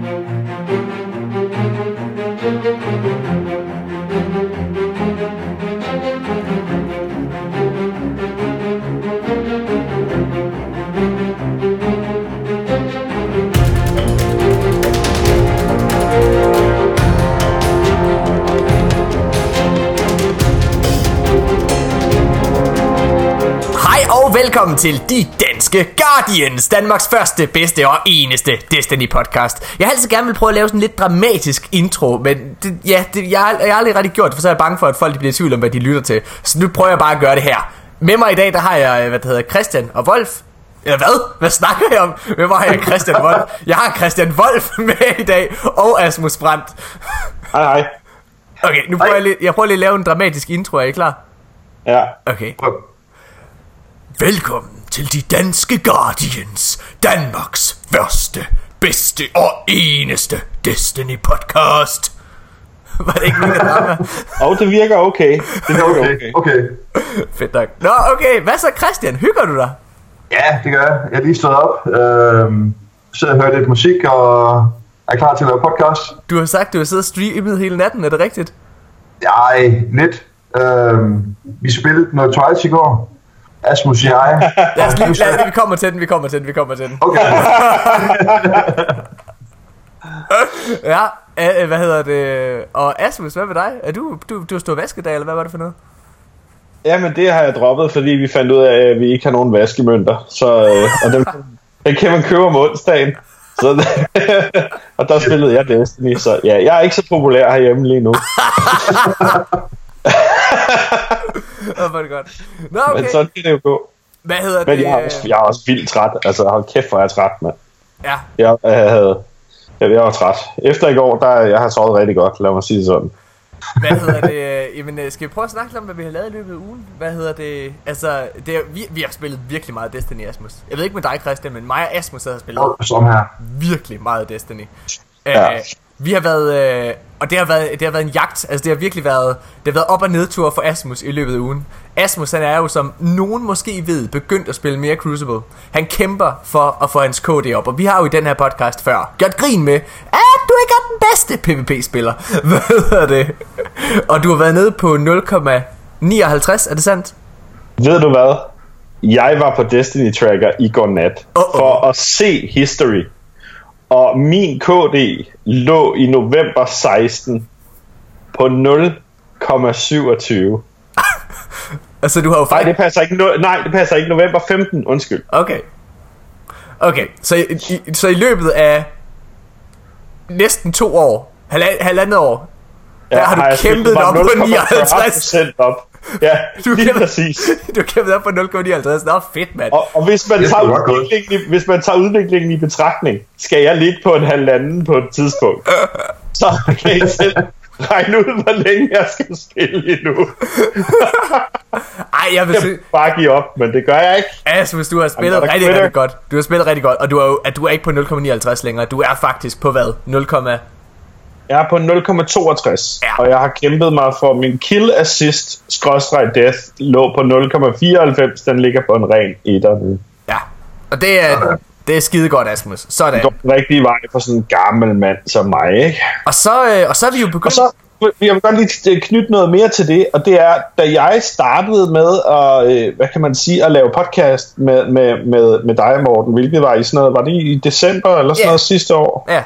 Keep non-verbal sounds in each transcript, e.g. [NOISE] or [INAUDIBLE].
Hej og velkommen til De Danske Guardians, Danmarks første, bedste og eneste Destiny podcast. Jeg har altid gerne vil prøve at lave sådan en lidt dramatisk intro, men det, ja, det, jeg, har, jeg har aldrig rigtig gjort det, for så er jeg bange for, at folk bliver i tvivl om, hvad de lytter til. Så nu prøver jeg bare at gøre det her. Med mig i dag, der har jeg, hvad det hedder, Christian og Wolf. Eller hvad? Hvad snakker jeg om? Med mig har jeg Christian Wolf. Jeg har Christian Wolf med i dag, og Asmus Brandt. Hej hej. Okay, nu prøver jeg lige, jeg prøver lige at lave en dramatisk intro, er I klar? Ja. Okay. Velkommen til de danske Guardians, Danmarks første, bedste og eneste Destiny podcast. Var det ikke drama? [LAUGHS] Og det virker okay. Det virker okay. Okay, okay. Fedt nok. Nå, okay, hvad så Christian? Hygger du dig? Ja, det gør jeg. Jeg er lige stået op. Øhm, så jeg hørte lidt musik og er klar til at lave podcast. Du har sagt, du har siddet og streamet hele natten, er det rigtigt? Ej, lidt. Øhm, vi spillede noget Twice i går. Asmus, jeg. [LAUGHS] Lad os lige, lad, vi kommer til den, vi kommer til den, vi kommer til den. Okay. [LAUGHS] Ja, øh, hvad hedder det? Og Asmus, hvad med dig? Er du, du, du har stået vaskedag, eller hvad var det for noget? Jamen det har jeg droppet, fordi vi fandt ud af, at vi ikke har nogen vaskemønter. Så, øh, og dem, dem kan man købe om onsdagen. Så, [LAUGHS] og der spillede jeg Destiny, så ja, jeg er ikke så populær herhjemme lige nu. Var det godt. Nå, Men okay. sådan kan det jo gå. Hvad hedder Men det? jeg er også, jeg er også vildt træt. Altså hold kæft, hvor er jeg træt, mand. Ja, Jeg, havde, jeg, jeg var træt. Efter i går, der jeg har sovet rigtig godt, lad mig sige det sådan. Hvad hedder det? øh, Jamen, øh, skal vi prøve at snakke om, hvad vi har lavet i løbet af ugen? Hvad hedder det? Altså, det er, vi, vi har spillet virkelig meget Destiny, Asmus. Jeg ved ikke med dig, Christian, men mig og Asmus har spillet Som her. virkelig meget Destiny. Ja. Øh, vi har været, øh, og det har været, det har været en jagt, altså det har virkelig været, det har været op- og nedtur for Asmus i løbet af ugen. Asmus, han er jo, som nogen måske ved, begyndt at spille mere Crucible. Han kæmper for at få hans KD op, og vi har jo i den her podcast før gjort grin med, at du ikke er den bedste PvP-spiller. [LAUGHS] Hvad hedder det? Og du har været nede på 0,59, er det sandt? Ved du hvad? Jeg var på Destiny Tracker i går nat Uh-oh. for at se history. Og min KD lå i november 16 på 0,27. [LAUGHS] Altså, du har jo Nej, faktisk... det passer ikke. No- nej, det passer ikke. November 15, undskyld. Okay. Okay, så i, i, så i løbet af næsten to år, halvand, halvandet år, der har du jeg kæmpet op på 0,40% op. Ja, Du lige kæmper- præcis. [LAUGHS] du har kæmpet op på 0,59. Nå, fedt, mand. Og, og hvis, man er tager udviklingen i, hvis man tager udviklingen i betragtning, skal jeg ligge på en halvanden på et tidspunkt. [LAUGHS] Så kan I selv regne ud, hvor længe jeg skal spille endnu. Ej, jeg vil Jeg bare give op, men det gør jeg ikke. Asmus, du har spillet a rigtig, rigtig godt. Du har spillet rigtig godt, og du er, jo, at du er ikke på 0,59 længere. Du er faktisk på hvad? 0, Jeg er på 0,62, Ja. og jeg har kæmpet mig for min kill assist skråstreg death lå på 0,94. Den ligger på en ren etter nu. ja. Og det er, det er skide godt, Asmus. Sådan. Det går den rigtige vej for sådan en gammel mand som mig, ikke? Og så, øh, og så er vi jo begyndt... Og så jeg vil godt lige knytte noget mere til det, og det er, da jeg startede med at, øh, hvad kan man sige, at lave podcast med, med, med, med dig, Morten, hvilket var i sådan noget, var det i december eller sådan Ja. noget sidste år? Ja,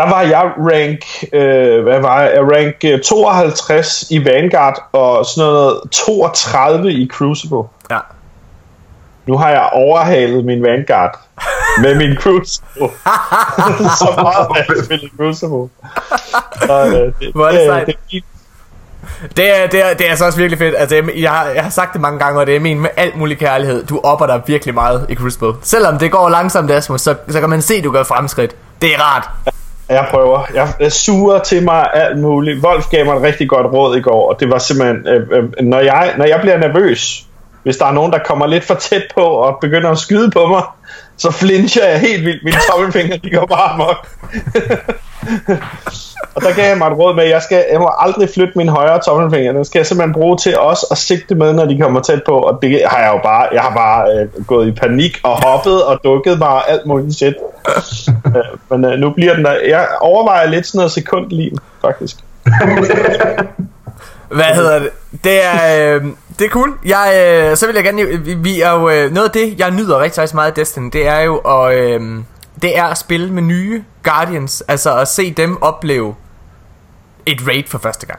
Der var jeg rank, øh, hvad var jeg, rank øh, 52 i Vanguard og sådan noget 32 i Crucible. ja. Nu har jeg overhalet min Vanguard [LAUGHS] med min Crucible. [LAUGHS] Så meget har jeg spillet Crucible. Så, øh, det, [LAUGHS] Hvor er det sejt. det, det, Det er, det, er, det er altså også virkelig fedt. Altså, jeg, har, jeg har sagt det mange gange, og det er min med al mulig kærlighed. Du opper dig virkelig meget i Crucible. Selvom det går langsomt, Asmus, så, så kan man se, at du gør fremskridt. Det er rart. Jeg prøver. Jeg, jeg suger til mig alt muligt. Wolf gav mig et rigtig godt råd i går, og det var simpelthen, øh, øh, når, jeg, når jeg bliver nervøs, hvis der er nogen, der kommer lidt for tæt på og begynder at skyde på mig, så flincher jeg helt vildt. Mine tommelfingre, de går bare amok. [LAUGHS] Og der gav jeg mig et råd med, at jeg, skal, jeg må aldrig flytte min højre tommelfinger. Den skal jeg simpelthen bruge til også at sigte med, når de kommer tæt på. Og det har jeg jo bare, jeg har bare øh, gået i panik og hoppet og dukket mig og alt muligt shit. [LAUGHS] øh, men øh, nu bliver den der. Jeg overvejer lidt sådan noget sekundliv, faktisk. [LAUGHS] Hvad hedder det? Det er, øh, det er cool. Jeg, øh, så vil jeg gerne... Vi, vi er jo... Øh, noget af det, jeg nyder rigtig, rigtig meget af Destiny, det er jo at... Øh, det er at spille med nye Guardians. Altså at se dem opleve et raid for første gang.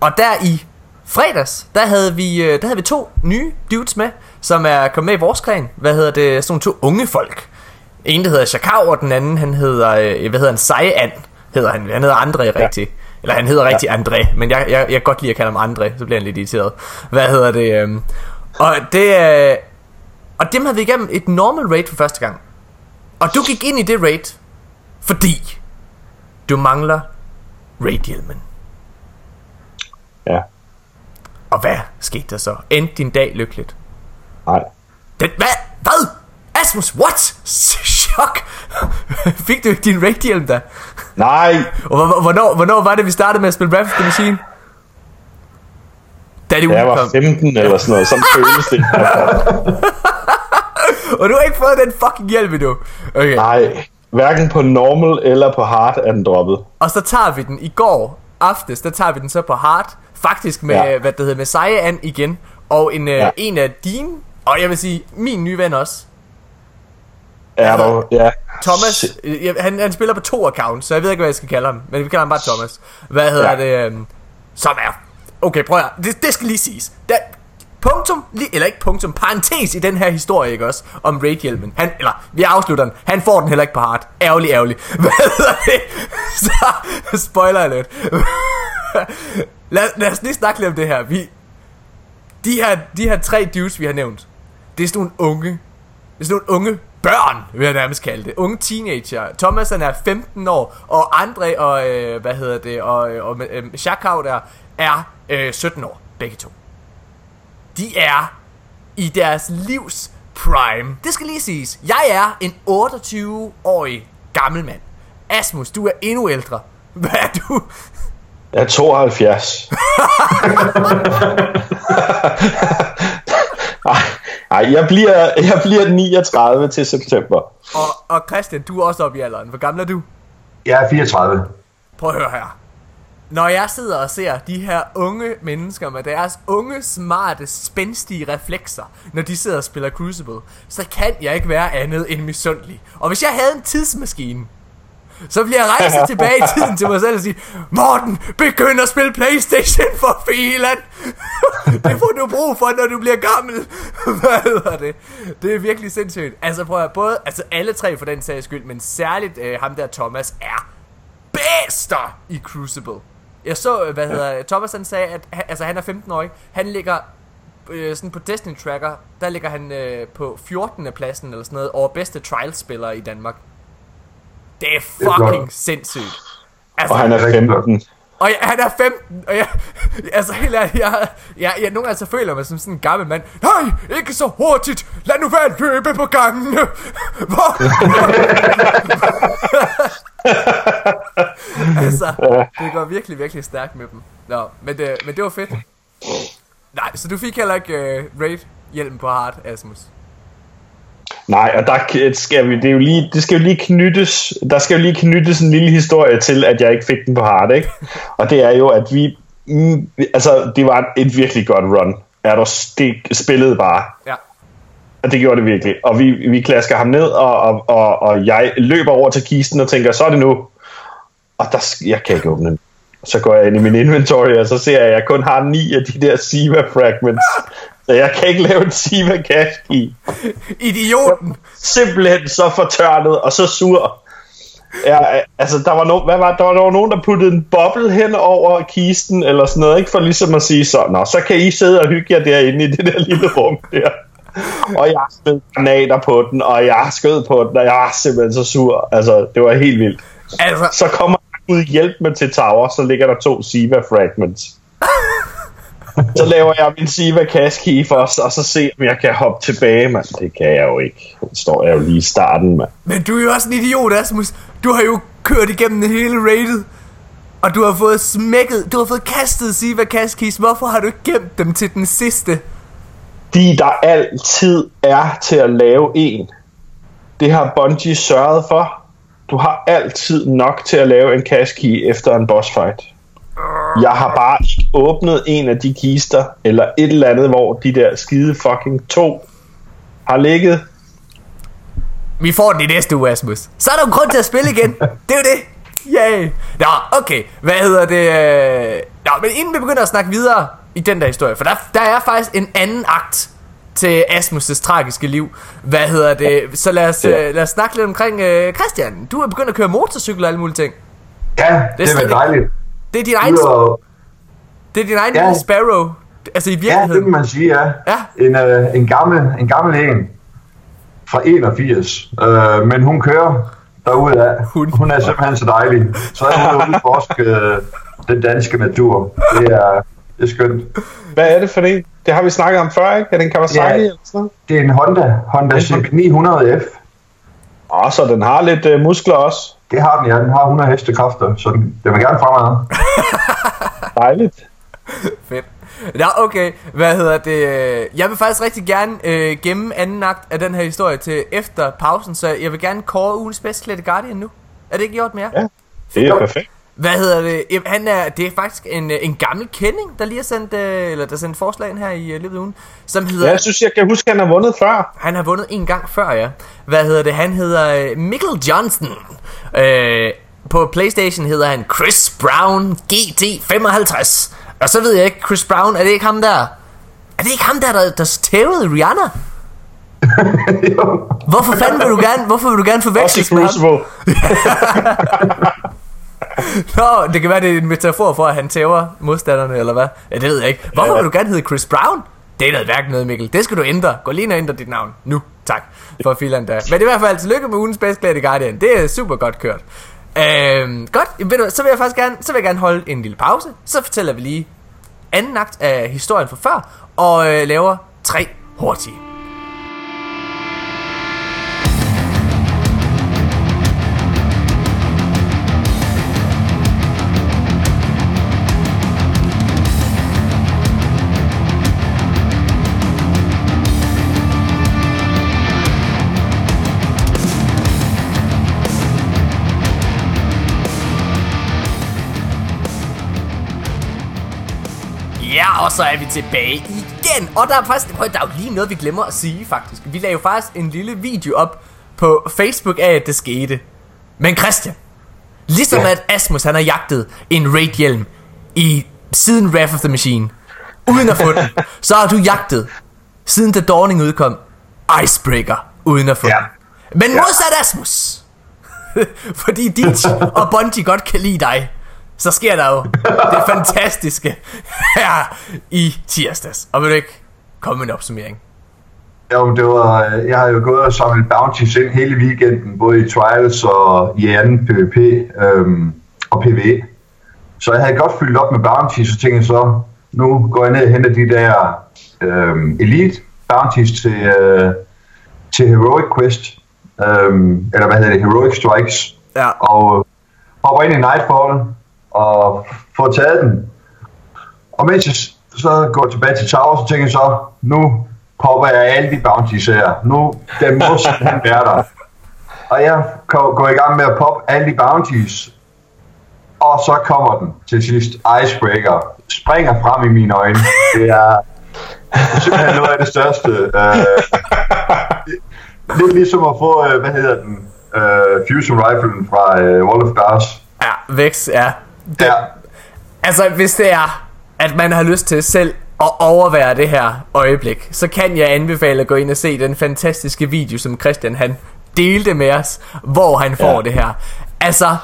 Og der i fredags, der havde vi, øh, der havde vi to nye dudes med, som er kommet med i vores klan. Hvad hedder det? Sådan to unge folk. En, der hedder Shakao, og den anden, han hedder, øh, hvad hedder han, Saiyan, hedder han. Han hedder André rigtig. Ja. Eller han hedder rigtig ja. André, men jeg, jeg, jeg kan godt lide at kalde ham André, så bliver han lidt irriteret. Hvad hedder det? Øh, og det øh, og dem havde vi igennem et normal raid for første gang. Og du gik ind i det raid, fordi du mangler raidhjelmen. Ja. Og hvad skete der så? Endte din dag lykkeligt? Nej. Den, hvad? Hvad? Asmus, what? Chok! [LAUGHS] Fik du ikke din raidhjelm da? Nej. Og hvor- hvornår, hvornår var det, vi startede med at spille Breath of the Machine? Da det Jeg var udkom. 15 eller sådan noget. Sådan føles det. [LAUGHS] Og du har ikke fået den fucking hjælp endnu. Okay. Nej. Hverken på normal eller på hard er den droppet. Og så tager vi den i går aftes, der tager vi den så på hard. Faktisk med, ja. Hvad det hedder, med Seian igen. Og en, ja. Ja. en af dine, og jeg vil sige, min nye ven også. Er der, ja. Thomas, han, han spiller på to accounts, så jeg ved ikke, hvad jeg skal kalde ham. Men vi kalder ham bare Thomas. Hvad hedder ja. Det? øhm, Som er... Okay, prøv at det, det skal lige siges. Der, punktum, li- eller ikke punktum, parentes i den her historie, ikke også? Om raidhjelmen. Han, eller, vi afslutter den. Han får den heller ikke på hard. Ærgerlig, ærgerlig. [LAUGHS] Hvad hedder det? [LAUGHS] Så, spoiler alert. [LAUGHS] lad, lad os lige snakke lidt om det her. Vi, de her, de her tre dudes, vi har nævnt, det er sådan nogle unge, det er sådan nogle unge børn, vil jeg nærmest kalde det. Unge teenager. Thomas han er 15 år, og André og, øh, hvad hedder det, og, øh, og øh, Shakau der er øh, 17 år, begge to. De er i deres livs prime. Det skal lige siges. Jeg er en 28-årig gammel mand. Asmus, du er endnu ældre. Hvad er du? Jeg er 72. [LAUGHS] [LAUGHS] Ej, ej, jeg bliver, jeg bliver 39 til september. Og, og Christian, du er også oppe i alderen. Hvor gammel er du? Jeg er 34. Prøv at høre her. Når jeg sidder og ser de her unge mennesker med deres unge, smarte, spændstige reflekser, når de sidder og spiller Crucible, så kan jeg ikke være andet end misundelig. Og hvis jeg havde en tidsmaskine, så bliver jeg rejse tilbage i tiden til mig selv og sige, Morten, begynd at spille Playstation for filan. [LAUGHS] det får du brug for, når du bliver gammel. [LAUGHS] Hvad hedder det? Det er virkelig sindssygt. Altså prøv at både, altså alle tre for den sags skyld, men særligt øh, ham der Thomas er bedster i Crucible. Jeg så, øh, hvad hedder Thomas han sagde, at han, altså han er 15 år? Han ligger øh, sådan på Destiny Tracker, der ligger han øh, på 14. pladsen eller sådan noget, over bedste trial-spillere i Danmark. Det er er fucking flot. sindssygt. Altså, Og han er 15. og jeg, han er 15, og jeg, [LAUGHS] altså helt ærligt, jeg, jeg, jeg nogle gange så føler mig som sådan en gammel mand. Nej, ikke så hurtigt, lad nu være løbe på gangen. [LAUGHS] Hvor? [LAUGHS] altså, det går virkelig, virkelig stærkt med dem. Nå, men det, men det var fedt. Nej, så du fik heller ikke uh, raid hjelm på hard, Asmus. Nej, og der skal vi, det, er jo lige, det skal jo lige knyttes, der skal jo lige knyttes en lille historie til, at jeg ikke fik den på hard, ikke? Og det er jo, at vi, mm, altså, det var et virkelig godt run. Er der det spillede bare. Ja. Og det gjorde det virkelig. Og vi, vi klasker ham ned, og, og, og, og jeg løber over til kisten og tænker, så er det nu. Og der, jeg kan ikke åbne den. Så går jeg ind i min inventory, og så ser jeg, at jeg kun har ni af de der Siva fragments. Så jeg kan ikke lave en Siva cache key. Idioten! Simpelthen så fortørnet og så sur. Ja, altså der var, no, hvad var, der var, der var nogen, der puttede en boble hen over kisten, eller sådan noget, ikke for ligesom at sige så, nå, så kan I sidde og hygge jer derinde i det der lille rum der. Og jeg skød granater på den, og jeg skød på den, og jeg var simpelthen så sur. Altså, det var helt vildt. Altså, Så kommer ud hjælp med til tower, så ligger der to Siva fragments. Så laver jeg min Siva key først, og så se, om jeg kan hoppe tilbage, mand. Det kan jeg jo ikke. Nu står jeg jo lige i starten, mand. men du er jo også en idiot, Asmus. Du har jo kørt igennem det hele rated. Og du har fået smækket, du har fået kastet Siva Kaskis. Hvorfor har du ikke gemt dem til den sidste? De, der altid er til at lave en. Det har Bungie sørget for. Du har altid nok til at lave en key efter en boss fight. Jeg har bare åbnet en af de kister, eller et eller andet, hvor de der skide fucking to har ligget. Vi får den i næste uge, Asmus. Så er der jo grund til at spille igen. Det er jo det. Yay. Nå, okay. Hvad hedder det? øh? Nå, men inden vi begynder at snakke videre i den der historie, for der, der er faktisk en anden akt til Asmus' tragiske liv. Hvad hedder det? Så lad os, Ja. øh, lad os snakke lidt omkring øh, Christian. Du er begyndt at køre motorcykel og alle mulige ting. Ja, det, det er dejligt. Det er din egen, Ud det er din egen Ja. Sparrow. Altså i Ja, det virkeligheden. må man sige, ja. Ja. En, øh, en, gammel, en gammel en fra 81. Øh, men hun kører derudad. Hun. Hun er simpelthen så dejlig. Så er hun forske øh, den danske natur. Det er, det er skønt. Hvad er det for en? Det har vi snakket om før, ikke? Er det en Kawasaki Ja. eller sådan noget? Det er en Honda, Honda CB900F. Åh, så den har lidt øh, muskler også. Det har den, ja. Den har 100 hestekræfter, så den, den vil gerne fremad. [LAUGHS] Dejligt. Fedt. Ja, okay. Hvad hedder det? Jeg vil faktisk rigtig gerne øh, gemme anden akt af den her historie til efter pausen, så jeg vil gerne kåre ugens bedst klædte Guardian nu. Er det ikke gjort mere? Ja. Det er perfekt. Hvad hedder det? Jamen, Han er, det er faktisk en, øh, en gammel kending, der lige har sendt, øh, eller der sendt forslag her i øh, løbet af ugen, som hedder... Ja, jeg synes, jeg kan huske, at han har vundet før. Han har vundet en gang før, ja. Hvad hedder det? Han hedder Mikkel Johnson. Øh, på Playstation hedder han Chris Brown GT55. Og så ved jeg ikke, Chris Brown, er det ikke ham der? Er det ikke ham der, der, der tævede Rihanna? [LAUGHS] Hvorfor fanden vil du gerne, hvorfor vil du gerne forveksles med ham? [LAUGHS] Nå, det kan være, det er en metafor for, at han tæver modstanderne, eller hvad? Ja, det ved jeg ikke. Hvorfor Ja. vil du gerne hedde Chris Brown? Det er noget værk noget, Mikkel. Det skal du ændre. Gå lige ind og ændre dit navn. Nu. Tak. For filan der. Men i hvert fald, tillykke med ugens bedst klædte Guardian. Det er super godt kørt. Øhm, godt. Ved du, så vil jeg faktisk gerne, så vil jeg gerne holde en lille pause. Så fortæller vi lige anden akt af historien fra før. Og øh, laver tre hurtige. Ja, og så er vi tilbage igen. Og der er faktisk, prøv, der er jo lige noget, vi glemmer at sige faktisk. Vi lavede jo faktisk en lille video op på Facebook af, at det skete. Men Christian, ligesom Ja. at Asmus han har jagtet en Raid-hjelm i siden Wrath of the Machine, uden at få den, [LAUGHS] så har du jagtet, siden The Dawning udkom, Icebreaker, uden at få Ja. den. Men modsat Asmus, [LAUGHS] fordi Ditch [LAUGHS] og Bungie godt kan lide dig, så sker der jo det fantastiske her i tirsdags. Og vil du ikke komme med en opsummering? Jo, det var, øh, jeg har jo gået og samlet bounties ind hele weekenden, både i trials og i anden PvP øhm, og PvE. Så jeg havde godt fyldt op med bounties, og tænkte så, nu går jeg ned og henter de der øhm, elite bounties til, øh, til Heroic Quest, øhm, eller hvad hedder det, Heroic Strikes, Ja. og hopper ind i Nightfall og få taget den. Og mens jeg så går tilbage til Tower, så tænker jeg så, nu popper jeg alle de bounties her. Nu, den må simpelthen være der. Og jeg går i gang med at poppe alle de bounties. Og så kommer den til sidst. Icebreaker. Springer frem i mine øjne. Det er simpelthen noget af det største. Uh, lidt ligesom at få, uh, hvad hedder den, uh, Fusion Riflen fra uh, Wall of Glass. Ja, Vex, ja. Det, Ja, Altså, hvis det er, at man har lyst til selv at overvære det her øjeblik, så kan jeg anbefale at gå ind og se den fantastiske video, som Christian han delte med os, hvor han får Ja. det her. Altså,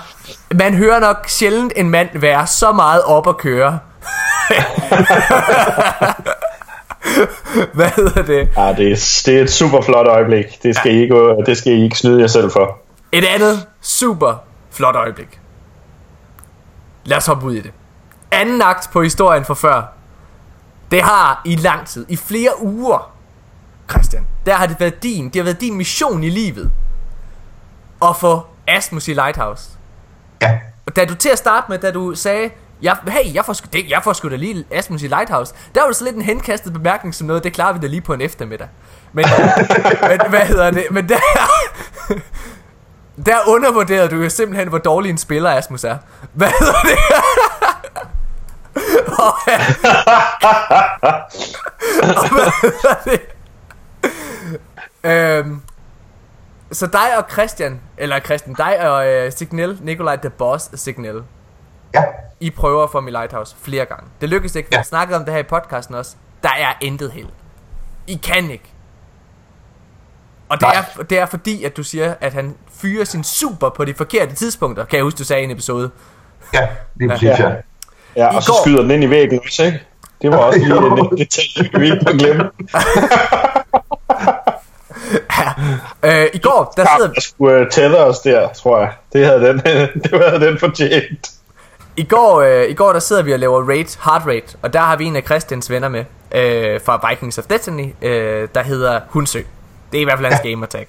man hører nok sjældent en mand være så meget op at køre. [LAUGHS] Hvad hedder det? Ja, det er, det er et super flot øjeblik. Det skal, I ikke, det skal I ikke snyde jer selv for. Et andet super flot øjeblik. Lad os hoppe ud i det. Anden akt på historien fra før. Det har i lang tid, i flere uger, Christian, der har det været din, det har været din mission i livet. At få Asmus i Lighthouse. ja. da du til at starte med, da du sagde, jeg, hey, jeg får, sgu- det, jeg får sgu da lige Asmus i Lighthouse. Der var det så lidt en henkastet bemærkning som noget, det klarer vi da lige på en eftermiddag. Men, [LAUGHS] men hvad hedder det? Men der, der undervurderede du jo simpelthen, hvor dårlig en spiller Asmus er. Hvad hedder det? [LAUGHS] Og, og [LAUGHS] hvad hedder det? Øhm, så dig og Christian, eller Christian, dig og øh, Signal, Nikolaj The Boss Signal, Ja, I prøver mig i Lighthouse flere gange. Det lykkedes ikke, vi Ja. har snakket om det her i podcasten også. Der er intet held. I kan ikke. Og det Nej. er, det er fordi, at du siger, at han fyrer sin super på de forkerte tidspunkter. Kan jeg huske, du sagde i en episode. ja, lige præcis, Ja. ja. Ja, I og så går- skyder den ind i væggen også, ikke? Det var også lige [LAUGHS] en, detalje, vi ikke må glemme. [LAUGHS] Øh, I går, der sidder, Der skulle uh, tælle os der, tror jeg. Det havde den, [LAUGHS] det havde den fortjent. I går, øh, I går der sidder vi og laver raid, hard raid, og der har vi en af Christians venner med øh, fra Vikings of Destiny, øh, der hedder Hunsø. Det er i hvert fald hans ja. gamertag.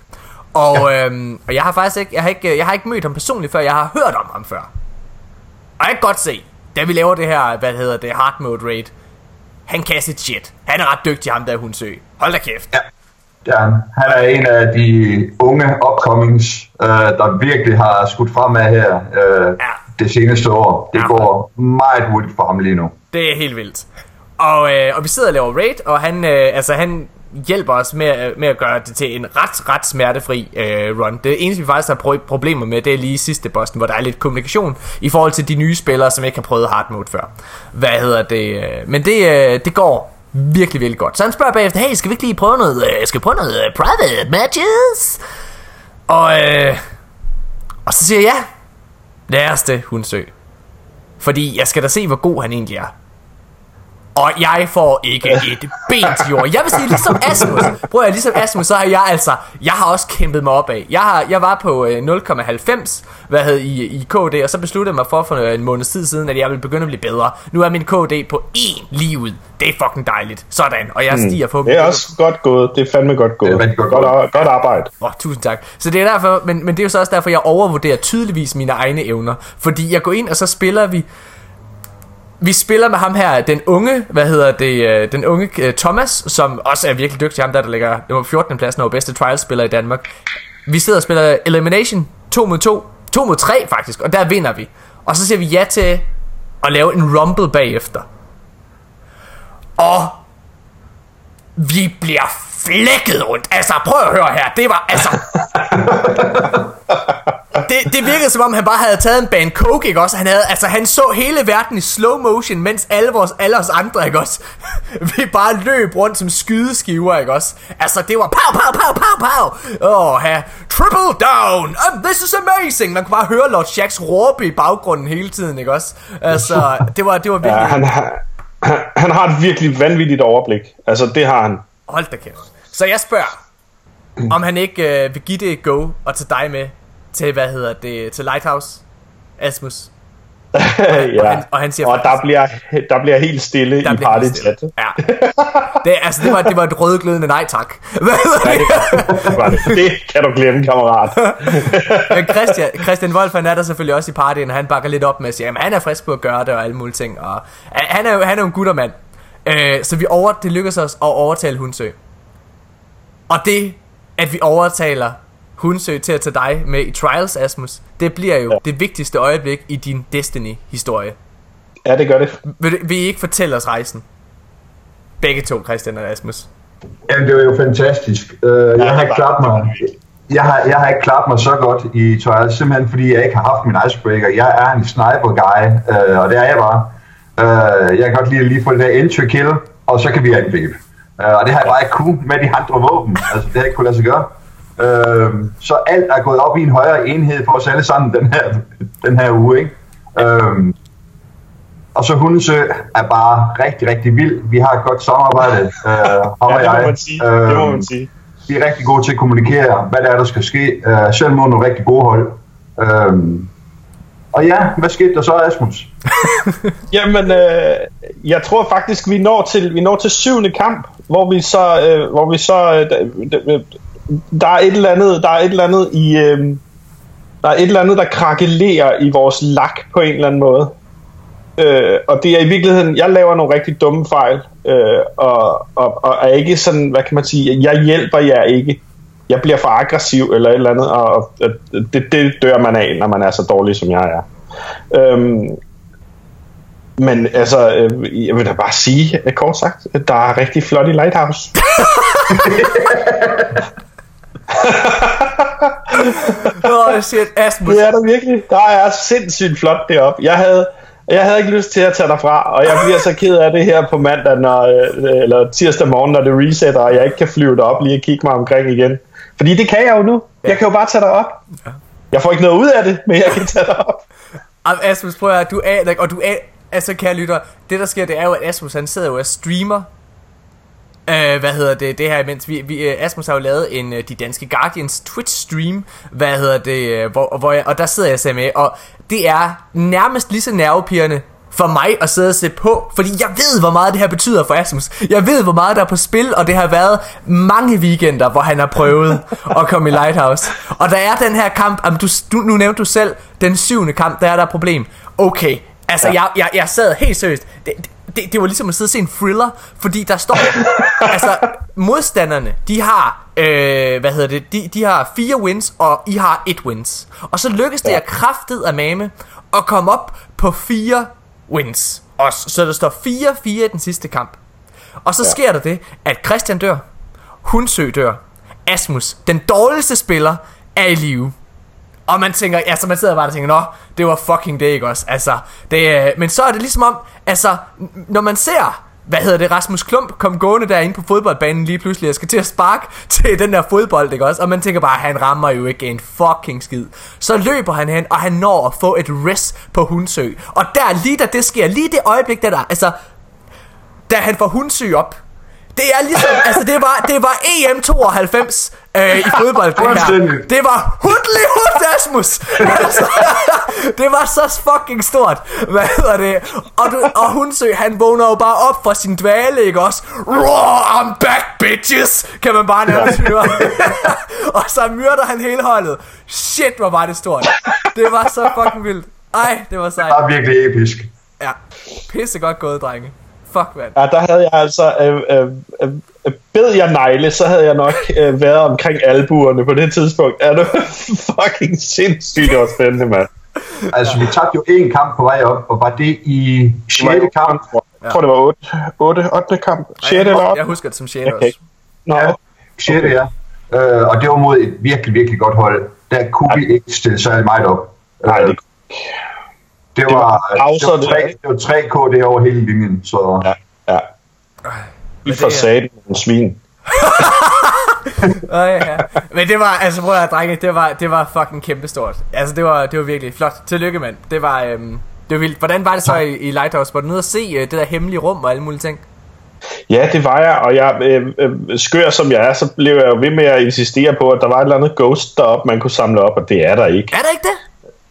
Og, øh, og jeg har faktisk ikke jeg har, ikke, jeg har ikke mødt ham personligt før, jeg har hørt om ham før. Og jeg kan godt se, da vi laver det her, hvad hedder det, hard mode raid, han kan sit shit. Han er ret dygtig, ham der Hunsø. Hold da kæft. Ja, han. Han er en af de unge upcomings, øh, der virkelig har skudt fremad her øh, Ja. det seneste år. Det Ja. går meget hurtigt for ham lige nu. Det er helt vildt. Og, øh, og vi sidder og laver raid, og han, øh, altså, han hjælper os med, øh, med at gøre det til en ret, ret smertefri øh, run. Det eneste, vi faktisk har pro- problemer med, det er lige sidste bossen, hvor der er lidt kommunikation i forhold til de nye spillere, som ikke har prøvet hard mode før. Hvad hedder det? Øh, men det, øh, det går virkelig, virkelig godt. Så han spørger bagefter, hey, skal vi ikke lige prøve noget, øh, skal vi prøve noget øh, private matches? Og, øh, og så siger jeg, ja, lad os det, Hunsø. Fordi jeg skal da se, hvor god han egentlig er. Og jeg får ikke et ben til jorden. Jeg vil sige, ligesom Asmus. Prøv at ligesom Asmus, så har jeg altså... Jeg har også kæmpet mig opad. Jeg, har, jeg var på øh, 0,90 hvad hed, i, i KD, og så besluttede jeg mig for for en måned tid siden, at jeg ville begynde at blive bedre. Nu er min KD på 1 lige ud. Det er fucking dejligt. Sådan. Og jeg stiger på... Det er også godt gået. Det er fandme godt gået. Det er godt godt, godt arbejde. Åh, oh, tusind tak. Så det er derfor, men, men det er jo så også derfor, jeg overvurderer tydeligvis mine egne evner. Fordi jeg går ind, og så spiller vi... Vi spiller med ham her, den unge, hvad hedder det, øh, den unge øh, Thomas, som også er virkelig dygtig, ham der, der ligger nummer 14. pladsen over bedste trial-spiller i Danmark. Vi sidder og spiller Elimination 2 mod 2, 2 mod 3 faktisk, og der vinder vi. Og så siger vi ja til at lave en rumble bagefter. Og vi bliver flækket rundt. Altså, prøv at høre her. Det var, altså... [LAUGHS] det, det virkede som om, han bare havde taget en band coke, ikke også? Han, havde, altså, han så hele verden i slow motion, mens alle, vores, alle os andre, ikke også? [LAUGHS] Vi bare løb rundt som skydeskiver, ikke også? Altså, det var pow, pow, pow, pow, pow. Åh, oh, her. Triple down. Oh, this is amazing. Man kunne bare høre Lord Shacks råbe i baggrunden hele tiden, ikke også? Altså, det var, det var Ja, virkelig... han, har, han, han har et virkelig vanvittigt overblik. Altså, det har han. Hold da kæft. Så jeg spørger, om han ikke øh, vil give det et go og tage dig med til, hvad hedder det, til Lighthouse, Asmus. [LAUGHS] ja. og han- og han siger og der faktisk- bliver, der bliver helt stille Der i party chat. Ja. Det, altså, det var, det var et rødglødende nej tak. Hedder det? Var det. det kan du glemme, kammerat. Men Christian, Christian Wolf, han er der selvfølgelig også i partyen, og han bakker lidt op med at sige, at han er frisk på at gøre det og alle mulige ting. Og han er jo, han er jo en guttermand. Øh, så vi over, det lykkedes os at overtale Hunsø. Og det, at vi overtaler Hunsø til at tage dig med i Trials, Asmus, det bliver jo Ja. det vigtigste øjeblik i din Destiny-historie. Ja, det gør det. Vil, vil I ikke fortælle os rejsen? Begge to, Christian og Asmus. Jamen, det var jo fantastisk. Uh, jeg, det har ikke klaret mig, jeg, har, jeg har ikke klaret mig så godt i Trials, simpelthen fordi jeg ikke har haft min icebreaker. Jeg er en sniper-guy, uh, og det er jeg bare. Uh, jeg kan godt lide at lige få det der entry kill, og så kan vi angribe. Uh, og det har jeg bare ikke kunne med de andre våben. Altså, det har jeg ikke kunne lade sig gøre. Uh, så alt er gået op i en højere enhed for os alle sammen den her, den her uge, ikke? Uh, og så Hundesø er bare rigtig, rigtig vild. Vi har et godt samarbejde, øh, ham [LAUGHS] og Ja, det må man sige. Det må man sige. Vi er rigtig gode til at kommunikere, hvad der er, der skal ske. Uh, selv mod nogle rigtig gode hold. Um, og ja, hvad skete der så, Asmus? [LAUGHS] Jamen, øh, jeg tror faktisk, vi når til vi når til syvende kamp, hvor vi så, øh, hvor vi så, øh, der, er et eller andet, der er et eller andet i, øh, der er et eller andet, der krakelerer i vores lak på en eller anden måde. Øh, og det er i virkeligheden, jeg laver nogle rigtig dumme fejl, øh, og, og, og er ikke sådan, hvad kan man sige, jeg hjælper jer ikke. Jeg bliver for aggressiv eller et eller andet, og, og det, det dør man af, når man er så dårlig, som jeg er. Øhm, men altså, øh, jeg vil da bare sige, kort sagt, at der er rigtig flot i Lighthouse. [LAUGHS] Åh, oh, shit, Asmus. Det er der virkelig. Der er sindssygt flot deroppe. Jeg havde, jeg havde ikke lyst til at tage dig fra, og jeg bliver så ked af det her på mandag, når, øh, eller tirsdag morgen, når det resetter, og jeg ikke kan flyve op lige og kigge mig omkring igen. Fordi det kan jeg jo nu. Jeg kan jo bare tage dig op. Jeg får ikke noget ud af det, men jeg kan tage dig op. Asmus, prøv at du er, og du er, altså kære lytter, det der sker, det er jo, at Asmus han sidder jo og streamer Uh, hvad hedder det, det her, mens vi, vi uh, Asmus har jo lavet en uh, De Danske Guardians Twitch stream, hvad hedder det, uh, hvor, hvor jeg, og der sidder jeg så med, og det er nærmest lige så nervepirrende for mig at sidde og se på, fordi jeg ved, hvor meget det her betyder for Asmus. Jeg ved, hvor meget der er på spil, og det har været mange weekender, hvor han har prøvet [LAUGHS] at komme i Lighthouse. Og der er den her kamp, um, du, du, nu nævnte du selv, den syvende kamp, der er der et problem. Okay, altså ja. jeg, jeg, jeg sad helt seriøst. Det, det, det var ligesom at sidde og se en thriller, fordi der står, [LAUGHS] altså modstanderne, de har, øh, hvad hedder det, de, de har fire wins, og I har et wins. Og så lykkes det ja. jer kraftet af mame at komme op på fire wins. Og så der står 4-4 i den sidste kamp. Og så ja. sker der det, at Christian dør, Hunsø dør, Asmus, den dårligste spiller, er i live. Og man tænker, ja, så man sidder bare og tænker, nå, det var fucking det, ikke også? Altså, det, øh, men så er det ligesom om, altså, når man ser, hvad hedder det, Rasmus Klump kom gående derinde på fodboldbanen lige pludselig og skal til at sparke [LAUGHS] til den der fodbold, ikke også? Og man tænker bare, han rammer jo ikke en fucking skid. Så løber han hen, og han når at få et rest på Hundsø. Og der, lige da det sker, lige det øjeblik, der der, altså, da han får Hundsø op, det er ligesom, [LAUGHS] altså det var, det var EM 92 øh, i fodbold, det her. Det var Hudli Hudasmus. [LAUGHS] altså, det var så fucking stort. Hvad hedder det? Og, du, og Hunsø, han vågner jo bare op fra sin dvale, ikke også? Raw, I'm back, bitches! Kan man bare nærmest høre. [LAUGHS] og så myrder han hele holdet. Shit, hvor var det stort. Det var så fucking vildt. Ej, det var sejt. Det var virkelig episk. Ja, pisse godt gået, drenge. Fuck, man. Ja, der havde jeg altså... Øh, øh, øh, bed jeg negle, så havde jeg nok øh, været omkring albuerne på det tidspunkt. Er det [LAUGHS] fucking sindssygt og spændende, mand. [LAUGHS] Altså, vi tabte jo en kamp på vej op, og var det i 6. kamp? Jeg tror, det var 8. 8 8. kamp. 6. Ej, eller 8. Jeg husker det som 6. Okay. også. Nå, Ja, 6. ja. Øh, og det var mod et virkelig, virkelig godt hold. Der kunne vi ikke stille særlig meget op. nej, Øh, det, det det var var, det pauser, var, det- 3, det var 3 KD over hele linjen, så ja, ja. Det er- sat en svin. [LAUGHS] Ja, ja. Men det var, altså prøv at drenge, det var, det var fucking kæmpestort. Altså det var, det var virkelig flot. Tillykke, mand. Det var, øhm, det var vildt. Hvordan var det så i, i Lighthouse? Var du nede at se øh, det der hemmelige rum og alle mulige ting? Ja, det var jeg, og jeg, øh, øh, skør som jeg er, så blev jeg jo ved med at insistere på, at der var et eller andet ghost deroppe, man kunne samle op, og det er der ikke. Er der ikke det?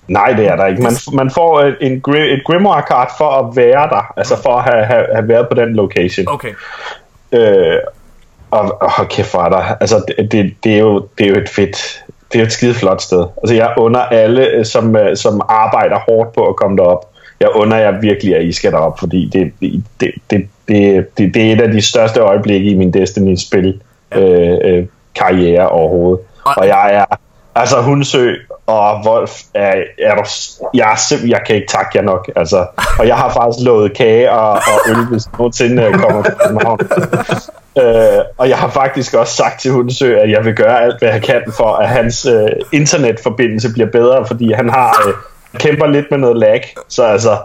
Nej, det er der ikke. Man, man får et, en, et grimoire-kart for at være der, altså for at have, have, have været på den location. Okay. Øh, og, og hold kæft, hvor er der. Altså, det, det, det, er jo, det er jo et fedt, det er jo et skide flot sted. Altså, jeg under alle, øh, som, øh, som arbejder hårdt på at komme derop. Jeg under jer virkelig, at I skal derop, fordi det, det, det, det, det, det, det er et af de største øjeblikke i min Destiny-spil øh, øh, karriere overhovedet. Og- Og jeg er, altså Hunsø og Wolf, er, er du, jeg, er jeg kan ikke takke jer nok. Altså, og jeg har faktisk lovet kage og, og øl, hvis nogensinde øh, kommer til København. [LAUGHS] Øh, og jeg har faktisk også sagt til Hunsø, at jeg vil gøre alt, hvad jeg kan for, at hans øh, internetforbindelse bliver bedre, fordi han har øh, kæmper lidt med noget lag. Så altså,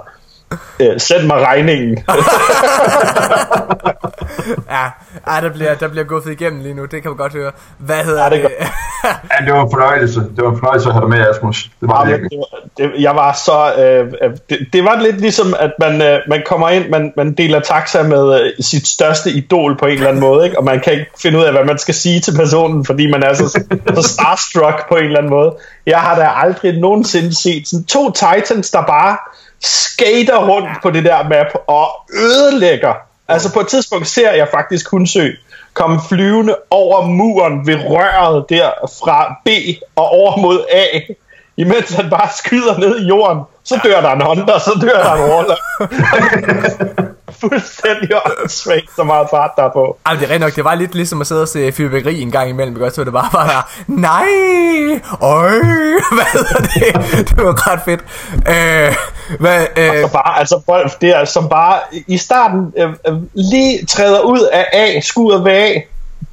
øh, send mig regningen. [LAUGHS] Ja, ej, der bliver, der bliver guffet igennem lige nu, det kan man godt høre. Hvad hedder Ja, det det? [LAUGHS] ja, det var en fornøjelse. Det var en fornøjelse at have dig med, Asmus. Det var virkelig. det var, det, jeg var så... Øh, øh, det, det var lidt ligesom, at man, øh, man kommer ind, man, man deler taxa med øh, sit største idol på en eller anden måde, ikke? og man kan ikke finde ud af, hvad man skal sige til personen, fordi man er så, så starstruck på en eller anden måde. Jeg har da aldrig nogensinde set sådan to titans, der bare skater rundt på det der map og ødelægger. Altså på et tidspunkt ser jeg faktisk Hunsø komme flyvende over muren ved røret der fra B og over mod A. imens han bare skyder ned i jorden. Så dør der en Honda, så dør der en Warlock. [LAUGHS] Fuldstændig åndssvagt, så meget fart der er på. Ej, det er rent nok, det var lidt ligesom at sidde og se fyrværkeri en gang imellem, ikke? Så det bare var der, nej, øj, [LAUGHS] hvad hedder det? Det var ret fedt. Øh, hvad, øh, Så bare, altså Wolf, det er som bare i starten øh, øh, lige træder ud af A, skuddet ved A,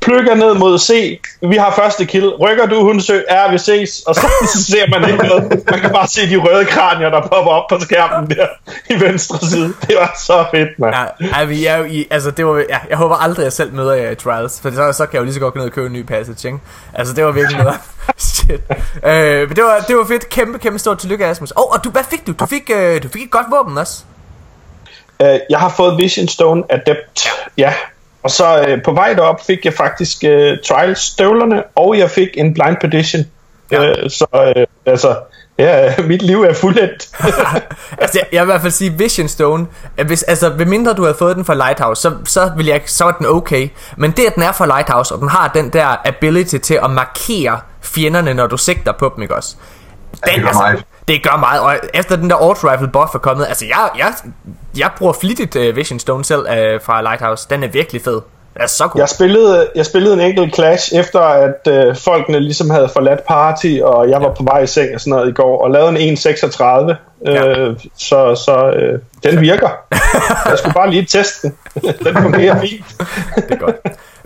plukker ned mod C, vi har første kill, rykker du Hundsø, er vi ses, og så [LAUGHS] ser man ikke noget. Man kan bare se de røde kranier, der popper op på skærmen der i venstre side. Det var så fedt, mand. Ja, er jo i, altså det var, ja, jeg håber aldrig, at jeg selv møder jer i Trials, for så, så kan jeg jo lige så godt gå ned og købe en ny passage, ikke? Altså det var virkelig noget. [LAUGHS] Shit. Øh, men det var, det var fedt. Kæmpe, kæmpe stort tillykke, Asmus. Oh, og du, hvad fik du? Du fik, øh, du fik et godt våben også. Øh, jeg har fået Vision Stone Adept, ja. Og så øh, på vej derop fik jeg faktisk øh, Trials støvlerne, og jeg fik en Blind Petition. Ja. Ja. Øh, så øh, altså, ja, [LAUGHS] mit liv er fuldendt. [LAUGHS] altså, jeg, jeg vil i hvert fald sige Vision Stone. Hvis, altså, ved mindre du havde fået den fra Lighthouse, så, så, vil jeg, så var den okay. Men det, at den er fra Lighthouse, og den har den der ability til at markere fjenderne, når du sigter på dem, ikke også? Den, det gør meget. Det gør meget, og efter den der auto rifle buff er kommet, altså jeg, jeg, jeg bruger flittigt uh, Vision Stone selv uh, fra Lighthouse. Den er virkelig fed. Den er så god. Jeg spillede, jeg spillede en enkelt clash, efter at øh, folkene ligesom havde forladt party, og jeg var på vej i seng og sådan noget i går, og lavede en 1.36, øh, Ja. så, så øh, den virker. [LAUGHS] jeg skulle bare lige teste den. [LAUGHS] den fungerer fint. Det er godt.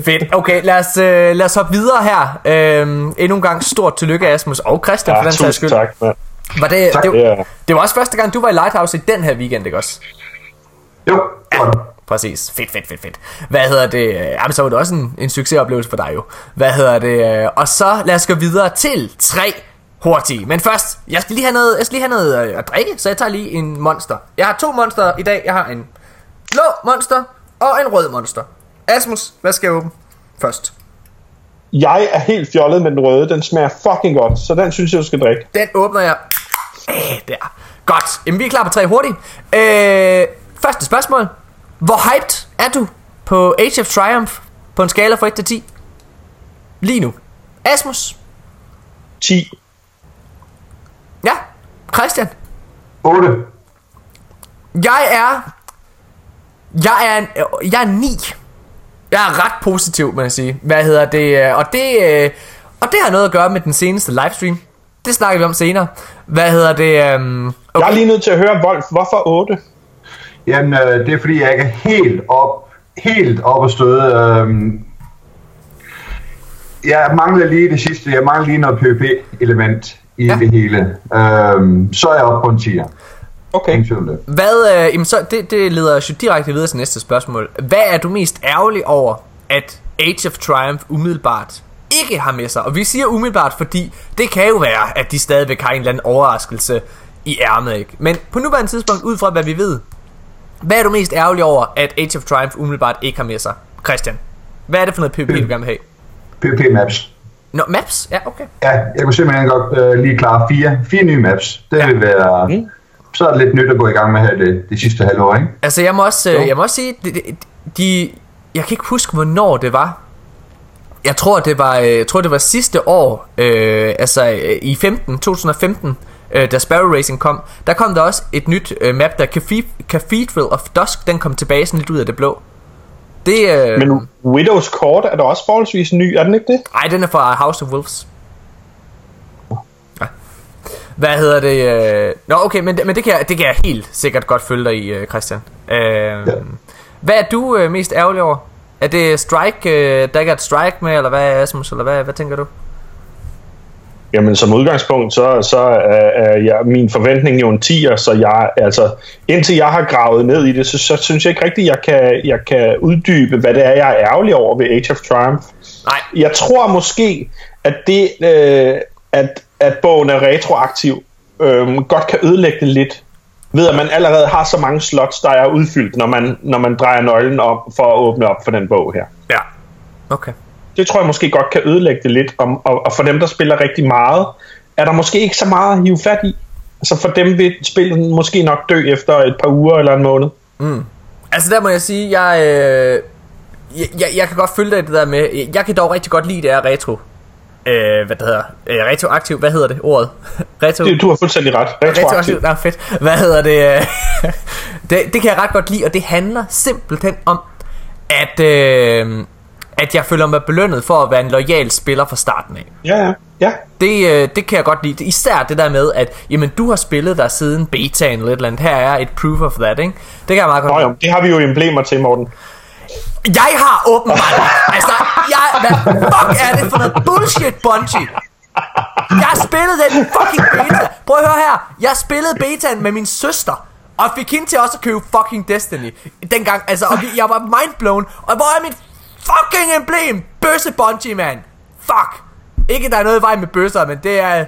Fedt. Okay, lad os, øh, lad os hoppe videre her. Øhm, endnu en gang stort tillykke, Asmus og Christian, for Ja, den sags skyld. tak, mand. Var det, Tak. det, Ja. det var også første gang, du var i Lighthouse i den her weekend, ikke også? Jo, det. Præcis. Fedt, fedt, fedt, fedt. Hvad hedder det? Jamen, så var det også en, en succesoplevelse for dig jo. Hvad hedder det? Og så lad os gå videre til tre hurtige. Men først, jeg skal lige have noget, jeg skal lige have noget øh, at drikke, så jeg tager lige en monster. Jeg har to monster i dag. Jeg har en blå monster og en rød monster. Asmus, hvad skal jeg åbne først? Jeg er helt fjollet med den røde. Den smager fucking godt, så den synes jeg, du skal drikke. Den åbner jeg. Æh, der. Godt. Jamen, vi er klar på tre hurtigt. Øh, første spørgsmål. Hvor hyped er du på Age of Triumph på en skala fra 1 til 10? Lige nu. Asmus. 10. Ja. Christian. 8. Jeg er... Jeg er, en, jeg er 9. Jeg er ret positiv, må jeg sige. Hvad hedder det? øh, Og det, øh, og det har noget at gøre med den seneste livestream. Det snakker vi om senere. Hvad hedder det? øhm, Jeg Okay. er lige nødt til at høre, Wolf, hvorfor 8? Jamen, øh, det er fordi, jeg ikke er helt op, helt op at støde. øhm. jeg mangler lige det sidste. Jeg mangler lige noget PvP-element i Ja. det hele. Øhm, så er jeg oppe på en 10'er. Okay. Hvad, øh, jamen så, det, det leder os jo direkte videre til næste spørgsmål. Hvad er du mest ærgerlig over, at Age of Triumph umiddelbart ikke har med sig? Og vi siger umiddelbart, fordi det kan jo være, at de stadigvæk har en eller anden overraskelse i ærmet, ikke? Men på nuværende tidspunkt, ud fra hvad vi ved, hvad er du mest ærgerlig over, at Age of Triumph umiddelbart ikke har med sig? Christian, hvad er det for noget PvP, du gerne vil have? PvP maps. Nå, maps? Ja, okay. Ja, jeg kunne simpelthen godt øh, lige klare fire, fire nye maps. Det Ja. vil være... Mm. Så er det lidt nyt at gå i gang med her det, det sidste halvår, ikke? Altså, jeg må også, øh, jeg må også sige, de, de, de, jeg kan ikke huske, hvornår det var. Jeg tror, det var, øh, jeg tror, det var sidste år, øh, altså øh, i 15, 2015, øh, da Sparrow Racing kom. Der kom der også et nyt øh, map, der Cathe- Cathedral of Dusk, den kom tilbage sådan lidt ud af det blå. Det, øh, Men Widows Court er da også forholdsvis ny, er den ikke det? ej, den er fra House of Wolves. Hvad hedder det? Øh... Nå, okay, men, men det, kan jeg, det kan jeg helt sikkert godt følge dig i, Christian. Øh... Ja. Hvad er du øh, mest ærgerlig over? Er det Strike, øh, der ikke er et Strike med, eller hvad, Asmus, eller hvad, hvad tænker du? Jamen som udgangspunkt, så, så er, er jeg, min forventning jo en 10'er, så jeg, altså, indtil jeg har gravet ned i det, så, så synes jeg ikke rigtigt, jeg kan, jeg kan uddybe, hvad det er, jeg er ærgerlig over ved Age of Triumph. Nej, Jeg tror måske, at det, øh, at, at bogen er retroaktiv, øh, godt kan ødelægge det lidt, ved at man allerede har så mange slots, der er udfyldt, når man, når man drejer nøglen op for at åbne op for den bog her. ja. Okay. Det tror jeg måske godt kan ødelægge det lidt, og, og, og for dem, der spiller rigtig meget, er der måske ikke så meget at hive fat i. Altså for dem vil spillet måske nok dø efter et par uger eller en måned. Altså der må jeg sige, jeg, øh, jeg, jeg, jeg kan godt følge dig det der med, jeg kan dog rigtig godt lide det er retro. Øh, hvad det hedder, øh, retroaktiv, hvad hedder det ordet? [LAUGHS] Retro, Det, du har fuldstændig ret. retroaktiv, Retroaktivt. nej fedt, hvad hedder det, øh, [LAUGHS] det, det kan jeg ret godt lide, og det handler simpelthen om, at, øh, at jeg føler mig belønnet for at være en lojal spiller fra starten af. Ja, ja. Ja, Det, øh, det kan jeg godt lide. Især det der med, at jamen, du har spillet der siden betaen eller et eller andet. Her er et proof of that, ikke? Det kan jeg meget godt Nå, lide. jo, det har vi jo emblemer til, Morten. Jeg har åbenbart Altså jeg, Hvad fuck er det for noget bullshit Bungie? Jeg spillede den fucking beta. Prøv at høre her. Jeg spillede betaen med min søster Og fik hende til også at købe fucking Destiny Dengang. Altså Og jeg var mindblown Og hvor er mit fucking emblem? Bøsse Bungie man. Fuck. Ikke der er noget i vejen med bøsser Men det er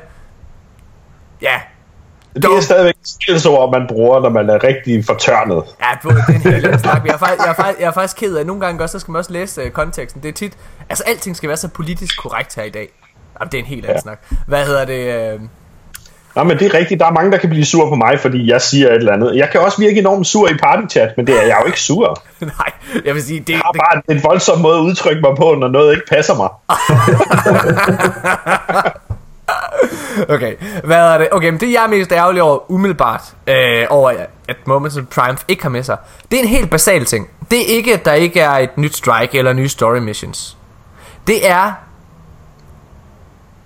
Ja. Det er stadigvæk skældsord, man bruger, når man er rigtig fortørnet. Ja, det er en helt anden snak. Jeg er, faktisk, jeg, er faktisk, jeg er faktisk ked af, at nogle gange også, så skal man også læse uh, konteksten. Det er tit, altså alting skal være så politisk korrekt her i dag. Jamen, det er en helt anden Ja. snak. Hvad hedder det? Uh... Nå, men det er rigtigt. Der er mange, der kan blive sur på mig, fordi jeg siger et eller andet. Jeg kan også virke enormt sur i partychat, men det er jeg jo ikke sur. [LAUGHS] Nej, jeg vil sige, det, Jeg har det, bare en voldsom måde at udtrykke mig på, når noget ikke passer mig. [LAUGHS] [LAUGHS] [LAUGHS] okay. Hvad er det? Okay, men det jeg er mest ærgerlig over umiddelbart, øh, over at Moments of Triumph ikke har med sig, det er en helt basal ting. Det er ikke, at der ikke er et nyt strike eller nye story missions. Det er,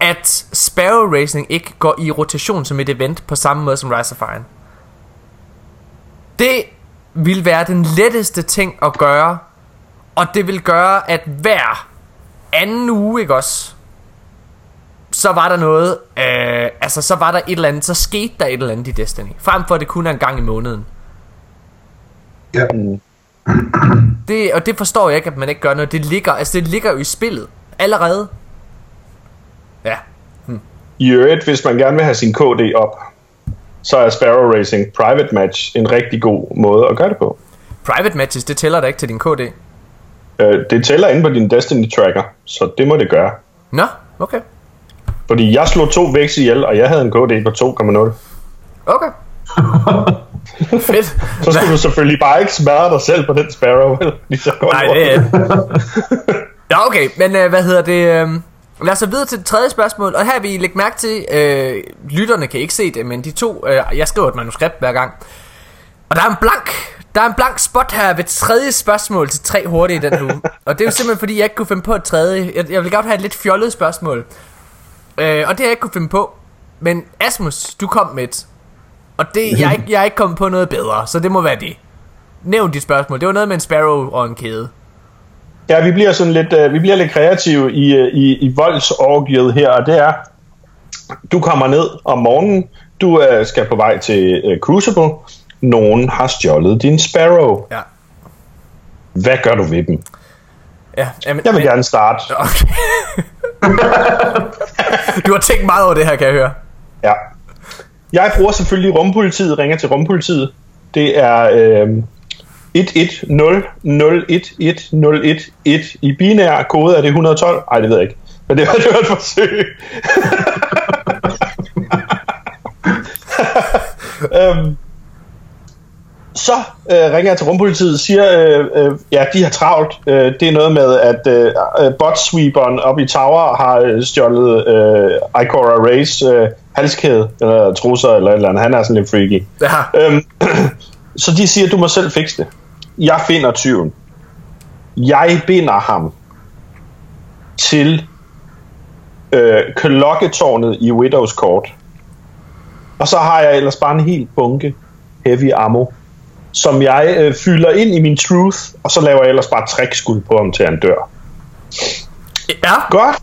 at Sparrow Racing ikke går i rotation som et event på samme måde som Rise of Iron. Det vil være den letteste ting at gøre, og det vil gøre, at hver anden uge, ikke også, så var der noget, øh, altså så var der et eller andet, så skete der et eller andet i Destiny. Frem for at det kun er en gang i måneden. Ja. Det, og det forstår jeg ikke, at man ikke gør noget. Det ligger, altså det ligger jo i spillet. Allerede. Ja. I øvrigt, hvis man gerne vil have sin KD op, så er Sparrow Racing Private Match en rigtig god måde at gøre det på. Private matches, det tæller da ikke til din KD. Øh, Det tæller inde på din Destiny tracker, så det må det gøre. Nå, okay. Fordi jeg slog to vækst ihjel, og jeg havde en KD på 2,0. Okay. [LAUGHS] Fedt. Så skal du selvfølgelig bare ikke smadre dig selv på den Sparrow? Fordi så går Nej, det er... [LAUGHS] Ja, okay, men øh, hvad hedder det... Øh, lad os så videre til det tredje spørgsmål, og her vil I lægge mærke til, øh, lytterne kan ikke se det, men de to, øh, jeg skriver et manuskript hver gang, og der er en blank, der er en blank spot her ved tredje spørgsmål til tre hurtige i den uge, [LAUGHS] og det er jo simpelthen fordi, jeg ikke kunne finde på et tredje, jeg, jeg vil godt have et lidt fjollet spørgsmål, øh, og det har jeg ikke kunne finde på, men Asmus, du kom med et, og det, jeg, ikke, jeg er ikke kommet på noget bedre, så det må være det. Nævn dit spørgsmål, det var noget med en sparrow og en kæde. Ja, vi bliver sådan lidt, øh, vi bliver lidt kreative i, øh, i, i voldsorgiet her, og det er, du kommer ned om morgenen, du øh, skal på vej til øh, Crucible, nogen har stjålet din Sparrow. Ja. Hvad gør du ved dem? Ja, jamen, Jeg vil men- gerne starte. [LAUGHS] Okay. [LAUGHS] du har tænkt meget over det her, kan jeg høre. Ja. Jeg bruger selvfølgelig rumpolitiet, ringer til rumpolitiet. Det er øh, 110011011 i binær kode, er det 112? Nej, det ved jeg ikke. Men det var, [LAUGHS] det var et forsøg. [LAUGHS] øhm, så øh, ringer jeg til rumpolitiet siger, øh, øh, ja, de har travlt. Øh, det er noget med, at øh, øh, bot-sweeperen oppe i Tower har øh, stjålet øh, Ikora Rays øh, halskæde, eller trusser, eller et eller andet. Han er sådan lidt freaky. Ja. Øhm, [CLEARS THROAT] så de siger, du må selv fikse det. Jeg finder tyven. Jeg binder ham til øh, klokketårnet i Widows Court. Og så har jeg ellers bare en helt bunke heavy ammo, som jeg øh, fylder ind i min truth, og så laver jeg ellers bare trækskud på ham til han dør. ja, Godt,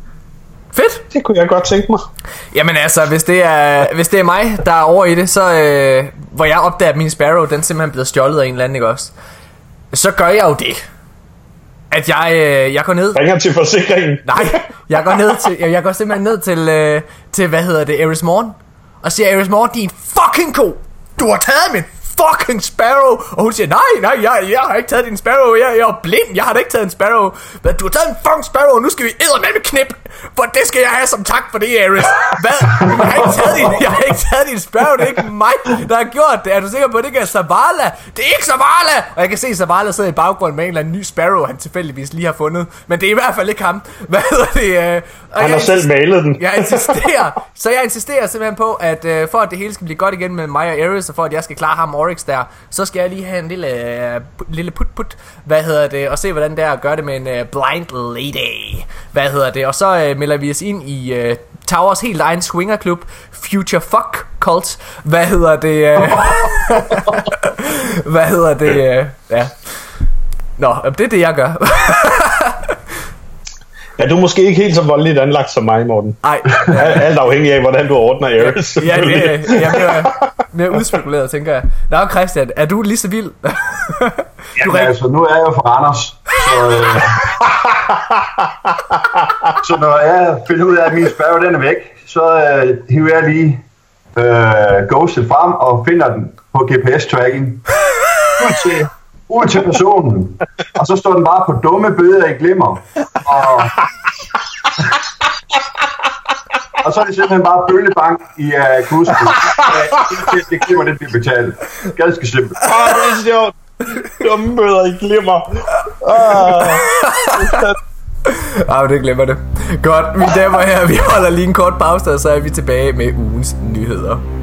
fedt. det kunne jeg godt tænke mig. Jamen altså, hvis det er, hvis det er mig, der er over i det, så øh, hvor jeg opdager, at min Sparrow, den simpelthen blevet stjålet af en eller anden, ikke også? Så gør jeg jo det. At jeg, øh, jeg går ned... Ringer til forsikringen. Nej, jeg går ned til, [LAUGHS] jeg, jeg går simpelthen ned til, øh, til hvad hedder det, Eris Morn, og siger, Eris Morn, din fucking ko, du har taget min fucking Sparrow! Og hun siger, nej, nej, jeg, jeg har ikke taget din Sparrow, jeg, jeg er blind, jeg har da ikke taget en Sparrow. Men du har taget en fucking Sparrow, og nu skal vi med knip, for det skal jeg have som tak for det, Ares. Hvad? Jeg har ikke taget din, jeg har ikke taget din Sparrow, det er ikke mig, der har gjort det. Er du sikker på, at det ikke er Zavala? Det er ikke Zavala! Og jeg kan se, at Zavala sidder i baggrunden med en eller anden ny Sparrow, han tilfældigvis lige har fundet. Men det er i hvert fald ikke ham. Hvad hedder det? Øh, han har selv malet den. Jeg insisterer, så jeg insisterer simpelthen på, at øh, for at det hele skal blive godt igen med mig og Ares, og for at jeg skal klare ham Oryx der, så skal jeg lige have en lille, øh, lille put-put, hvad hedder det, og se hvordan det er at gøre det med en øh, blind lady, hvad hedder det, og så øh, melder vi os ind i øh, Towers helt egen swingerklub, Future Fuck Cult, hvad hedder det, øh, [LAUGHS] hvad hedder det, øh, ja. Nå, det er det jeg gør. [LAUGHS] Ja, du er måske ikke helt så voldeligt anlagt som mig, Morten. Nej. Alt afhængig af, hvordan du ordner Ares. Ja, det, jeg er mere, mere udspekuleret, tænker jeg. Nå, Christian, er du lige så vild? [LAUGHS] du Jamen, altså, nu er jeg jo fra Randers, så, øh, [LAUGHS] så når jeg finder ud af, at min spærre den er væk, så øh, hiver jeg lige øh, ghostet frem og finder den på GPS-tracking. [LAUGHS] Ud til personen, og så står den bare på dumme bøder i glimmer. Og, og så er det simpelthen bare bøllebank i uh, kursen. Uh, [LAUGHS] det glimmer, det bliver betalt. Ganske simpelt. Ah, det er sjovt. Dumme bøder i glimmer. Ah. Ah, det glemmer det. Godt, mine damer og herrer, vi holder lige en kort pause, og så er vi tilbage med ugens nyheder.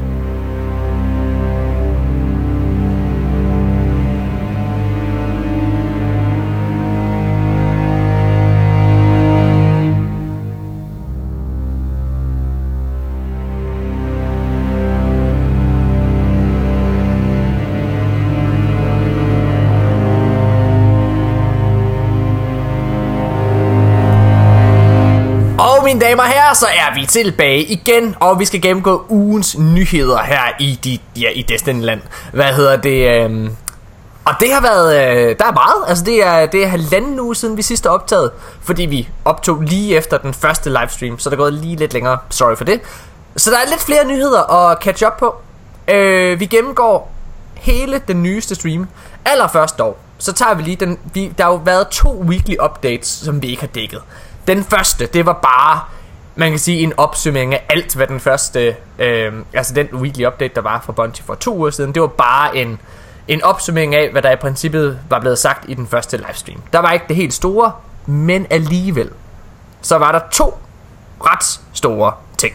Mine damer og herrer, så er vi tilbage igen, og vi skal gennemgå ugens nyheder her i, de, ja, i Destiny-land. Hvad hedder det? Øh... Og det har været, øh, der er meget, altså det er, det er halvanden uge siden vi sidst optaget, fordi vi optog lige efter den første livestream, så der er gået lige lidt længere, sorry for det. Så der er lidt flere nyheder at catch up på. Øh, vi gennemgår hele den nyeste stream. Allerførst dog, så tager vi lige den, vi, der har jo været to weekly updates, som vi ikke har dækket. Den første, det var bare, man kan sige, en opsummering af alt, hvad den første, øh, altså den weekly update, der var fra Bungie for to uger siden, det var bare en, en opsummering af, hvad der i princippet var blevet sagt i den første livestream. Der var ikke det helt store, men alligevel, så var der to ret store ting.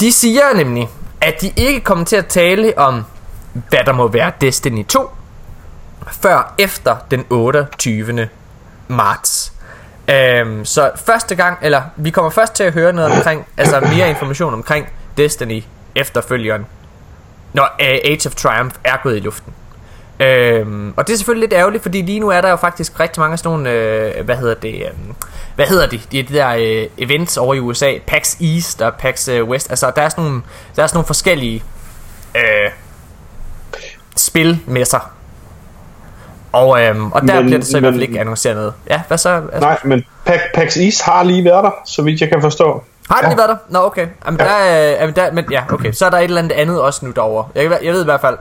De siger nemlig, at de ikke kommer til at tale om, hvad der må være Destiny 2, før efter den 28. marts. Øhm, så første gang, eller vi kommer først til at høre noget omkring, altså mere information omkring Destiny efterfølgeren, når uh, Age of Triumph er gået i luften. Øhm, og det er selvfølgelig lidt ærgerligt, fordi lige nu er der jo faktisk rigtig mange af sådan nogle, øh, hvad hedder det, øh, hvad hedder de, de, de der øh, events over i USA, PAX East og PAX øh, West, altså der er sådan nogle, der er sådan nogle forskellige øh, spilmesser, og, øhm, og der men, bliver det så i hvert fald ikke annonceret noget. Ja, hvad så? Altså? Nej, men PAX East har lige været der, så vidt jeg kan forstå. Har den ja. lige været der? Nå, okay. Jamen, ja. Der, øh, der, men, ja, okay. Så er der et eller andet andet også nu derovre. Jeg, jeg ved i hvert fald,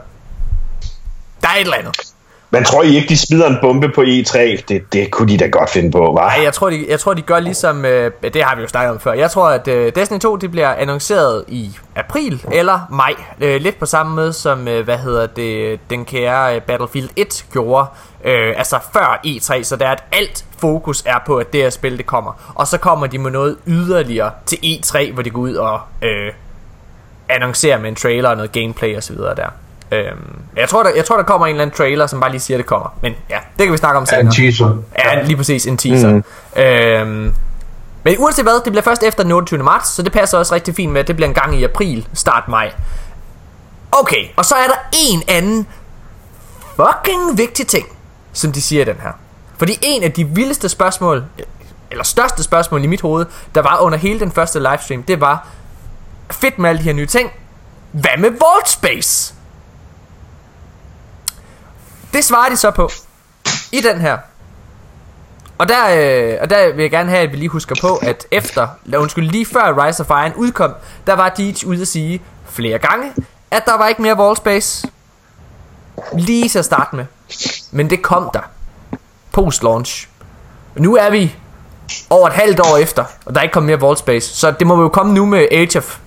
der er et eller andet. Men tror I ikke, de smider en bombe på E3? Det, det kunne de da godt finde på, hva'? Nej, jeg tror, de, jeg tror, de gør ligesom... Øh, det har vi jo snakket om før. Jeg tror, at øh, Destiny 2 det bliver annonceret i april eller maj. Øh, lidt på samme måde som, øh, hvad hedder det, den kære øh, Battlefield 1 gjorde. Øh, altså før E3, så der er, at alt fokus er på, at det her spil, det kommer. Og så kommer de med noget yderligere til E3, hvor de går ud og øh, annoncerer med en trailer og noget gameplay osv. der. Øhm, jeg, tror, der, jeg tror, der kommer en eller anden trailer, som bare lige siger, at det kommer. Men ja, det kan vi snakke om senere. En teaser. Ja, lige præcis, en teaser. Mm. Øhm, men uanset hvad, det bliver først efter den 28. marts, så det passer også rigtig fint med, at det bliver en gang i april, start maj. Okay, og så er der en anden fucking vigtig ting, som de siger i den her. Fordi en af de vildeste spørgsmål, eller største spørgsmål i mit hoved, der var under hele den første livestream, det var, fedt med alle de her nye ting, hvad med Vault Space? Det svarer de så på i den her. Og der, øh, og der vil jeg gerne have, at vi lige husker på, at efter, undskyld, lige før Rise of Iron udkom, der var Deej ude at sige flere gange, at der var ikke mere wall space. Lige til at starte med. Men det kom der. Post-launch. Nu er vi over et halvt år efter, og der er ikke kommet mere wall Space. Så det må jo komme nu med Age of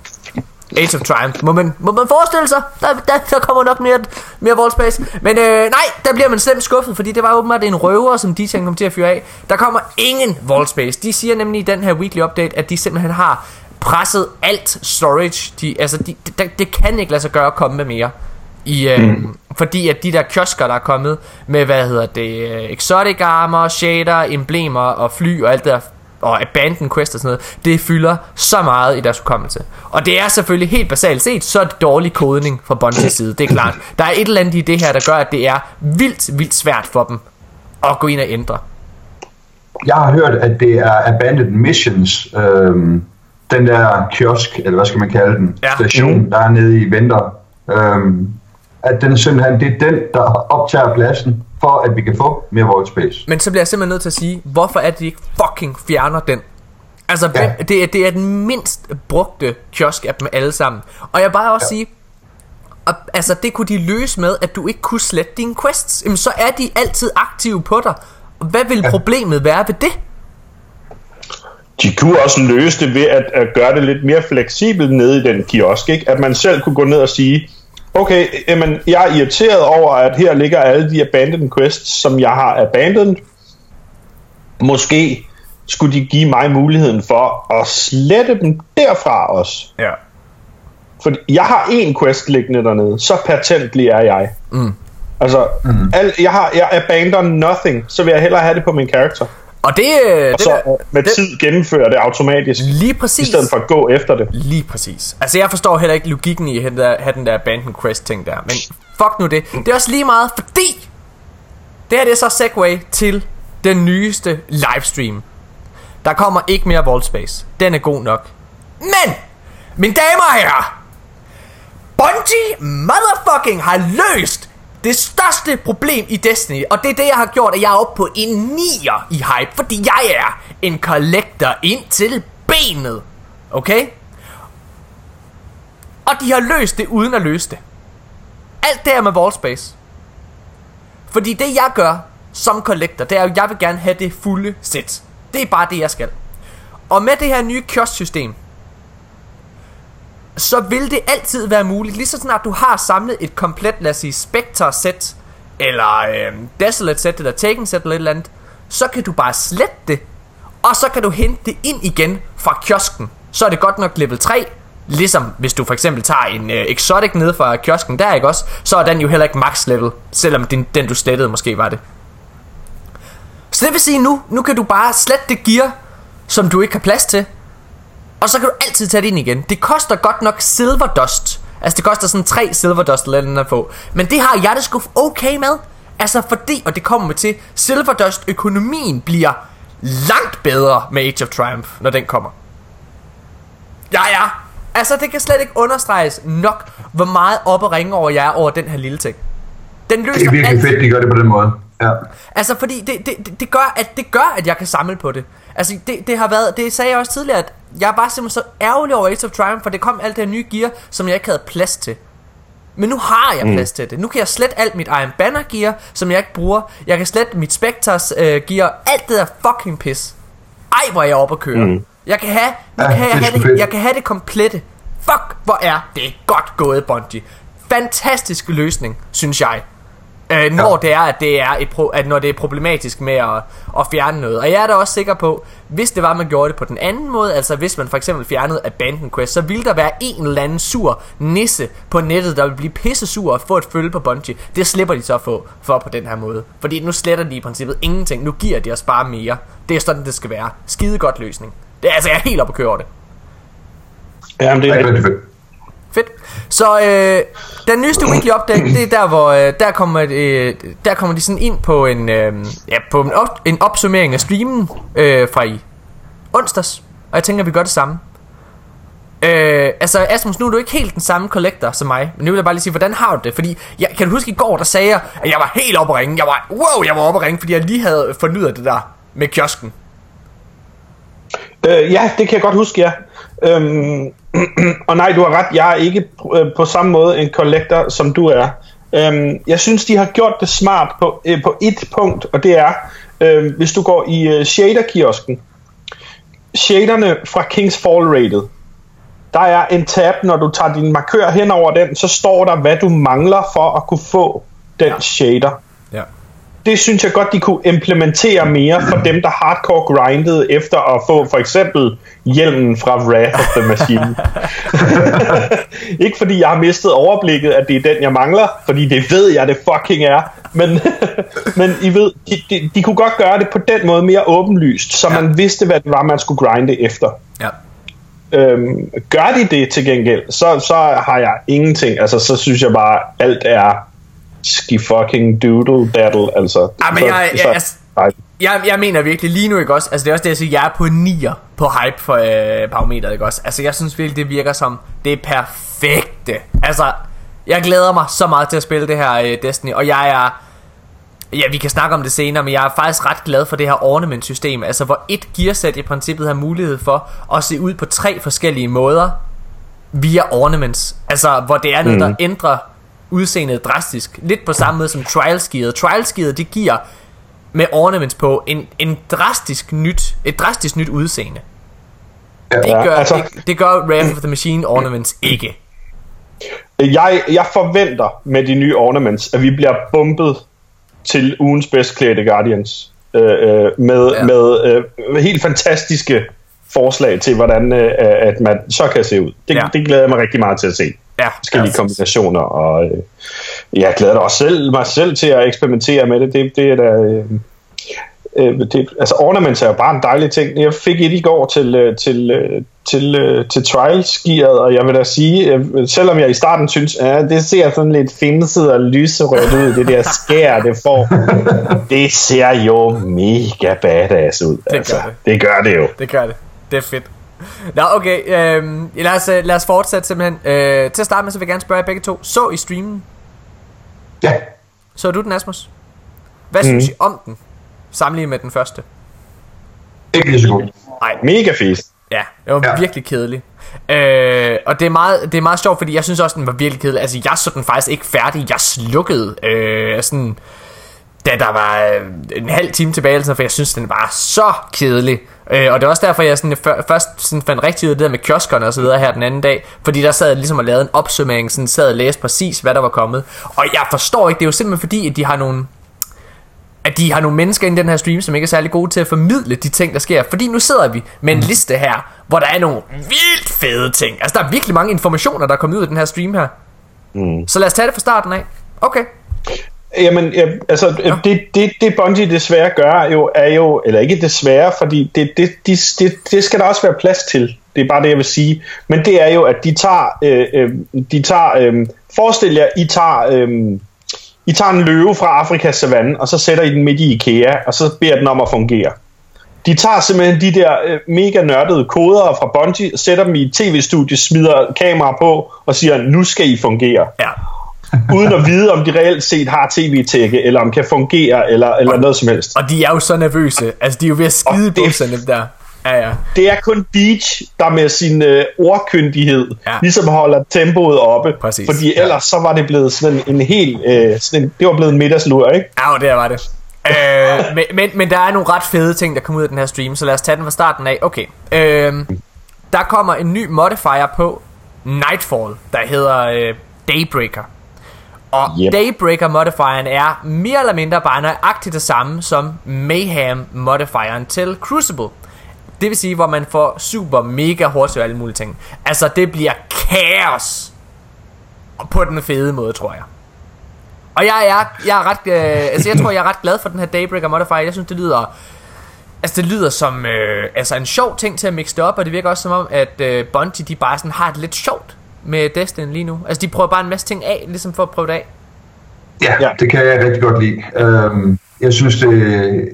Age of Triumph. Må man, må man forestille sig? Der, der, der kommer nok mere, mere Vault Space. Men øh, nej, der bliver man slemt skuffet, fordi det var åbenbart en røver, som de kom til at fyre af. Der kommer ingen Vault Space. De siger nemlig i den her weekly update, at de simpelthen har presset alt storage. De, altså, de, det, det kan ikke lade sig gøre at komme med mere. I, øh, mm. Fordi at de der kiosker, der er kommet med, hvad hedder det, øh, exotic armor, shader, emblemer og fly og alt det der og Abandon Quest og sådan noget, det fylder så meget i deres hukommelse. Og det er selvfølgelig helt basalt set, så er det dårlig kodning fra Bungie's side, det er klart. Der er et eller andet i det her, der gør, at det er vildt, vildt svært for dem at gå ind og ændre. Jeg har hørt, at det er Abandoned Missions, øhm, den der kiosk, eller hvad skal man kalde den, ja. station, mm. der er nede i Venter, øhm, at den simpelthen, det er den, der optager pladsen for at vi kan få mere void space. Men så bliver jeg simpelthen nødt til at sige, hvorfor er det, de ikke fucking fjerner den? Altså, ja. det, er, det er den mindst brugte kiosk af dem alle sammen. Og jeg bare også ja. sige, og, altså det kunne de løse med, at du ikke kunne slette dine quests. Jamen så er de altid aktive på dig. Hvad vil ja. problemet være ved det? De kunne også løse det ved at, at gøre det lidt mere fleksibelt nede i den kiosk. Ikke? At man selv kunne gå ned og sige, okay, jamen, jeg er irriteret over, at her ligger alle de abandoned quests, som jeg har abandoned. Måske skulle de give mig muligheden for at slette dem derfra også. Ja. For jeg har en quest liggende dernede, så patentlig er jeg. Mm. Altså, mm. Al, jeg har jeg abandoned nothing, så vil jeg hellere have det på min karakter. Og det, og så det der, med det, tid gennemfører det automatisk. Lige præcis. I stedet for at gå efter det. Lige præcis. Altså jeg forstår heller ikke logikken i at have den der Abandoned Quest ting der. Men fuck nu det. Det er også lige meget, fordi det her det er så segway til den nyeste livestream. Der kommer ikke mere Vault Space. Den er god nok. Men, mine damer og herrer, Bungie motherfucking har løst det største problem i Destiny, og det er det, jeg har gjort, at jeg er oppe på en 9'er i hype, fordi jeg er en collector ind til benet. Okay? Og de har løst det uden at løse det. Alt det her med Wallspace. Fordi det jeg gør som collector, det er at jeg vil gerne have det fulde sæt. Det er bare det jeg skal. Og med det her nye kiosksystem, system så vil det altid være muligt, lige så snart du har samlet et komplet, lad os sige, Spectre-sæt, eller øh, Desolate-sæt, eller Taken-sæt, eller et eller andet, så kan du bare slette det, og så kan du hente det ind igen fra kiosken. Så er det godt nok level 3, ligesom hvis du for eksempel tager en øh, exotic ned fra kiosken der, ikke også, så er den jo heller ikke max level, selvom den, den du slettede måske var det. Så det vil sige nu, nu kan du bare slette det gear, som du ikke har plads til, og så kan du altid tage det ind igen. Det koster godt nok Silver Dust. Altså det koster sådan 3 Silver Dust eller andet at få. Men det har jeg det sgu okay med. Altså fordi, og det kommer med til, Silver Dust økonomien bliver langt bedre med Age of Triumph, når den kommer. Ja, ja. Altså det kan slet ikke understreges nok, hvor meget op og ringe over jeg er over den her lille ting. Den løser det er virkelig alt. fedt, de gør det på den måde. Ja. Altså fordi det, det, det, gør, at, det gør, at jeg kan samle på det. Altså det, det har været, det sagde jeg også tidligere, at jeg var simpelthen så ærgerlig over Age of Triumph, for det kom alt det her nye gear, som jeg ikke havde plads til. Men nu har jeg mm. plads til det. Nu kan jeg slette alt mit Iron Banner gear, som jeg ikke bruger. Jeg kan slette mit Spectres uh, gear. Alt det der fucking pis. Ej, hvor er jeg oppe at køre. Mm. Jeg kan have, nu ja, kan jeg, have det, jeg kan have det komplette. Fuck, hvor er det godt gået, Bungie. Fantastisk løsning, synes jeg øh, når ja. det er, at det er, et pro, at når det er problematisk med at, at fjerne noget. Og jeg er da også sikker på, hvis det var, at man gjorde det på den anden måde, altså hvis man for eksempel fjernede Abandon Quest, så ville der være en eller anden sur nisse på nettet, der vil blive pisse sur og få et følge på Bungie. Det slipper de så få for på den her måde. Fordi nu sletter de i princippet ingenting. Nu giver de os bare mere. Det er sådan, det skal være. Skide godt løsning. Det er altså, jeg er helt oppe at køre det. Jamen, det er rigtig fedt. Så øh, den nyeste weekly update, det er der, hvor øh, der, kommer, øh, der kommer de sådan ind på en, øh, ja, på en, op, en opsummering af streamen øh, fra i onsdags. Og jeg tænker, at vi gør det samme. Øh, altså Asmus, nu er du ikke helt den samme collector som mig Men nu vil jeg bare lige sige, hvordan har du det? Fordi, jeg, kan du huske i går, der sagde jeg At jeg var helt oppe at ringe Jeg var, wow, jeg var oppe at ringe Fordi jeg lige havde fundet ud af det der Med kiosken øh, Ja, det kan jeg godt huske, ja øhm, [CLEARS THROAT] og nej, du har ret, jeg er ikke øh, på samme måde en collector, som du er. Øhm, jeg synes, de har gjort det smart på, øh, på et punkt, og det er, øh, hvis du går i øh, shader-kiosken, shaderne fra Kings Fall Rated, der er en tab, når du tager din markør hen over den, så står der, hvad du mangler for at kunne få den ja. shader. Ja. Det synes jeg godt, de kunne implementere mere for dem, der hardcore grindede efter at få for eksempel hjelmen fra Wrath of the Machine. [LAUGHS] Ikke fordi jeg har mistet overblikket, at det er den, jeg mangler, fordi det ved jeg, det fucking er. Men, [LAUGHS] men I ved, de, de, de kunne godt gøre det på den måde mere åbenlyst, så man vidste, hvad det var, man skulle grinde efter. Ja. Øhm, gør de det til gengæld, så, så har jeg ingenting. Altså, så synes jeg bare, alt er ski fucking doodle daddle. Altså, Ah, men så, jeg, jeg, så, jeg, jeg, jeg, jeg mener virkelig lige nu, ikke også? Altså, det er også det, jeg siger, jeg er på 9'er på hype for øh, barometeret, ikke også? Altså, jeg synes virkelig, det virker som det perfekte. Altså, jeg glæder mig så meget til at spille det her øh, Destiny, og jeg er... Ja, vi kan snakke om det senere, men jeg er faktisk ret glad for det her ornament-system, altså hvor et gearsæt i princippet har mulighed for at se ud på tre forskellige måder via ornaments. Altså, hvor det er noget, mm. der ændrer udseendet drastisk. Lidt på samme måde som trials-gearet. Trials-gearet, det giver med ornaments på en, en drastisk nyt, et drastisk nyt udseende. Det gør, altså- det, det gør Wrath of the Machine ornaments ikke. Jeg, jeg forventer med de nye ornaments, at vi bliver bumpet til ugens bedst klædte Guardians. Øh, øh, med ja. med øh, helt fantastiske forslag til, hvordan øh, at man så kan se ud. Det, Ja. det glæder jeg mig rigtig meget til at se. Ja, Forskellige ja. kombinationer, og øh, jeg glæder mig også selv, mig selv til at eksperimentere med det. Det, det er da... Øh, øh, det, altså ornaments er jo bare en dejlig ting. Jeg fik et i går til, øh, til, øh, til, øh, til trials-gearet, og jeg vil da sige, øh, selvom jeg i starten synes, at det ser sådan lidt finset og lyserødt ud, det der skær, det får, [LAUGHS] det ser jo mega badass ud. gør altså, det. det gør det jo. Det gør det. Det er fedt. Nå, okay. Øh, lad, os, øh, lad os fortsætte simpelthen. Øh, til at starte med, så vil jeg gerne spørge jer begge to. Så I streamen? Ja, Så du den, Asmus? Hvad mm. synes I om den? Sammenlignet med den første? ikke lige så godt. Nej, Mega fisk. Ja, det var. Ja. virkelig kedelig. Øh, og det er, meget, det er meget sjovt, fordi jeg synes også, den var virkelig kedelig. Altså, jeg så den faktisk ikke færdig. Jeg slukkede øh, sådan, da der var øh, en halv time tilbage, eller sådan, for jeg synes, den var så kedelig. Øh, og det er også derfor, jeg sådan, før, først sådan fandt rigtig ud af det der med kioskerne og så videre her den anden dag. Fordi der sad jeg ligesom og lavede en opsummering, sådan sad og læste præcis, hvad der var kommet. Og jeg forstår ikke, det er jo simpelthen fordi, at de har nogle at de har nogle mennesker i den her stream, som ikke er særlig gode til at formidle de ting, der sker. Fordi nu sidder vi med en liste her, hvor der er nogle vildt fede ting. Altså, der er virkelig mange informationer, der er kommet ud af den her stream her. Mm. Så lad os tage det fra starten af. Okay. Jamen, ja, altså, ja. det, det, det Bungie desværre gør jo, er jo, eller ikke desværre, fordi det, det, de, det, det skal der også være plads til. Det er bare det, jeg vil sige. Men det er jo, at de tager, øh, øh, de tager øh, forestil jer, I tager, øh, I tager en løve fra Afrikas savanne, og så sætter I den midt i IKEA, og så beder den om at fungere. De tager simpelthen de der øh, mega nørdede koder fra Bungie, sætter dem i tv-studie, smider kamera på, og siger, nu skal I fungere Ja. Uden at vide, om de reelt set har tv-tække, eller om kan fungere, eller, eller noget som helst. Og de er jo så nervøse. Altså, de er jo ved at skide Og det- bukserne, dem der. Ja, ja. Det er kun Beach, der med sin øh, ordkyndighed Ja. ja. ligesom holder tempoet oppe. Præcis. Fordi ellers så var det blevet sådan en, en helt... Øh, sådan en, det var blevet en middagslur, ikke? Ja, det var det. øh, [LAUGHS] men, men, men der er nogle ret fede ting, der kommer ud af den her stream, så lad os tage den fra starten af. Okay. Øh, der kommer en ny modifier på Nightfall, der hedder øh, Daybreaker. Og yep. Daybreaker modifieren er mere eller mindre bare nøjagtigt det samme som Mayhem modifieren til Crucible. Det vil sige, hvor man får super mega hurtigt og alle mulige ting. Altså, det bliver kaos. Og på den fede måde, tror jeg. Og jeg er, jeg er ret, øh, altså jeg tror, jeg er ret glad for den her Daybreaker modifier. Jeg synes, det lyder, altså det lyder som, øh, altså en sjov ting til at mixe det op, og det virker også som om, at øh, Bungie, de bare sådan har det lidt sjovt med Destiny lige nu. Altså de prøver bare en masse ting af, ligesom for at prøve det af. Ja, Ja. det kan jeg rigtig godt lide. Øhm, jeg synes, det,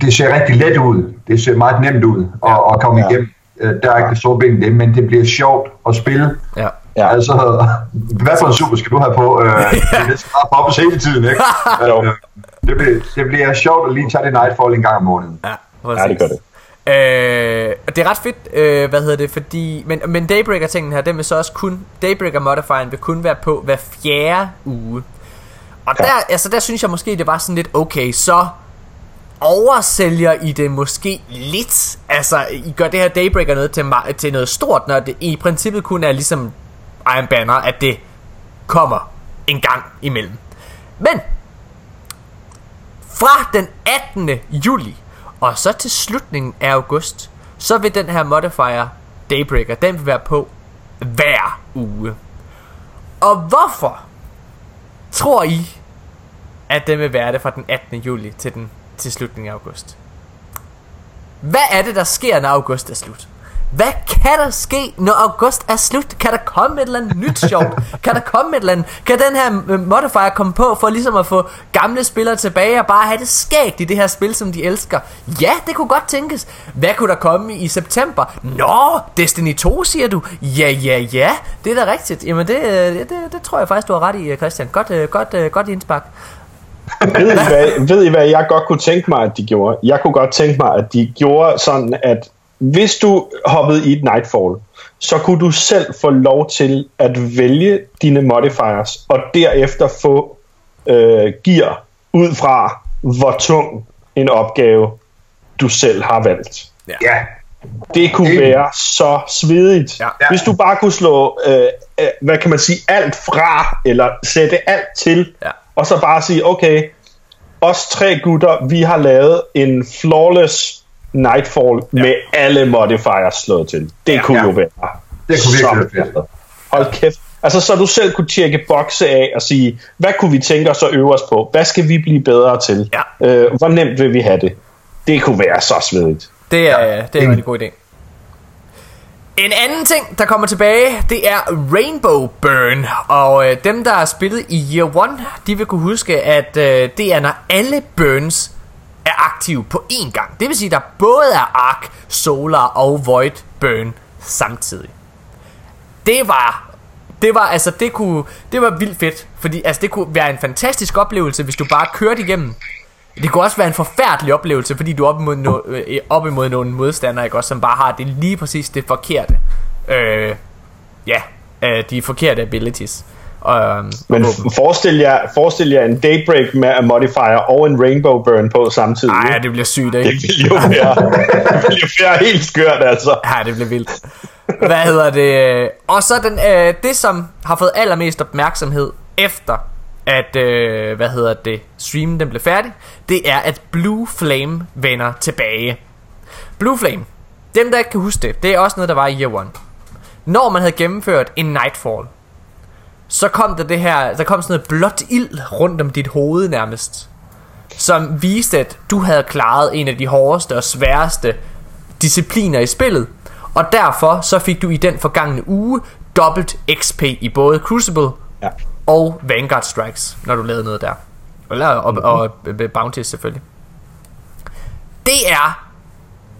det ser rigtig let ud. Det ser meget nemt ud at, at komme Ja. igennem. Øh, Der er ikke det store ben det, men det bliver sjovt at spille. Ja. Ja. Altså, [LAUGHS] hvad for en super skal du have på? Øh, [LAUGHS] det skal bare poppes hele tiden, ikke? [LAUGHS] Øh, det, bliver, det bliver sjovt at lige tage det Nightfall en gang om måneden. Ja, Ja, det gør det. Øh, og det er ret fedt, øh, hvad hedder det, fordi, men, men Daybreaker tingen her, den vil så også kun, Daybreaker modifieren vil kun være på hver fjerde uge. Og ja. der, altså, der synes jeg måske, det var sådan lidt, okay, så oversælger I det måske lidt. Altså, I gør det her Daybreaker noget til, til noget stort, når det i princippet kun er ligesom Iron Banner, at det kommer en gang imellem. Men, fra den 18. juli, og så til slutningen af august, så vil den her modifier Daybreaker, den vil være på hver uge. Og hvorfor tror I, at den vil være det fra den 18. juli til den til slutningen af august? Hvad er det, der sker, når august er slut? Hvad kan der ske, når august er slut? Kan der komme et eller andet nyt sjovt? Kan der komme et eller andet? Kan den her øh, modifier komme på for ligesom at få gamle spillere tilbage og bare have det skægt i det her spil, som de elsker? Ja, det kunne godt tænkes. Hvad kunne der komme i september? Nå, Destiny 2 siger du? Ja, ja, ja. Det er da rigtigt. Jamen det, øh, det, det, tror jeg faktisk, du har ret i, øh, Christian. Godt, godt, godt indspark. ved, I hvad, ved I hvad jeg godt kunne tænke mig, at de gjorde? Jeg kunne godt tænke mig, at de gjorde sådan, at hvis du hoppede i et Nightfall, så kunne du selv få lov til at vælge dine modifiers, og derefter få øh, gear ud fra, hvor tung en opgave du selv har valgt. Ja. ja. Det kunne Ingen. være så svedigt. Ja. Hvis du bare kunne slå, øh, øh, hvad kan man sige, alt fra, eller sætte alt til, ja. og så bare sige, okay, os tre gutter, vi har lavet en flawless Nightfall ja. med alle modifiers slået til. Det ja, kunne ja. jo være Det kunne virkelig være Hold kæft. Altså, så du selv kunne tjekke bokse af og sige, hvad kunne vi tænke os at øve os på? Hvad skal vi blive bedre til? Ja. Øh, hvor nemt vil vi have det? Det kunne være så svedigt. Det er, ja. det er en rigtig god idé. En anden ting, der kommer tilbage, det er Rainbow Burn. Og øh, dem, der har spillet i Year 1, de vil kunne huske, at øh, det er, når alle burns er aktive på én gang. Det vil sige, at der både er Ark, Solar og Void Burn samtidig. Det var det var altså det kunne det var vildt fedt, fordi altså det kunne være en fantastisk oplevelse hvis du bare kørte igennem. Det kunne også være en forfærdelig oplevelse, fordi du er op imod, no, øh, op imod nogle modstandere, ikke også, som bare har det lige præcis det forkerte. Øh, ja, øh, de forkerte abilities. Um, Men forestil jer, forestil jer en Daybreak med en modifier og en Rainbow Burn på samtidig. Nej, det bliver sygt, ikke? Det vil jo være, [LAUGHS] det jo være helt skørt, altså. Ja, det bliver vildt. Hvad hedder det? Og så den, øh, det, som har fået allermest opmærksomhed efter at, øh, hvad hedder det, streamen den blev færdig, det er, at Blue Flame vender tilbage. Blue Flame, dem der ikke kan huske det, det er også noget, der var i Year 1. Når man havde gennemført en Nightfall, så kom der det her, der kom sådan noget blåt ild rundt om dit hoved nærmest, som viste, at du havde klaret en af de hårdeste og sværeste discipliner i spillet, og derfor så fik du i den forgangne uge dobbelt XP i både Crucible ja. og Vanguard Strikes, når du lavede noget der. Eller, og, og, og Bounties selvfølgelig. Det er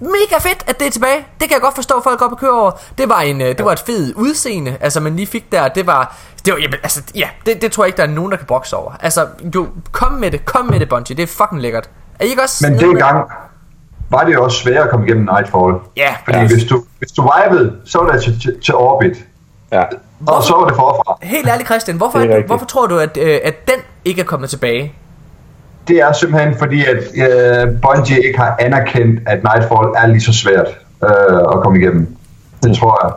mega fedt, at det er tilbage. Det kan jeg godt forstå, at folk går på køre over. Det var, en, øh, det var et fedt udseende, altså man lige fik der. Det var, det var jamen, altså, ja, det, det tror jeg ikke, der er nogen, der kan bokse over. Altså, du, kom med det, kom med det, Bungie. Det er fucking lækkert. Er I ikke også... Men det gang var det også svært at komme igennem Nightfall. Ja. Fordi ja. hvis du, hvis du vibede, så var det til, til, til Orbit. Ja. Hvorfor, og så var det forfra. Helt ærligt, Christian, hvorfor, er, hvorfor tror du, at, øh, at den ikke er kommet tilbage? Det er simpelthen fordi, at uh, Bungie ikke har anerkendt, at Nightfall er lige så svært uh, at komme igennem. Det tror jeg.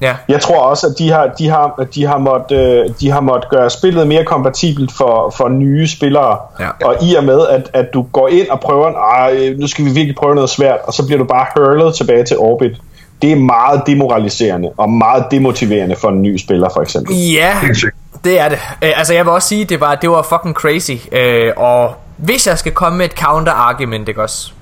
Ja. Jeg tror også, at de har, de har, de har, måttet, uh, de har måttet gøre spillet mere kompatibelt for, for nye spillere. Ja. Og i og med, at, at du går ind og prøver, nu skal vi virkelig prøve noget svært, og så bliver du bare hurlet tilbage til Orbit. Det er meget demoraliserende og meget demotiverende for en ny spiller, for eksempel. Ja, det er det. Øh, altså jeg vil også sige, det var, det var fucking crazy. Øh, og hvis jeg skal komme med et counter-argument, ikke også?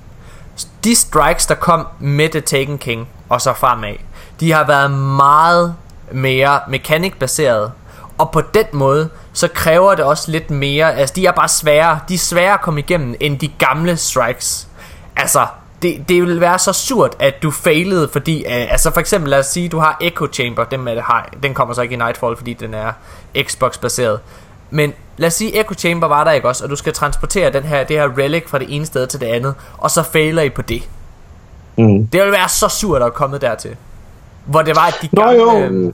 De strikes, der kom med The Taken King, og så fremad, de har været meget mere mekanik-baseret. Og på den måde, så kræver det også lidt mere, altså de er bare svære, de er svære at komme igennem, end de gamle strikes. Altså, det, det vil være så surt, at du failede, fordi, uh, altså for eksempel lad os sige, du har Echo Chamber, den, med, har, den kommer så ikke i Nightfall, fordi den er Xbox-baseret. Men lad os sige, Echo Chamber var der ikke også, og du skal transportere den her, det her relic fra det ene sted til det andet, og så failer I på det. Mm. Det vil være så surt at komme dertil. Hvor det var, at de gamle... Nå, jo.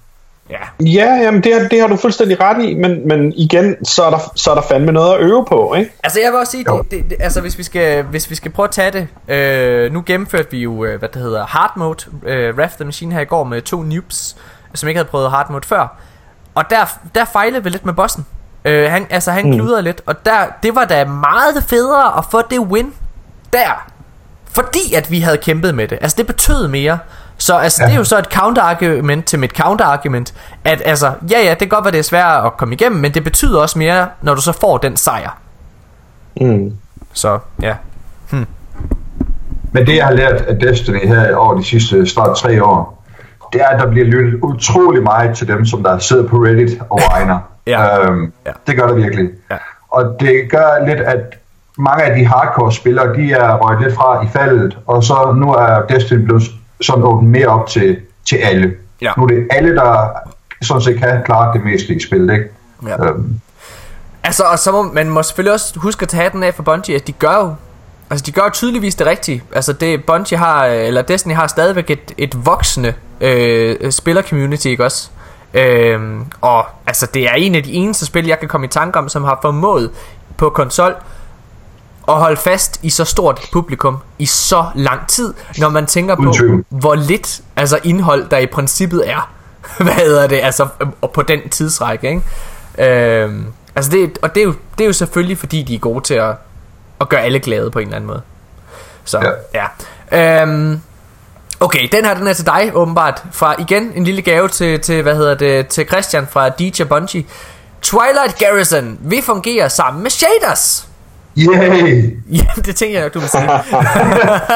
Ja. Ja, jamen det, har- det har du fuldstændig ret i, men, men igen, så er, der, så er der fandme noget at øve på, ikke? Altså jeg vil også sige, det, det, det, altså hvis vi skal hvis vi skal prøve at tage det, øh, nu gennemførte vi jo øh, hvad det hedder hard mode, øh, Wrath the Machine her i går med to noobs, som ikke havde prøvet hard mode før, og der der fejlede vi lidt med bossen. Øh, han altså han mm. kludrede lidt, og der det var da meget federe at få det win der, fordi at vi havde kæmpet med det. Altså det betød mere. Så altså, ja. Det er jo så et counterargument til mit counterargument, at altså, ja ja, det kan godt være, det er svært at komme igennem, men det betyder også mere, når du så får den sejr. Mm. Så ja. Men det, jeg har lært af Destiny her over de sidste snart tre år, det er, at der bliver lyttet utrolig meget til dem, som der sidder på Reddit og whiner. Ja. Øhm, Ja. Det gør der virkelig. Ja. Og det gør lidt, at mange af de hardcore spillere, de er røget lidt fra i faldet, og så nu er Destiny blevet sådan åbent mere op til, til alle. Ja. Nu er det alle, der sådan set kan klare det meste i spillet, ikke? Ja. Øhm, Altså, og så må man må selvfølgelig også huske at tage den af for Bungie, at de gør jo Altså de gør tydeligvis det rigtige Altså det Bungie har Eller Destiny har stadigvæk et, et voksende øh, Spiller-community ikke også øhm, Og altså det er en af de eneste spil Jeg kan komme i tanke om Som har formået på konsol At holde fast i så stort publikum I så lang tid Når man tænker på. Hvor lidt altså indhold der i princippet er. [LAUGHS] Hvad hedder det? Altså øh, på den tidsrække ikke? Øhm, Altså det, og det er, jo, det er jo selvfølgelig fordi de er gode til at, at gøre alle glade på en eller anden måde. Så ja, ja. Øhm, Okay, den her den er til dig åbenbart. Fra igen en lille gave til, til hvad hedder det Til Christian fra DJ Bungie. Twilight Garrison. Vi fungerer sammen med shaders yay! [LAUGHS] Ja, det tænker jeg nok du vil sige [LAUGHS]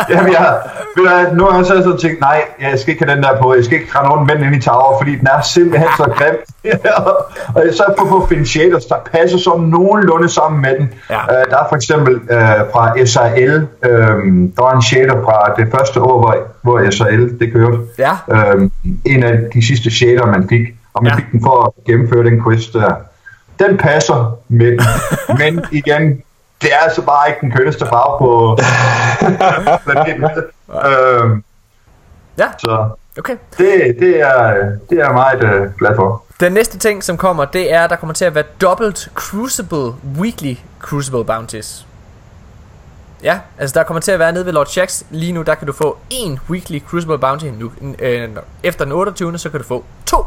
Jamen, jeg, ved du, nu har jeg så sådan tænkt, nej, jeg skal ikke have den der på, jeg skal ikke rende rundt med den ind i tower, fordi den er simpelthen så grim. [LAUGHS] og jeg så på på at finde shaders, der passer sådan nogenlunde sammen med den. Ja. Uh, der er for eksempel uh, fra SRL, um, der var en shader fra det første år, hvor, hvor SRL det kørte. Ja. Um, en af de sidste shader, man fik, og man Ja. fik den for at gennemføre den quest der. Den passer med den, men igen, det er altså bare ikke den kønneste farve [LAUGHS] på planeten. øhm, Ja, så okay det, det, er, det er jeg meget øh, glad for. Den næste ting som kommer Det er at der kommer til at være dobbelt Crucible Weekly Crucible Bounties Ja, altså der kommer til at være nede ved Lord Shax Lige nu der kan du få en Weekly Crucible Bounty nu, øh, Efter den 28. så kan du få to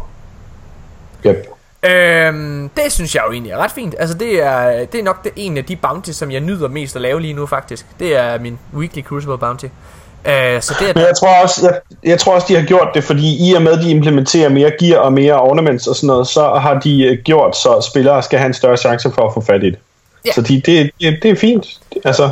Yep. Øhm, det synes jeg jo egentlig er ret fint. Altså det er, det er nok det, en af de bounties, som jeg nyder mest at lave lige nu faktisk. Det er min weekly crucible bounty. Øh, så det Men er jeg tror, også, jeg, jeg tror også, de har gjort det, fordi i og med, at de implementerer mere gear og mere ornaments og sådan noget, så har de øh, gjort, så spillere skal have en større chance for at få fat i det. Ja. Så de, det, det, det er fint. Altså,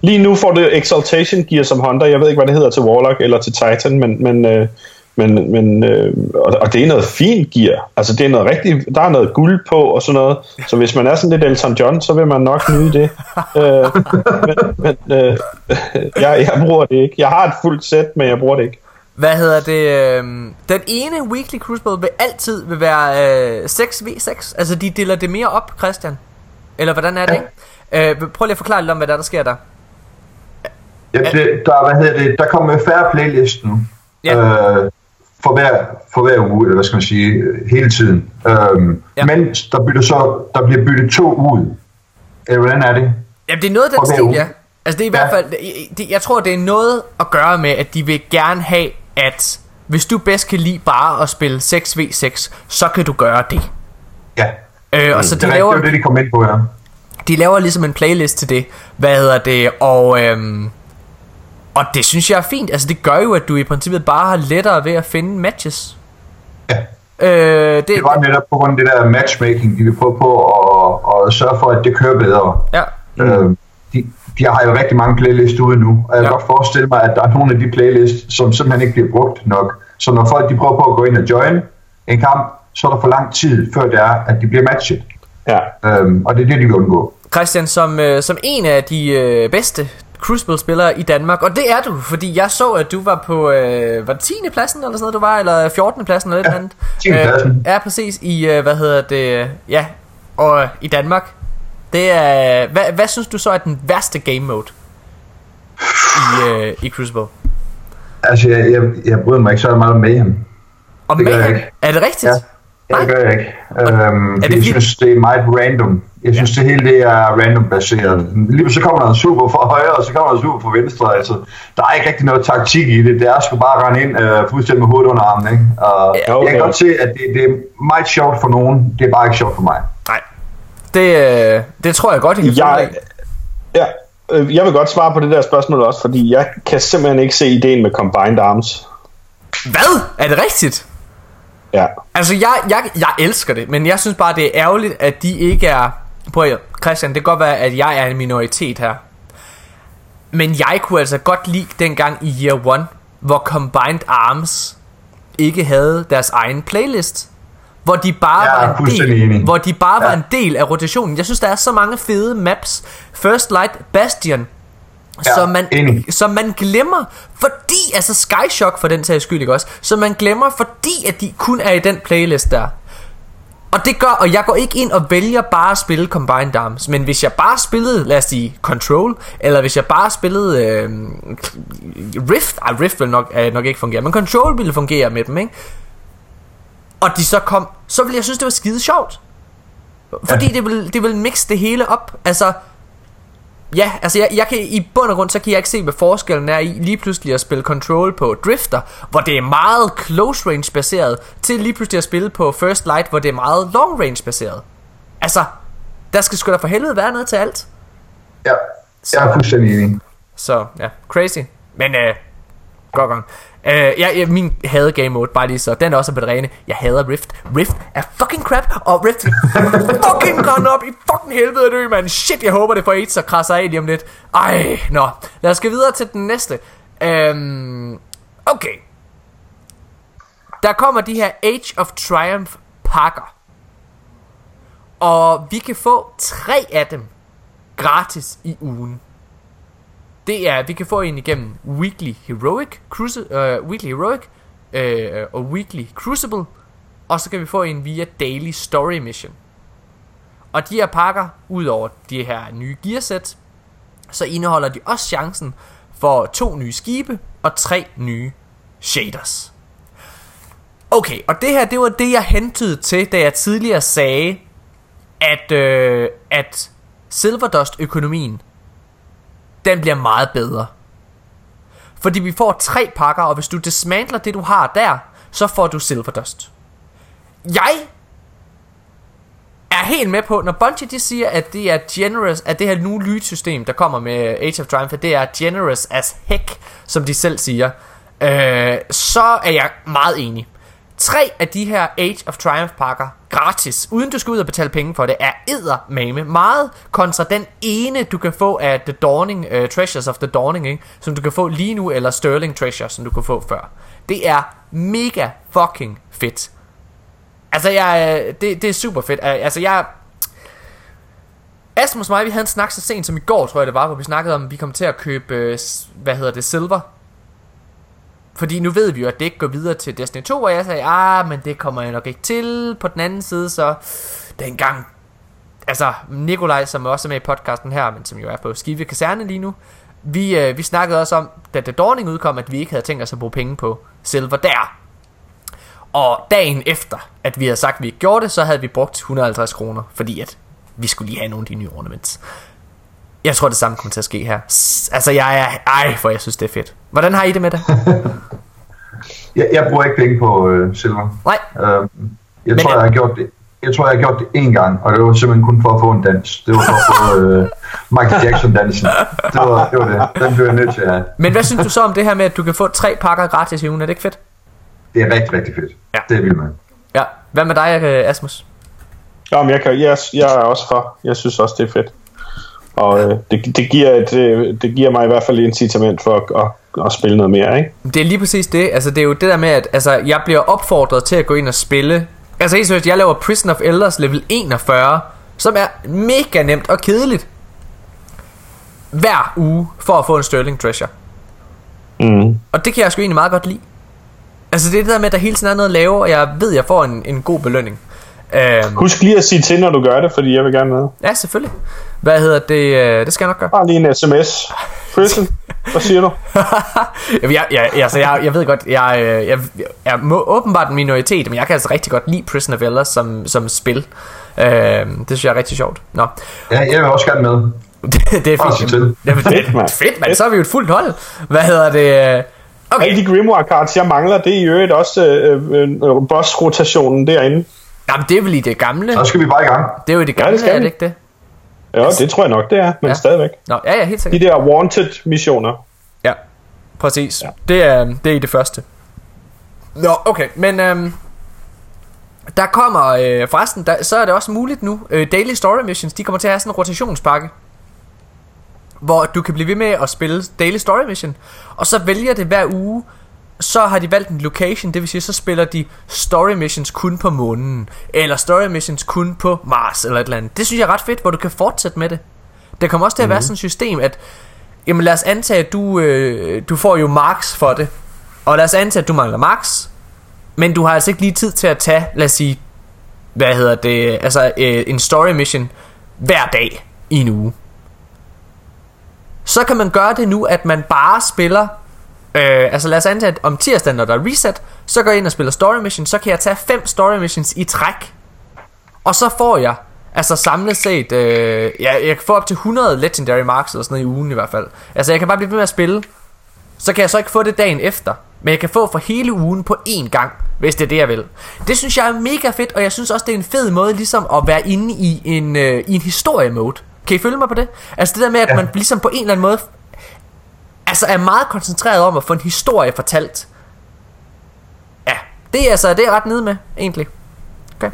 lige nu får det Exaltation gear som Hunter. Jeg ved ikke, hvad det hedder til Warlock eller til Titan, men, men, øh, men, men øh, og, og det er noget fint gear. Altså, det er noget rigtig, der er noget guld på og sådan noget. Så hvis man er sådan lidt Elton John, så vil man nok nyde det. [LAUGHS] øh, men men øh, [LAUGHS] jeg, jeg bruger det ikke. Jeg har et fuldt sæt, men jeg bruger det ikke. Hvad hedder det? øhm, den ene weekly crucible vil altid vil være øh, 6v6. Altså de deler det mere op, Christian. Eller hvordan er det? Ja. Øh, prøv lige at forklare lidt om, hvad der, er, der sker der. Ja, det, der, hvad hedder det, der kommer færre playlist nu. Ja. Øh, for, hver, for hver uge, eller hvad skal man sige, øh, hele tiden. Øhm, Ja. ja. Men der, bytter så, der bliver byttet to ud. Eller hvordan er det? Jamen det er noget af den stil, uge. ja. Altså det er i hvert Ja. fald, det, det, jeg tror det er noget at gøre med, at de vil gerne have, at hvis du bedst kan lide bare at spille 6v6, så kan du gøre det. Ja. Øh, og så det, de er, rigtigt, laver, det er det, de kom ind på, ja. de laver ligesom en playlist til det, hvad hedder det, og, øhm, og det synes jeg er fint. Altså det gør jo, at du i princippet bare har lettere ved at finde matches. ja. Øh, det, Det var netop på grund af det der matchmaking, de vil prøve på at, at sørge for, at det kører bedre. ja, Mm. Øh, de, de har jo rigtig mange playlists ude nu, og jeg kan Ja. ja. godt forestille mig, at der er nogle af de playlists, som simpelthen ikke bliver brugt nok. Så når folk de prøver på at gå ind og join en kamp, så er der for lang tid, før det er, at de bliver matchet. Ja. Øhm, og det er det, de vil undgå. Christian, som, øh, som en af de øh, bedste Crucible-spillere i Danmark, og det er du, fordi jeg så, at du var på, øh, var det 10. pladsen eller sådan noget, du var, eller 14. pladsen eller et Ja, eller andet? 10. pladsen. Øh, ja, præcis, i, øh, hvad hedder det, ja, og øh, i Danmark. Det er, hvad, hvad synes du så er den værste game mode i, øh, i Crucible? Altså, jeg, jeg, jeg bryder mig ikke så meget med ham. Og Det Mayhem, ikke. er det rigtigt? Ja. Ja, det gør jeg ikke. Øhm, det jeg synes, det er meget random. Jeg synes, det hele det er random baseret. Lige så kommer der en super fra højre, og så kommer der en super fra venstre. Altså, der er ikke rigtig noget taktik i det. Det er sgu bare at rende ind øh, fuldstændig med hovedet under armen. Ikke? Og Ja, okay. Jeg kan godt se, at det, det er meget sjovt for nogen. Det er bare ikke sjovt for mig. Nej. Det, øh, det tror jeg godt, jeg kan Jeg, ja, øh, jeg vil godt svare på det der spørgsmål også, fordi jeg kan simpelthen ikke se ideen med Combined Arms. Hvad? Er det rigtigt? Ja. Altså, jeg, jeg, jeg elsker det, men jeg synes bare, det er ærgerligt, at de ikke er... Prøv at, Christian, det kan godt være, at jeg er en minoritet her. Men jeg kunne altså godt lide dengang i Year One, hvor Combined Arms ikke havde deres egen playlist. Hvor de bare er var en del, enig. hvor de bare var Ja. en del af rotationen. Jeg synes, der er så mange fede maps. First Light Bastion, Ja, som man, enig. som man glemmer, fordi, altså Skyshock for den sags skyld, ikke også? Som man glemmer, fordi at de kun er i den playlist der. Og det gør, og jeg går ikke ind og vælger bare at spille Combined Arms, men hvis jeg bare spillede, lad os sige, Control, eller hvis jeg bare spillede øh, Rift, ej Rift vil nok, øh, nok ikke fungere, men Control ville fungere med dem, ikke? Og de så kom, så ville jeg synes, det var skide sjovt. Fordi ja. det vil, det vil mixe det hele op. Altså, Ja, altså jeg, jeg kan i bund og grund, så kan jeg ikke se, hvad forskellen er i lige pludselig at spille Control på Drifter, hvor det er meget close range baseret, til lige pludselig at spille på First Light, hvor det er meget long range baseret. Altså, der skal sgu da for helvede være noget til alt. Ja, jeg er fuldstændig enig. Så ja, crazy. Men øh, godt gang. Øh, ja, ja, min hade game mode, bare lige så, den er også på det rene. Jeg hader Rift. Rift er fucking crap, og Rift fucking gone op i fucking helvede dø, man. Shit, jeg håber det får AIDS og krasser af lige om lidt. Ej, nå. Lad os gå videre til den næste. Øhm, okay. Der kommer de her Age of Triumph pakker. Og vi kan få tre af dem gratis i ugen. Det er, vi kan få en igennem Weekly Heroic, Cruci- uh, Weekly Heroic uh, og Weekly Crucible, og så kan vi få en via Daily Story Mission. Og de her pakker, udover de her nye gearsæt, så indeholder de også chancen for to nye skibe og tre nye shaders. Okay, og det her, det var det, jeg hentede til, da jeg tidligere sagde, at, øh, at Silverdust-økonomien, den bliver meget bedre. Fordi vi får tre pakker, og hvis du dismantler det, du har der, så får du Silverdust. Jeg er helt med på, når Bungie de siger, at det er generous, at det her nu lydsystem, der kommer med Age of Triumph, det er generous as heck, som de selv siger, øh, så er jeg meget enig. Tre af de her Age of Triumph pakker gratis, uden du skal ud og betale penge for det, er eddermame meget kontra den ene, du kan få af The Dawning, uh, Treasures of the Dawning, ikke? som du kan få lige nu, eller Sterling Treasure, som du kan få før. Det er mega fucking fedt. Altså, jeg, øh, det, det er super fedt. Øh, altså, jeg... Asmus og mig, vi havde en snak så sent som i går, tror jeg det var, hvor vi snakkede om, at vi kom til at købe, hvad hedder det, silver. Fordi nu ved vi jo, at det ikke går videre til Destiny 2, og jeg sagde, ah, men det kommer jeg nok ikke til. På den anden side, så dengang, altså Nikolaj, som også er med i podcasten her, men som jo er på Skive Kaserne lige nu, vi, øh, vi snakkede også om, da The Dawning udkom, at vi ikke havde tænkt os at bruge penge på silver der. Og dagen efter, at vi havde sagt, at vi ikke gjorde det, så havde vi brugt 150 kroner, fordi at vi skulle lige have nogle af de nye ornaments. Jeg tror, det samme kommer til at ske her. S- Altså, jeg er... Ej, for jeg synes, det er fedt. Hvordan har I det med det? [LAUGHS] Jeg, jeg bruger ikke penge på øh, silver. Nej. Øh, jeg Men- tror, jeg har gjort det. Jeg tror, jeg har gjort det én gang, og det var simpelthen kun for at få en dans. Det var for at få øh, Michael Jackson-dansen. Det var, det var det. Den blev jeg nødt til at have. Men hvad synes du så om det her med, at du kan få tre pakker gratis i ugen? Er det ikke fedt? Det er rigtig, rigtig fedt. Ja. Det er vildt med. Ja. Hvad med dig, øh, Asmus? Jamen, jeg, kan, jeg, jeg er også for. Jeg synes også, det er fedt. Og øh, det, det, giver et, øh, det giver mig i hvert fald et incitament for at, at, at spille noget mere, ikke? Det er lige præcis det. Altså, det er jo det der med, at altså, jeg bliver opfordret til at gå ind og spille. Altså, helt seriøst, jeg laver Prison of Elders level 41, som er mega nemt og kedeligt. Hver uge for at få en Sterling Treasure. Mm. Og det kan jeg sgu egentlig meget godt lide. Altså, det er det der med, at der hele tiden er noget at lave, og jeg ved, at jeg får en, en god belønning. Øhm, Husk lige at sige til, når du gør det, fordi jeg vil gerne med. ja, selvfølgelig. Hvad hedder det? Øh, det skal jeg nok gøre. Bare lige en sms. Prison. Hvad siger du? [LAUGHS] Jamen, jeg, jeg, altså, jeg, jeg ved godt, jeg, øh, jeg, jeg, jeg må åbenbart en minoritet, men jeg kan altså rigtig godt lide Prison of Ella som, som spil. Øh, det synes jeg er rigtig sjovt. Nå, Ja, jeg vil også gerne med. [LAUGHS] det, det er fint. Jamen, det, Fedt, mand. fedt, mand. Så er vi jo et fuldt hold. Hvad hedder det? Okay. Alle de Grimoire cards, jeg mangler, det er i øvrigt også øh, øh, boss-rotationen derinde. Jamen, det er vel i det gamle. Så skal vi bare i gang. Det er jo i det Ja, gamle, det skal er det ikke det? Ja, det tror jeg nok, det er, men Ja. stadigvæk. Nå, ja, ja, helt De sikkert. der wanted missioner. Ja, præcis. Ja. Det, er, det er i det første. Nå, okay, men øhm, der kommer, øh, forresten, der, så er det også muligt nu, øh, Daily Story Missions, de kommer til at have sådan en rotationspakke, hvor du kan blive ved med at spille Daily Story Mission, og så vælger det hver uge, så har de valgt en location, det vil sige, så spiller de Story Missions kun på månen, eller Story Missions kun på Mars, eller et eller andet. Det synes jeg er ret fedt, hvor du kan fortsætte med det. Det kommer også til at være sådan et system, at Jamen lad os antage, at du, øh, du får jo marks for det. Og lad os antage, at du mangler marks. Men du har altså ikke lige tid til at tage, lad os sige, hvad hedder det, altså øh, en story mission hver dag i en uge. Så kan man gøre det nu, at man bare spiller, øh, altså lad os antage, at om tirsdagen, når der er reset, så går jeg ind og spiller story mission, så kan jeg tage fem story missions i træk. Og så får jeg Altså samlet set øh, ja, Jeg kan få op til 100 legendary marks Eller sådan noget i ugen i hvert fald Altså jeg kan bare blive ved med at spille Så kan jeg så ikke få det dagen efter Men jeg kan få for hele ugen på én gang Hvis det er det jeg vil Det synes jeg er mega fedt Og jeg synes også det er en fed måde Ligesom at være inde i en, øh, i en historie mode Kan I følge mig på det? Altså det der med at Ja. man ligesom på en eller anden måde Altså er meget koncentreret om At få en historie fortalt Ja Det er altså det er ret nede med Egentlig Okay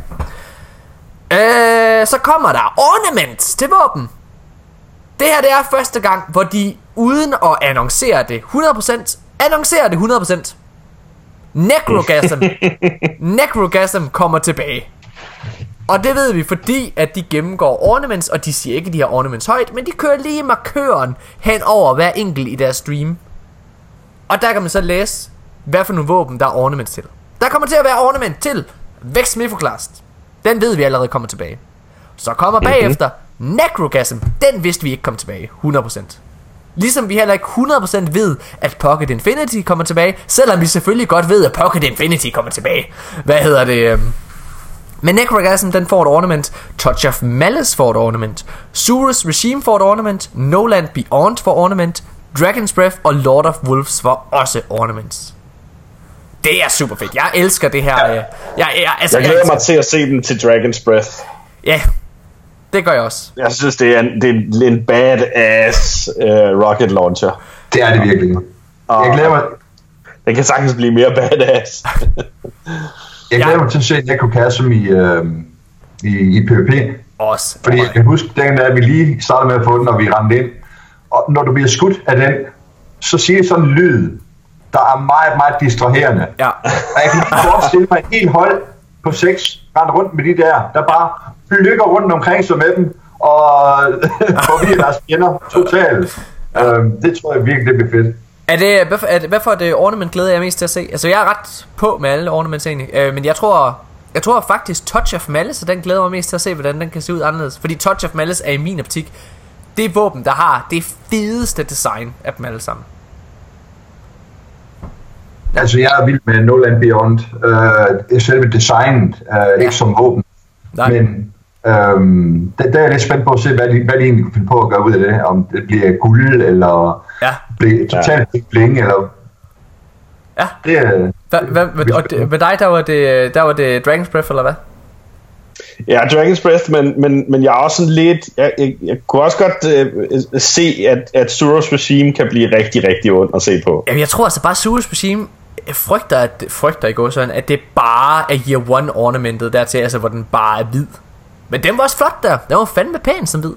Øh, så kommer der ornaments til våben. Det her det er første gang, hvor de uden at annoncere det 100%, annoncerer det 100%. Necrogasm. Necrogasm kommer tilbage. Og det ved vi, fordi at de gennemgår ornaments, og de siger ikke de her ornaments højt, men de kører lige markøren hen over hver enkelt i deres stream. Og der kan man så læse, hvad for nogle våben, der er ornaments til. Der kommer til at være ornament til Vex Mifoclast. Den ved vi allerede kommer tilbage. Så kommer bagefter Necrogasm. Den vidste vi ikke kom tilbage. 100%. Ligesom vi heller ikke 100% ved, at Pocket Infinity kommer tilbage, selvom vi selvfølgelig godt ved, at Pocket Infinity kommer tilbage. Hvad hedder det? Men Necrogasm den får et ornament, Touch of Malice får et ornament, Surus Regime får et ornament, No Land Beyond får ornament, Dragon's Breath og Lord of Wolves får også ornaments. Det er super fedt. Jeg elsker det her. Ja. Jeg, jeg, altså, Jeg glæder elsker- mig til at se den til Dragon's Breath. Ja, det gør jeg også. Jeg synes, det er en, det er en badass uh, rocket launcher. Det er det virkelig. Og Jeg glæder mig, Den kan sagtens blive mere badass. [LAUGHS] jeg glæder mig til at se Necrocasm i, øh, i, i PvP. Også. Fordi jeg kan huske, den der vi lige startede med at få den, og vi rendte ind. Og når du bliver skudt af den, så siger sådan en lyd, der er meget, meget distraherende. Ja. Og jeg kan lige forestille mig et helt hold på seks rende rundt med de der, der bare flykker rundt omkring sig med dem, og [LAUGHS] forvirrer deres fjender totalt. Øhm, det tror jeg virkelig, det bliver fedt. Er det, hvad, for, er det, hvad for det ornament glæder jeg mest til at se? Altså jeg er ret på med alle ornaments egentlig, øh, men jeg tror, jeg tror faktisk Touch of Malice, den glæder mig mest til at se, hvordan den kan se ud anderledes. Fordi Touch of Malice er i min optik det våben, der har det fedeste design af dem alle sammen. Altså, jeg er vild med No Land Beyond. Øh, selve designet, øh, ikke som våben. Nej. Men øhm, der, der er jeg lidt spændt på at se, hvad de, hvad de egentlig kunne finde på at gøre ud af det. Om det bliver guld, eller Ja. bliver totalt ja. bling, eller... Ja. Det er... Hvad, hvad, og det, med dig, der var det, der var det Dragon's Breath, eller hvad? Ja, Dragon's Breath, men, men, men jeg er også sådan lidt... Jeg, jeg, jeg kunne også godt øh, se, at, at Suros Regime kan blive rigtig, rigtig ondt at se på. Jamen jeg tror altså bare Surus Regime frygter, at, frygter i går sådan, at det bare er Year One ornamentet dertil, altså hvor den bare er hvid. Men den var også flot der. Den var fandme pæn som hvid.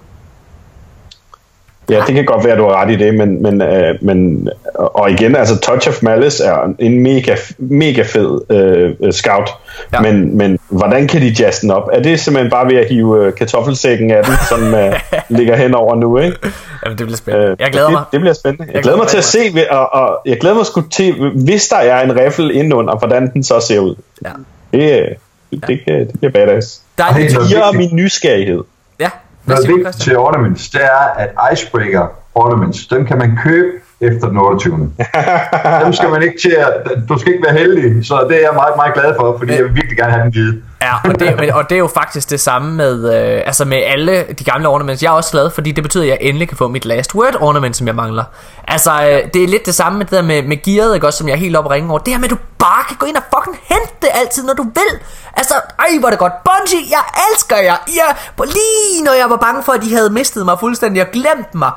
Ja, det kan godt være, at du har ret i det, men, men, øh, men og igen, altså Touch of Malice er en mega, mega fed øh, scout, Ja. ja. men, men hvordan kan de jazze den op? Er det simpelthen bare ved at hive øh, kartoffelsækken af den, som øh, [LAUGHS] ligger henover nu, ikke? Jamen det bliver spændende. Øh, Jeg glæder det, mig. Det bliver spændende. Jeg, Jeg glæder mig til at se, og, og jeg glæder mig sgu til, hvis der er en riffel indenunder, hvordan den så ser ud. Ja. Det, øh, det, det, kan- det bliver badass. Der er er Giver vigtigt. min nysgerrighed. Ja, hvad Noget siger du, vigtigt Christian? til ornaments, det er, at Icebreaker ornaments, dem kan man købe efter den 28. [LAUGHS] dem skal man ikke til at, du skal ikke være heldig, så det er jeg meget, meget glad for, fordi jeg vil virkelig gerne have den givet. Ja, og det, men, og det er jo faktisk det samme med, øh, altså med alle de gamle ornaments. Jeg er også glad, fordi det betyder, at jeg endelig kan få mit last word ornament, som jeg mangler. Altså, øh, det er lidt det samme med det der med, med gearet, ikke også, som jeg er helt oppe og ringe over. Det her med, at du bare kan gå ind og fucking hente det altid, når du vil. Altså, ej, hvor er det godt. Bungie, jeg elsker jer. Ja, lige når jeg var bange for, at de havde mistet mig fuldstændig og glemt mig,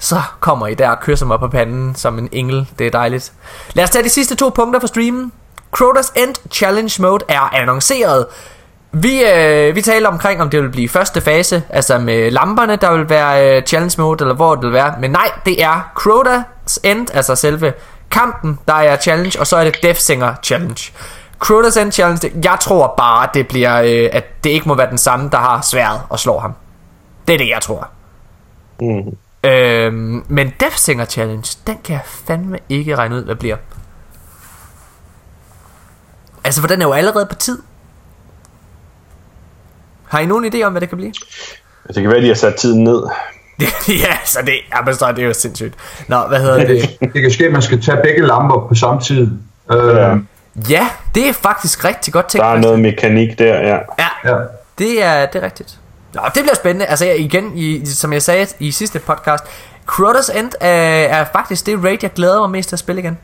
så kommer I der og kysser mig på panden som en engel. Det er dejligt. Lad os tage de sidste to punkter for streamen. Crota's End Challenge Mode er annonceret. Vi, øh, vi taler omkring, om det vil blive første fase, altså med lamperne, der vil være øh, challenge mode, eller hvor det vil være. Men nej, det er Crota's End, altså selve kampen, der er challenge, og så er det Death Singer Challenge. Crota's End Challenge, det, jeg tror bare, det bliver, øh, at det ikke må være den samme, der har sværet og slår ham. Det er det, jeg tror. Mm. Øhm, men Death Singer Challenge, den kan jeg fandme ikke regne ud, hvad bliver. Altså, for den er jo allerede på tid. Har I nogen idé om, hvad det kan blive? Det kan være, at de har sat tiden ned. [LAUGHS] ja, så det, ja, men så er det jo sindssygt. Nå, hvad hedder det? Det kan ske, at man skal tage begge lamper på samme tid. Øh, Ja. Ja, det er faktisk rigtig godt tænkt. Der er noget mekanik der, ja. Ja, ja. det er, det er rigtigt. Nå, det bliver spændende. Altså igen, i, som jeg sagde i sidste podcast, Crota's End er, er faktisk det raid, jeg glæder mig mest til at spille igen.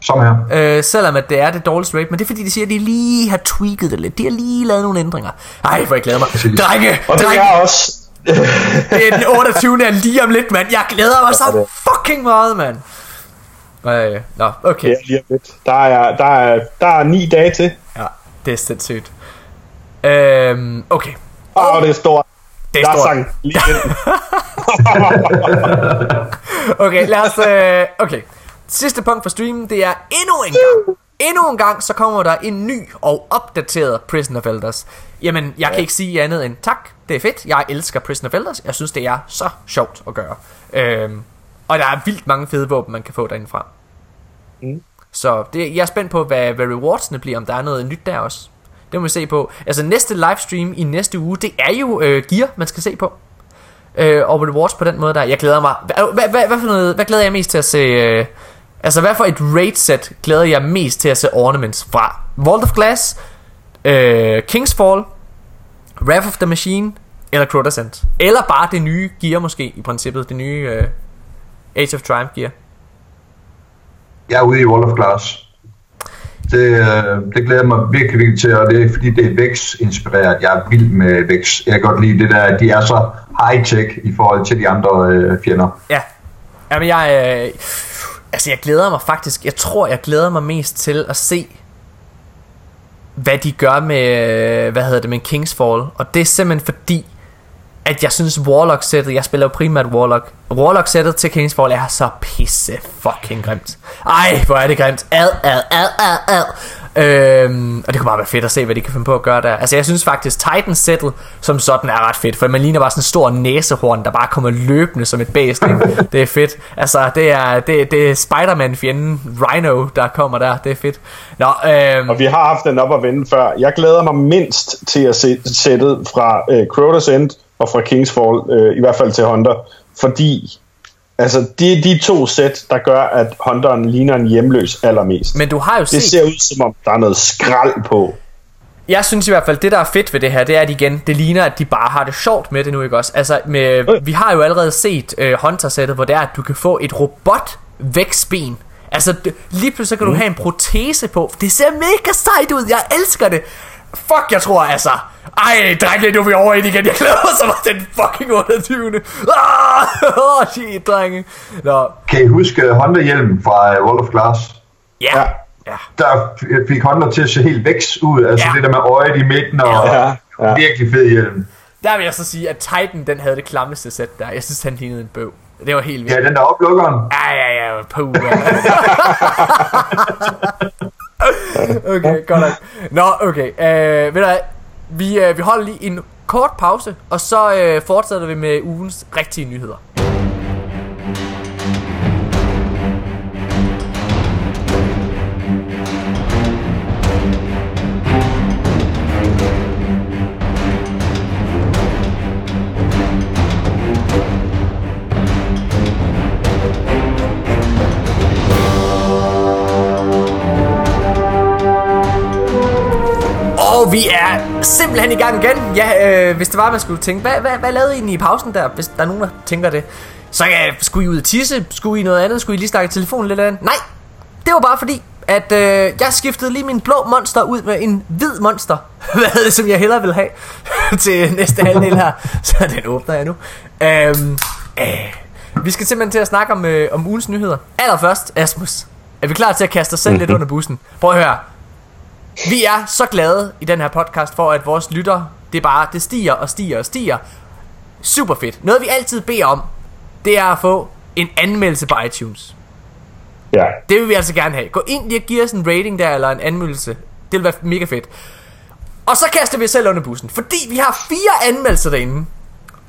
Som her. Øh, selvom at det er det dårligste raid, men det er fordi, de siger, at de lige har tweaked det lidt. De har lige lavet nogle ændringer. Ej, hvor jeg glæder mig. Drenge, Og det drenge, er også... [LAUGHS] det er den 28. er lige om lidt, mand. Jeg glæder mig så fucking meget, mand. Øh, nå, okay. Ja, lige om lidt. Der er, der, er, der er ni dage til. Ja, det er sindssygt. Øhm, okay. Åh, oh, det er stort. Det er stort. sang lige. [LAUGHS] Okay, lad os... Øh, okay. Sidste punkt for streamen, det er endnu en gang. Endnu en gang, så kommer der en ny og opdateret Prison of Elders. Jamen, jeg kan ikke sige andet end tak. Det er fedt. Jeg elsker Prison of Elders. Jeg synes, det er så sjovt at gøre. Øhm, og der er vildt mange fede våben, man kan få derindefra. Mm. Så det, jeg er spændt på, hvad, hvad rewardsene bliver, om der er noget nyt der også. Det må vi se på. Altså næste livestream i næste uge, det er jo øh, gear, man skal se på. Øh, og rewards på den måde der. Jeg glæder mig. Hvad, hvad, hvad, for noget, hvad glæder jeg mest til at se? Øh, altså hvad for et raid set glæder jeg mest til at se ornaments fra? Vault of Glass, øh, King's Fall, Wrath of the Machine eller Crota's Eller bare det nye gear måske i princippet. Det nye øh, Age of Triumph gear. Jeg er ude i Wall of Glass. Det, øh, det glæder jeg mig virkelig, virkelig til, og det er fordi, det er Vex-inspireret. Jeg er vild med Vex. Jeg kan godt lide det der, at de er så high-tech i forhold til de andre øh, fjender. Ja. Jamen jeg øh, Altså jeg glæder mig faktisk Jeg tror jeg glæder mig mest til at se Hvad de gør med Hvad hedder det med Kingsfall. Og det er simpelthen fordi at jeg synes Warlock sættet Jeg spiller primært Warlock Warlock sættet til King's Fall er så pisse fucking grimt Ej hvor er det grimt Ad ad ad ad ad Øhm, og det kunne bare være fedt at se, hvad de kan finde på at gøre der. Altså, jeg synes faktisk, Titans sættet som sådan er ret fedt, for man ligner bare sådan en stor næsehorn, der bare kommer løbende som et bæst. ikke? [LAUGHS] Det er fedt. Altså, det er, det, det er Spider-Man-fjenden Rhino, der kommer der. Det er fedt. Nå, øhm, Og vi har haft den op at vende før. Jeg glæder mig mindst til at se sættet fra øh, Crota's End og fra King's Fall, øh, i hvert fald til Hunter, fordi altså, de, de to sæt, der gør, at Hunteren ligner en hjemløs allermest. men du har jo det set... ser ud som om, der er noget skrald på. Jeg synes i hvert fald, det der er fedt ved det her, det er, at igen, det ligner, at de bare har det sjovt med det nu, ikke også? Altså, med, vi har jo allerede set uh, Hunter-sættet, hvor det er, at du kan få et robot vækstben. Altså, lige pludselig så kan mm. du have en protese på. Det ser mega sejt ud, jeg elsker det. Fuck, jeg tror altså... Ej, drenge, nu er vi over i det igen. Jeg glæder mig så meget den fucking 28. Ah, [LAUGHS] oh, shit, drenge. Nå, Kan I huske Hunter-hjelmen fra øh, Wall of Glass? ja. Ja. ja. Der fik Hunter til at se helt vækst ud, altså Ja. det der med øjet i midten, og Ja, ja. virkelig fed hjelm. Der vil jeg så sige, at Titan, den havde det klammeste sæt der. Jeg synes, han lignede en bøv. Det var helt vildt. Ja, den der oplukkeren. Ja, ja, ja, puh. [LAUGHS] [LAUGHS] [LAUGHS] okay, godt nok. Nå, okay. Øh, ved du hvad? Vi, øh, vi holder lige en kort pause, og så øh, fortsætter vi med ugens rigtige nyheder. Og vi er simpelthen i gang igen. Ja, øh, hvis det var, man skulle tænke, hvad, hvad, hvad lavede I egentlig i pausen der, hvis der er nogen, der tænker det? Så ja, skulle I ud og tisse? Skulle I noget andet? Skulle I lige snakke telefonen lidt andet? Nej, det var bare fordi, at øh, jeg skiftede lige min blå monster ud med en hvid monster. [LAUGHS] Hvad det, som jeg hellere vil have [LAUGHS] til næste halvdel her. [LAUGHS] Så den åbner jeg nu. Øhm, øh, vi skal simpelthen til at snakke om, øh, om ugens nyheder. Allerførst, Asmus. Er vi klar til at kaste os selv lidt under bussen? Prøv at høre. Vi er så glade i den her podcast for, at vores lytter, det bare, det stiger og stiger og stiger. Super fedt. Noget vi altid beder om, det er at få en anmeldelse på iTunes. Ja. Det vil vi altså gerne have. Gå ind lige og giv os en rating der, eller en anmeldelse. Det vil være mega fedt. Og så kaster vi os selv under bussen, fordi vi har fire anmeldelser derinde.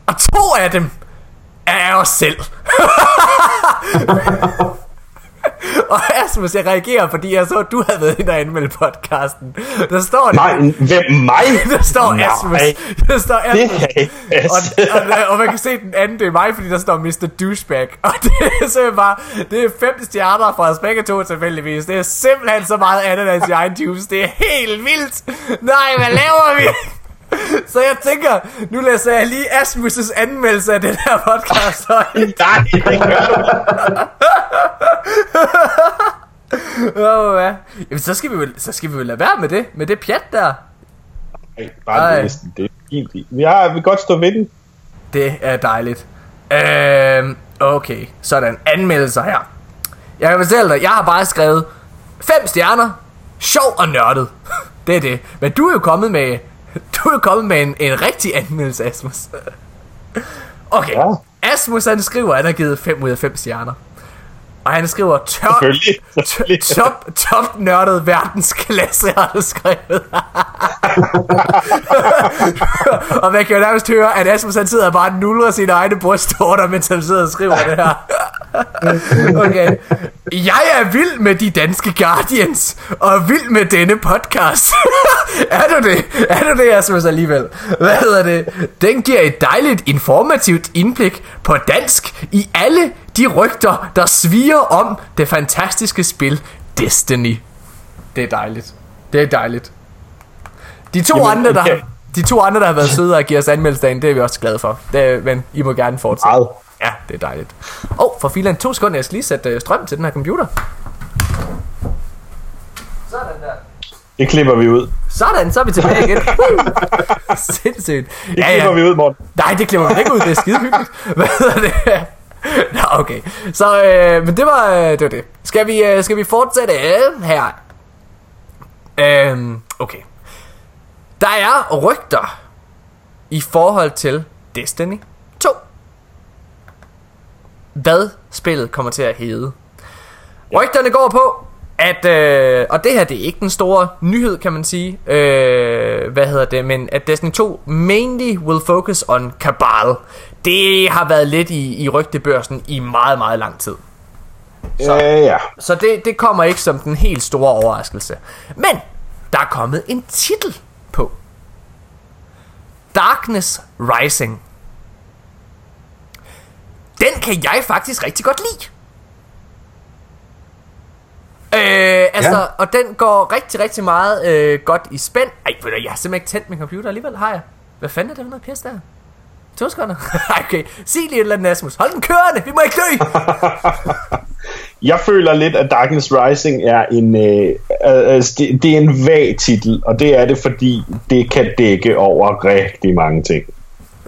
Og to af dem er os selv. [LAUGHS] [LAUGHS] [LAUGHS] Og Asmus, jeg reagerer, fordi jeg så, at du havde været inde og anmelde podcasten. Der står Nej, hvem mig? [LAUGHS] Der står Nej, Asmus. Der står Det Asmus. kan ikke passe. Og, og, og, man kan se den anden, det er mig, fordi der står Mr. Douchebag. Og det er simpelthen bare, det er fem stjerner fra os begge to tilfældigvis. Det er simpelthen så meget ananas i iTunes. Det er helt vildt. Nej, hvad laver vi? [LAUGHS] Så jeg tænker, nu læser jeg lige Asmus' anmeldelse af den her podcast. [LAUGHS] Nej, det gør du. [LAUGHS] Åh, hvad? Jamen, så skal, vi vel, så skal vi vel lade være med det, med det pjat der. Nej, Bare Ej. læs den. Det er fint. Vi har vi godt stå ved den. Det er dejligt. Øhm, okay, sådan. Anmeldelser her. Jeg kan fortælle dig, jeg har bare skrevet 5 stjerner, sjov og nørdet. Det er det. Men du er jo kommet med, du er kommet med en, en rigtig anmeldelse, Asmus. [LAUGHS] Okay, Ja. Asmus han skriver, at han har givet 5 ud af 5 stjerner. Og han skriver, tør, Selvfølgelig. [LAUGHS] Selvfølgelig. top, top nørdet verdensklasse, har du skrevet. [LAUGHS] og man kan jo nærmest høre, at Asmus han sidder og bare nuller sine egne brystvorter, mens han sidder og skriver det her. [LAUGHS] okay. Jeg er vild med de danske Guardians, og vild med denne podcast. er du det? Er du det, Asmus, alligevel? Hvad hedder det? Den giver et dejligt informativt indblik på dansk i alle de rygter, der sviger om det fantastiske spil Destiny. Det er dejligt. Det er dejligt. De to Jamen, andre, der okay. de to andre, der har været søde og giver os anmeldelsesdagen, det er vi også glade for. Det, er- men I må gerne fortsætte. Meget. Ja, det er dejligt. Åh, oh, for filan to sekunder, jeg skal lige sætte øh, strøm til den her computer. Sådan der. Det klipper vi ud. Sådan, så er vi tilbage igen. [LAUGHS] Sindssygt. Det klipper vi ud, Morten. Nej, det klipper vi ikke ud, det er skide hyggeligt. [LAUGHS] Hvad hedder det? [LAUGHS] Nå, okay. Så, øh, men det var, øh, det var det. Skal vi, øh, skal vi fortsætte øh, her? Øhm, okay. Der er rygter i forhold til Destiny 2. Hvad spillet kommer til at hedde. Rygterne går på, at, øh, og det her det er ikke den store nyhed, kan man sige, øh, hvad hedder det, men at Destiny 2 mainly will focus on Cabal. Det har været lidt i, i rygtebørsen i meget, meget lang tid. Så. Ja, ja. Så det, det kommer ikke som den helt store overraskelse. Men der er kommet en titel på. Darkness Rising. Den kan jeg faktisk rigtig godt lide. Øh, altså, ja. Ja. og den går rigtig, rigtig meget øh, godt i spænd. Ej, ved du, jeg har simpelthen ikke tændt min computer alligevel, har jeg? Hvad fanden er det for noget pis der? To sekunder. [LAUGHS] Okay, sig lige et eller andet, Asmus. Hold den kørende, vi må ikke dø! [LAUGHS] Jeg føler lidt, at Darkness Rising er en, øh, øh, altså, det, det er en vag titel, og det er det, fordi det kan dække over rigtig mange ting.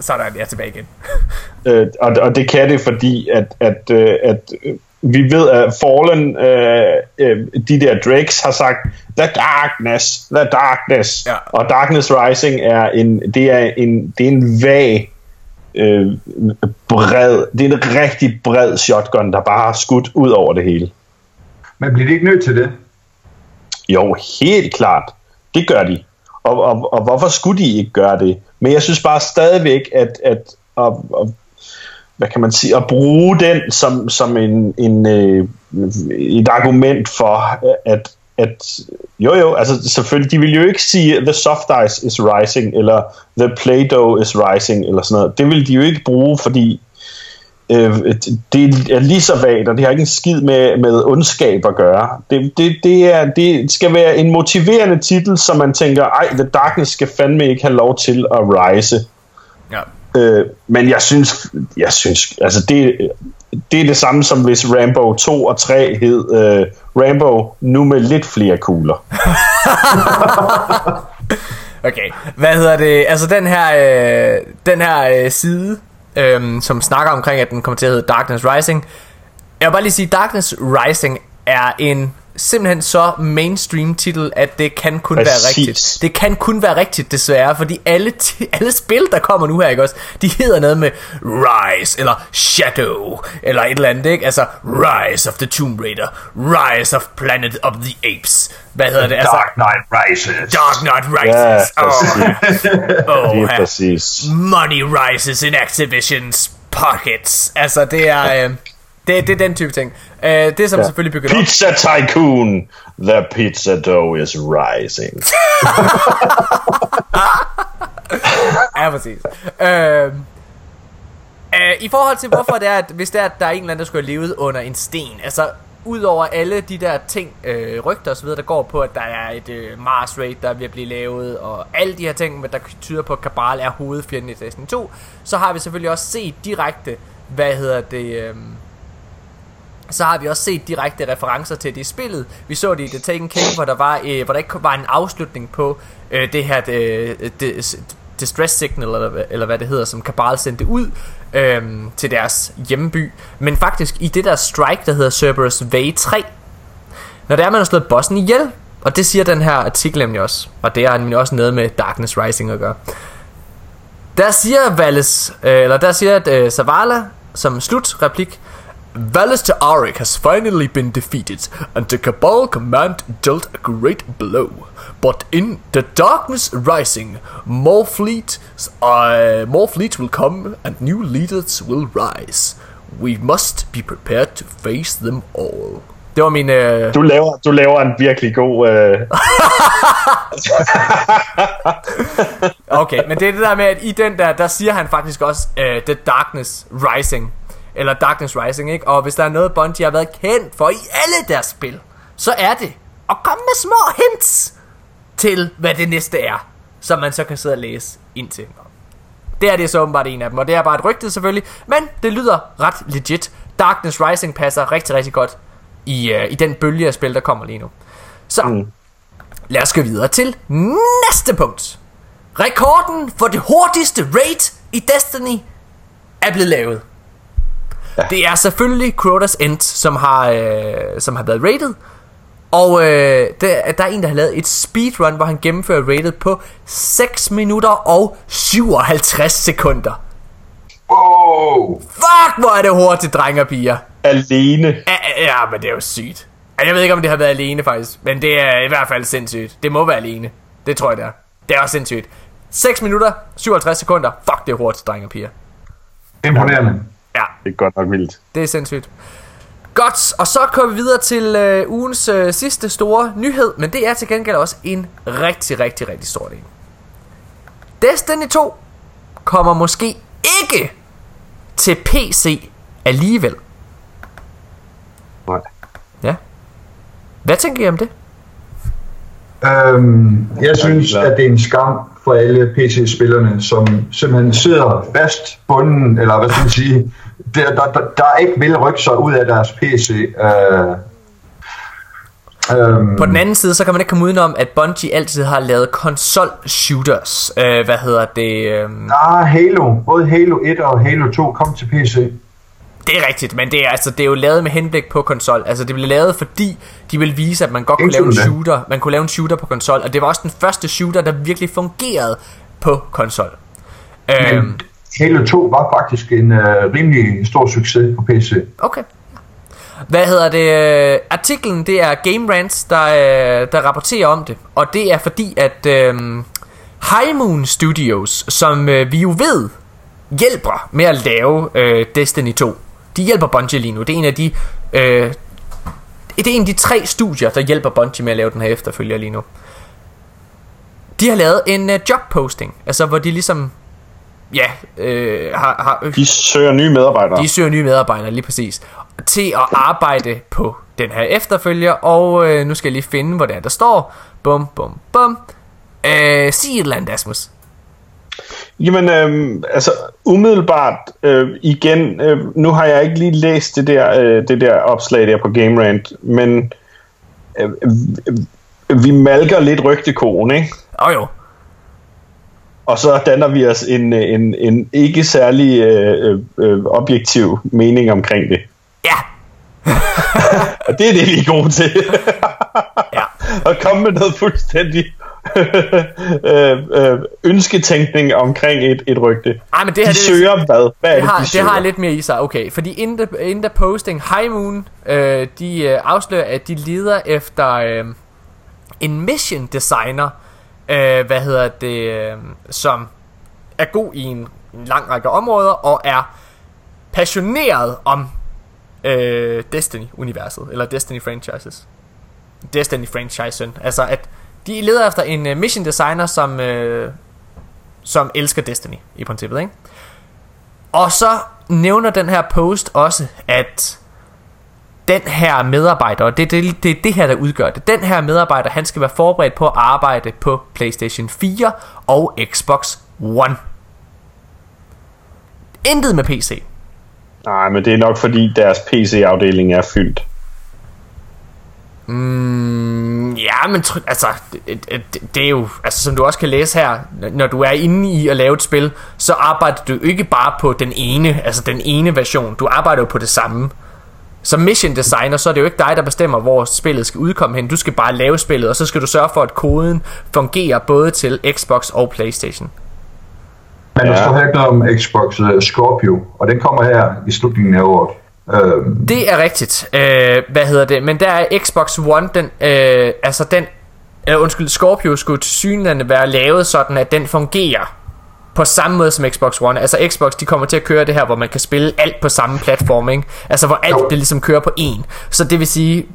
Sådan, jeg er tilbage igen. [LAUGHS] Øh, og, og det kan det, fordi at, at, øh, at øh, vi ved, at Fallen, øh, øh, de der Drakes har sagt, The Darkness, The Darkness. Ja. Og Darkness Rising er en, det er en, det er en vag, øh, bred, det er en rigtig bred shotgun, der bare har skudt ud over det hele. Men bliver de ikke nødt til det? Jo, helt klart. Det gør de. Og, og, og hvorfor skulle de ikke gøre det? Men jeg synes bare stadigvæk, at, at, at, at hvad kan man sige, at bruge den som, som en, en, øh, et argument for, at, at jo jo, altså selvfølgelig, de vil jo ikke sige, the soft ice is rising, eller the play-doh is rising, eller sådan noget. Det vil de jo ikke bruge, fordi øh, det er lige så vagt, og det har ikke en skid med, med ondskab at gøre. Det, det, det, er, det skal være en motiverende titel, som man tænker, ej, The Darkness skal fandme ikke have lov til at rise. Ja. Øh, men jeg synes, jeg synes, altså det, det er det samme som hvis Rambo 2 og 3 hed øh, Rambo nu med lidt flere kugler. [LAUGHS] Okay, hvad hedder det? Altså den her, øh, den her øh, side, øh, som snakker omkring, at den kommer til at hedde Darkness Rising. Jeg vil bare lige sige, Darkness Rising er en simpelthen så mainstream titel, at det kan kun Præcis. være rigtigt. Det kan kun være rigtigt, desværre, fordi alle, ti- [LAUGHS] alle spil, der kommer nu her, ikke også, de hedder noget med Rise, eller Shadow, eller et eller andet, ikke? Altså, Rise of the Tomb Raider, Rise of Planet of the Apes. Hvad hedder det? Altså, Dark Knight Rises. Dark Knight Ja, Rises. præcis. [LAUGHS] oh, oh, præcis. Money rises in Activision's pockets. Altså, det er... Øh, det, det er den type ting. Øh, det som ja. selvfølgelig bygger. Pizza Tycoon, the pizza dough is rising. [LAUGHS] Ja, præcis. Øh, I forhold til, hvorfor det er, at hvis det er, at der er en eller anden, der skulle have levet under en sten, altså Udover alle de der ting, øh, rygter osv., der går på, at der er et øh, Mars Raid, der vil blive lavet, og alle de her ting, der tyder på, at Cabal er hovedfjenden i Destiny 2, så har vi selvfølgelig også set direkte, hvad hedder det, øh, så har vi også set direkte referencer til det i spillet. Vi så det i The Taken King, hvor der, var, øh, hvor der ikke var en afslutning på øh, det her øh, det, øh, det, distress signal, eller, eller hvad det hedder, som Cabal sendte ud øh, til deres hjemby. Men faktisk i det der strike, der hedder Cerberus V3, når det er, man har slået bossen ihjel, og det siger den her artikel nemlig også, og det har nemlig også noget med Darkness Rising at gøre. Der siger Valles, øh, eller der siger øh, Zavala som slutreplik, Valles Auric has finally been defeated, and the Cabal command dealt a great blow. But in the darkness rising, more fleet, uh, more fleet will come, and new leaders will rise. We must be prepared to face them all. Det var min... Øh... Du laver, du laver en virkelig god... Øh... [LAUGHS] Okay, men det er det der med, at i den der, der siger han faktisk også uh, The Darkness Rising. Eller Darkness Rising, ikke? Og hvis der er noget, Bungie har været kendt for i alle deres spil, så er det at komme med små hints til, hvad det næste er. Som man så kan sidde og læse ind til. Det er det så åbenbart en af dem, og det er bare et rygte selvfølgelig, men det lyder ret legit. Darkness Rising passer rigtig, rigtig godt i, uh, i den bølge af spil, der kommer lige nu. Så, mm. lad os gå videre til næste punkt. Rekorden for det hurtigste raid i Destiny er blevet lavet. Ja. Det er selvfølgelig Crota's End, som har, øh, som har været rated. Og øh, der, der er en, der har lavet et speedrun, hvor han gennemfører rated på 6 minutter og 57 sekunder. Wow! Fuck, hvor er det hurtigt, drenge og piger. Alene. Ja, ja, men det er jo sygt. Ej, Jeg ved ikke, om det har været alene faktisk, men det er i hvert fald sindssygt. Det må være alene. Det tror jeg, det er. Det er også sindssygt. 6 minutter, 57 sekunder. Fuck, det er hurtigt, drenge og piger. Imponerende. Ja, Det er godt nok vildt. det er sindssygt. Godt, og så kommer vi videre til øh, ugens øh, sidste store nyhed, men det er til gengæld også en rigtig, rigtig, rigtig stor del. Destiny 2 kommer måske ikke til PC alligevel. Nej. Ja. Hvad tænker I om det? Øhm, jeg synes, at det er en skam for alle PC-spillerne, som simpelthen sidder fast bunden, eller hvad skal man sige, der, der, der, der ikke vil rykke sig ud af deres PC. Øh, øhm, På den anden side, så kan man ikke komme udenom, at Bungie altid har lavet konsol-shooters. Øh, hvad hedder det? Øh, der er Halo, både Halo 1 og Halo 2 kom til PC. Det er rigtigt, men det er, altså, det er jo lavet med henblik på konsol. Altså, det blev lavet, fordi de ville vise, at man godt kunne lave en shooter. Man kunne lave en shooter på konsol, og det var også den første shooter, der virkelig fungerede på konsol. Øhm, Men Halo 2 var faktisk en øh, rimelig stor succes på PC. Okay. Hvad hedder det? Øh, Artiklen, det er Game Rants, der, øh, der rapporterer om det. Og det er fordi, at øh, High Moon Studios, som øh, vi jo ved, hjælper med at lave øh, Destiny 2. De hjælper Bungie lige nu. Det er en af de... Øh, det er en af de tre studier, der hjælper Bungie med at lave den her efterfølger lige nu. De har lavet en uh, job posting, altså hvor de ligesom ja, øh, har, har, De søger nye medarbejdere. de søger nye medarbejdere lige præcis til at arbejde på den her efterfølger, og øh, nu skal jeg lige finde, hvor det er, der står. Bum, bum, bum. Øh, sig et eller andet, Asmus. Jamen, øh, altså umiddelbart øh, igen, øh, nu har jeg ikke lige læst det der, øh, det der opslag der på Game Rant, men øh, øh, vi malker lidt rygtekoen, ikke? Åh oh, jo, Og så danner vi os en, øh, en, en ikke særlig øh, øh, objektiv mening omkring det. ja, [LAUGHS] Og det er det, vi er gode til. ja. [LAUGHS] at komme med noget fuldstændig [LAUGHS] øh, øh, ønsketænkning omkring et, et rygte. Ej, men det her, de det- søger hvad? Hvad er Det det, har, de det søger? har lidt mere i sig, okay. Fordi inden der, inden der posting, High Moon, øh, de øh, afslører, at de leder efter øh, en mission designer, øh, hvad hedder det, øh, som er god i en, en lang række områder, og er passioneret om øh, Destiny-universet, eller Destiny-franchises. Destiny-franchisen. Altså, at de leder efter en øh, mission designer, som, øh, som elsker Destiny, i princippet, ikke? Og så nævner den her post også, at den her medarbejder, og det, det, det er det her, der udgør det. Den her medarbejder, han skal være forberedt på at arbejde på PlayStation 4 og Xbox One. Intet med PC. Nej, men det er nok fordi deres PC-afdeling er fyldt. Mm, ja, men tr- altså, det, det, det er jo, altså som du også kan læse her, når du er inde i at lave et spil, så arbejder du ikke bare på den ene, altså den ene version, du arbejder jo på det samme. Som mission designer, så er det jo ikke dig, der bestemmer, hvor spillet skal udkomme hen. Du skal bare lave spillet, og så skal du sørge for, at koden fungerer både til Xbox og Playstation. Men der står her ikke noget om Xbox uh, Scorpio, og den kommer her i slutningen af året. Øhm, Det er rigtigt. Øh, hvad hedder det? Men der er Xbox One, den, øh, altså den, øh, undskyld, Scorpio skulle til synligheden være lavet sådan, at den fungerer på samme måde som Xbox One. Altså Xbox, de kommer til at køre det her, hvor man kan spille alt på samme platform, ikke? Altså hvor alt det ligesom kører på én. Så det vil sige,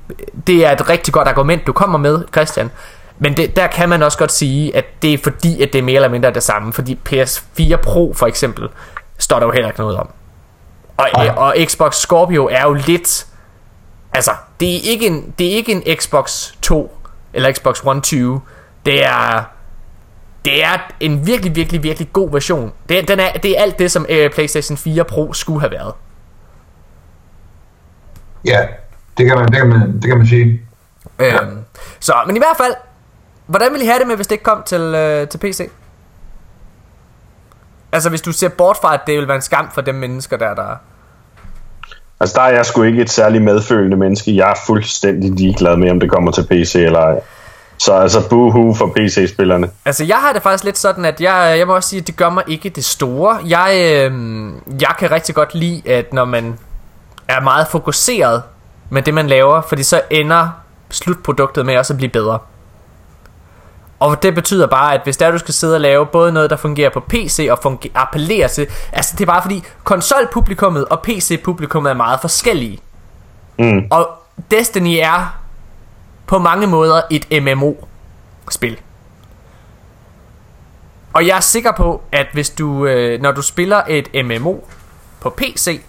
det er et rigtig godt argument, du kommer med, Christian. Men det, der kan man også godt sige, at det er fordi, at det er mere eller mindre det samme. Fordi PS4 Pro for eksempel, står der jo heller ikke noget om. Og, og Xbox Scorpio er jo lidt Altså, det er ikke en, det er ikke en Xbox 2 eller Xbox One 20. Det er det er en virkelig, virkelig, virkelig god version. Det, er- den er, det er alt det, som øh, PlayStation 4 Pro skulle have været. ja, det kan, man, det, kan man, det kan man sige. Øhm, så, men i hvert fald, hvordan ville I have det med, hvis det ikke kom til, øh, til PC? Altså, hvis du ser bort fra, at det vil være en skam for dem mennesker, der, der... Altså, der er jeg sgu ikke et særligt medfølende menneske. Jeg er fuldstændig ligeglad med, om det kommer til PC eller ej. Så altså, boohoo for PC-spillerne. Altså, jeg har det faktisk lidt sådan, at jeg, jeg må også sige, at det gør mig ikke det store. Jeg, øh, jeg kan rigtig godt lide, at når man er meget fokuseret med det, man laver, fordi så ender slutproduktet med også at blive bedre. Og det betyder bare, at hvis der du skal sidde og lave både noget, der fungerer på PC og fungerer, appellerer til... Altså, det er bare fordi, konsolpublikummet og PC-publikummet er meget forskellige. Mm. Og Destiny er på mange måder et MMO-spil. Og jeg er sikker på, at hvis du, øh, når du spiller et MMO på PC,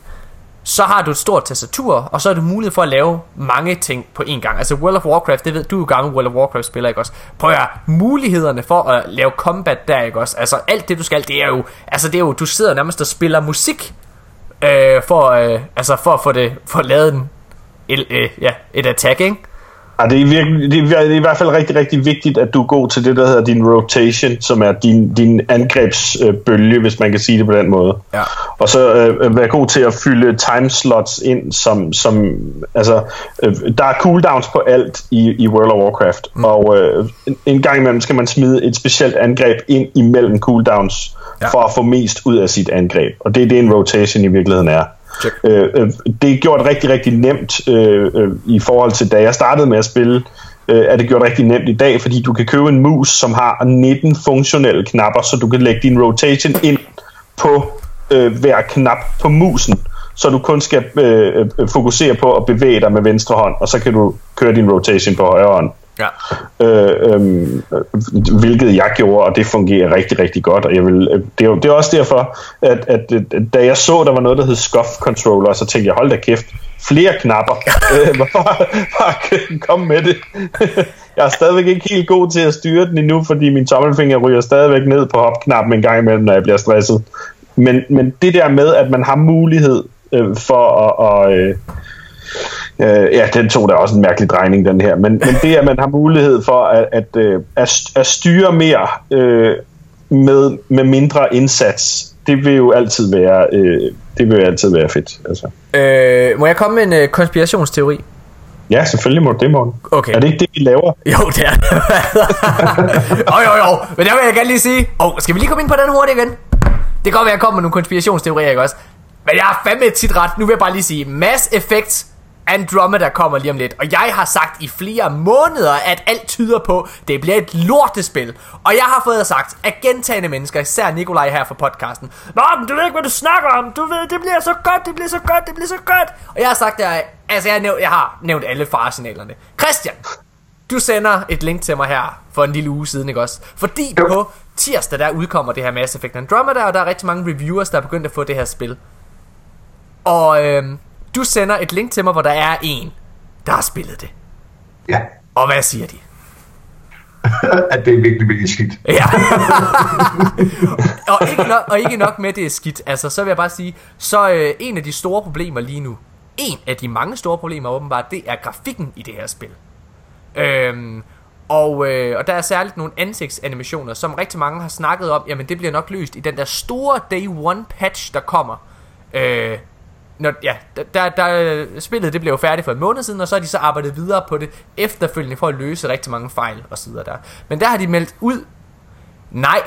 så har du et stort tastatur, og så er du mulighed for at lave mange ting på én gang. Altså World of Warcraft, det ved du er jo gammel World of Warcraft spiller, ikke også? Prøv at mulighederne for at lave combat der, ikke også? Altså alt det du skal, det er jo, altså det er jo, du sidder nærmest og spiller musik, øh, for, øh, altså for at få det, for at lave en, et, øh, ja, et attack, ikke? Ja, det, er virkelig, det, er, det er i hvert fald rigtig, rigtig vigtigt, at du er god til det, der hedder din rotation, som er din, din angrebsbølge, hvis man kan sige det på den måde. Ja. Og så øh, være god til at fylde timeslots ind, som, som altså, øh, der er cooldowns på alt i, i World of Warcraft, mm. og øh, en, gang imellem skal man smide et specielt angreb ind imellem cooldowns, Ja. for at få mest ud af sit angreb. Og det er det, en rotation i virkeligheden er. Check. Øh, øh, det er gjort rigtig, rigtig nemt øh, øh, i forhold til, da jeg startede med at spille, øh, er det gjort rigtig nemt i dag, fordi du kan købe en mus, som har 19 funktionelle knapper, så du kan lægge din rotation ind på øh, hver knap på musen, så du kun skal øh, øh fokusere på at bevæge dig med venstre hånd, og så kan du køre din rotation på højre hånd. Ja. Øh, øhm, hvilket jeg gjorde, og det fungerer rigtig, rigtig godt. Og jeg vil, øh, det, er det er også derfor, at, at, at da jeg så, der var noget, der hed Scuff Controller, så tænkte jeg, hold da kæft, flere knapper. [LAUGHS] øh, bare, bare kom med det. [LAUGHS] jeg er stadigvæk ikke helt god til at styre den endnu, fordi min tommelfinger ryger stadigvæk ned på hopknappen en gang imellem, når jeg bliver stresset. Men, men det der med, at man har mulighed øh, for at... at øh, Øh, ja, den tog da også en mærkelig drejning, den her. Men, men det, at man har mulighed for at, at, øh, at, at styre mere øh, med, med mindre indsats, det vil jo altid være, øh, det vil altid være fedt. Altså. Øh, må jeg komme med en øh, konspirationsteori? Ja, selvfølgelig må det, Morten. Okay. Er det ikke det, vi laver? Jo, det er det. [LAUGHS] jo, jo, jo. Men der vil jeg gerne lige sige... Oh, skal vi lige komme ind på den hurtigt igen? Det kan godt være, at jeg kommer med nogle konspirationsteorier, ikke også? Men jeg har fandme tit ret. Nu vil jeg bare lige sige... Mass Effect Andromeda kommer lige om lidt, og jeg har sagt i flere måneder, at alt tyder på, det bliver et lortespil. Og jeg har fået sagt af gentagende mennesker, især Nikolaj her fra podcasten, Nå, men du ved ikke, hvad du snakker om. Du ved, det bliver så godt, det bliver så godt, det bliver så godt. Og jeg har sagt, at altså, jeg, har nævnt, jeg har nævnt alle faresignalerne. Christian, du sender et link til mig her for en lille uge siden, ikke også? Fordi på tirsdag, der udkommer det her Mass Effect Andromeda, og der er rigtig mange reviewers, der er begyndt at få det her spil. Og øhm, du sender et link til mig, hvor der er en, der har spillet det. Ja. Og hvad siger de? [LAUGHS] at det er virkelig, virkelig skidt. Ja. [LAUGHS] og, ikke nok, og ikke nok med, det er skidt. Altså, så vil jeg bare sige, så øh, en af de store problemer lige nu, en af de mange store problemer åbenbart, det er grafikken i det her spil. Øhm, og, øh, og der er særligt nogle ansigtsanimationer, som rigtig mange har snakket om, jamen det bliver nok løst i den der store Day One patch, der kommer. Øh, når, ja, der, der, spillet det blev jo færdigt for en måned siden, og så har de så arbejdet videre på det efterfølgende for at løse rigtig mange fejl og så der. Men der har de meldt ud, nej,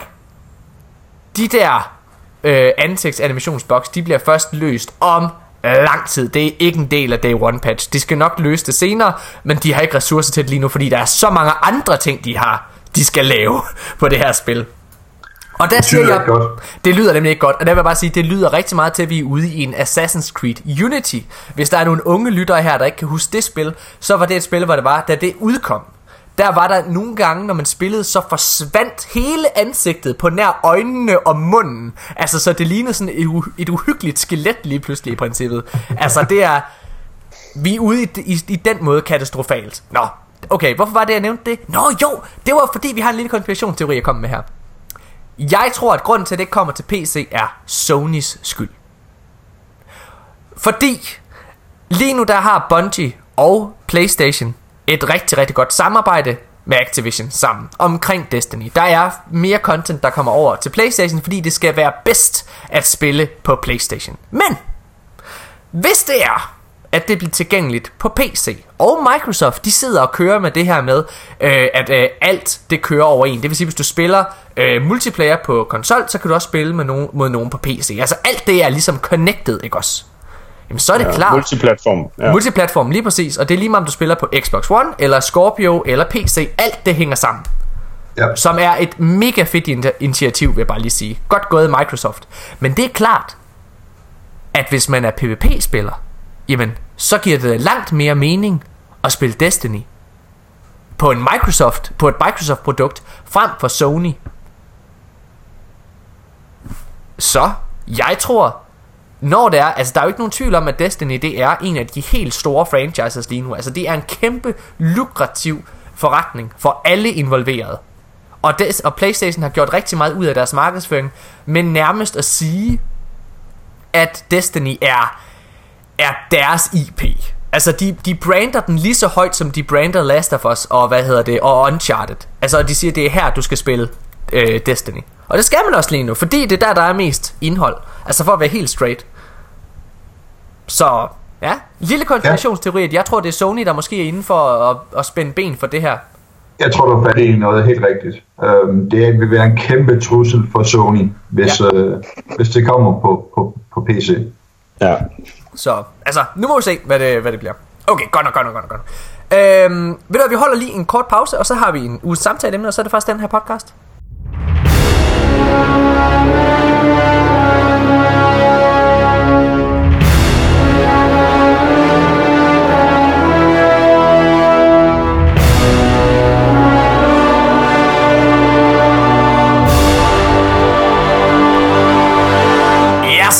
de der øh, ansigtsanimationsboks, de bliver først løst om lang tid. Det er ikke en del af Day One patch. De skal nok løse det senere, men de har ikke ressourcer til det lige nu, fordi der er så mange andre ting, de har, de skal lave [LAUGHS] på det her spil. Og der det siger jeg, godt. det lyder nemlig ikke godt, og der vil jeg bare sige, det lyder rigtig meget til, at vi er ude i en Assassin's Creed Unity. Hvis der er nogle unge lyttere her, der ikke kan huske det spil, så var det et spil, hvor det var, da det udkom. Der var der nogle gange, når man spillede, så forsvandt hele ansigtet på nær øjnene og munden. Altså, så det lignede sådan et, u- et uhyggeligt skelet lige pludselig i princippet. Altså, det er... Vi er ude i, i, i den måde katastrofalt. Nå, okay, hvorfor var det, jeg nævnte det? Nå jo, det var fordi, vi har en lille konspirationsteori, jeg kom med her. Jeg tror, at grunden til, at det ikke kommer til PC, er Sonys skyld. Fordi lige nu der har Bungie og PlayStation et rigtig, rigtig godt samarbejde med Activision sammen omkring Destiny. Der er mere content, der kommer over til PlayStation, fordi det skal være bedst at spille på PlayStation. Men hvis det er, at det bliver tilgængeligt på PC, og Microsoft, de sidder og kører med det her med, øh, at øh, alt det kører over en. Det vil sige, hvis du spiller øh, multiplayer på konsol, så kan du også spille med nogen, mod nogen på PC. Altså alt det er ligesom connected, ikke også? Jamen så er det Ja, klart. multiplatform. Ja. Multiplatform, lige præcis. Og det er lige meget, om du spiller på Xbox One, eller Scorpio, eller PC. Alt det hænger sammen. Ja. Som er et mega fedt in- initiativ, vil jeg bare lige sige. Godt gået Microsoft. Men det er klart, at hvis man er PvP-spiller, jamen, så giver det langt mere mening at spille Destiny på en Microsoft, på et Microsoft-produkt, frem for Sony. Så, jeg tror, når det er, altså der er jo ikke nogen tvivl om, at Destiny det er en af de helt store franchises lige nu. Altså det er en kæmpe lukrativ forretning for alle involverede. Og, des, og Playstation har gjort rigtig meget ud af deres markedsføring, men nærmest at sige, at Destiny er, er deres IP. Altså de, de brander den lige så højt, som de brander Last of Us og hvad hedder det, og Uncharted. Altså de siger, det er her, du skal spille øh, Destiny. Og det skal man også lige nu, fordi det er der, der er mest indhold. Altså for at være helt straight. Så ja, lille konspirationsteori, at jeg tror, det er Sony, der måske er inde for at, at spænde ben for det her. Jeg tror, du er fat i noget helt rigtigt. Øhm, det vil være en kæmpe trussel for Sony, hvis, ja. øh, hvis det kommer på, på, på PC. Ja. Så, altså, nu må vi se, hvad det, hvad det bliver. Okay, godt nok, godt nok, godt nok. Godt nok. Øhm, ved du hvad, vi holder lige en kort pause, og så har vi en uges samtale og så er det faktisk den her podcast.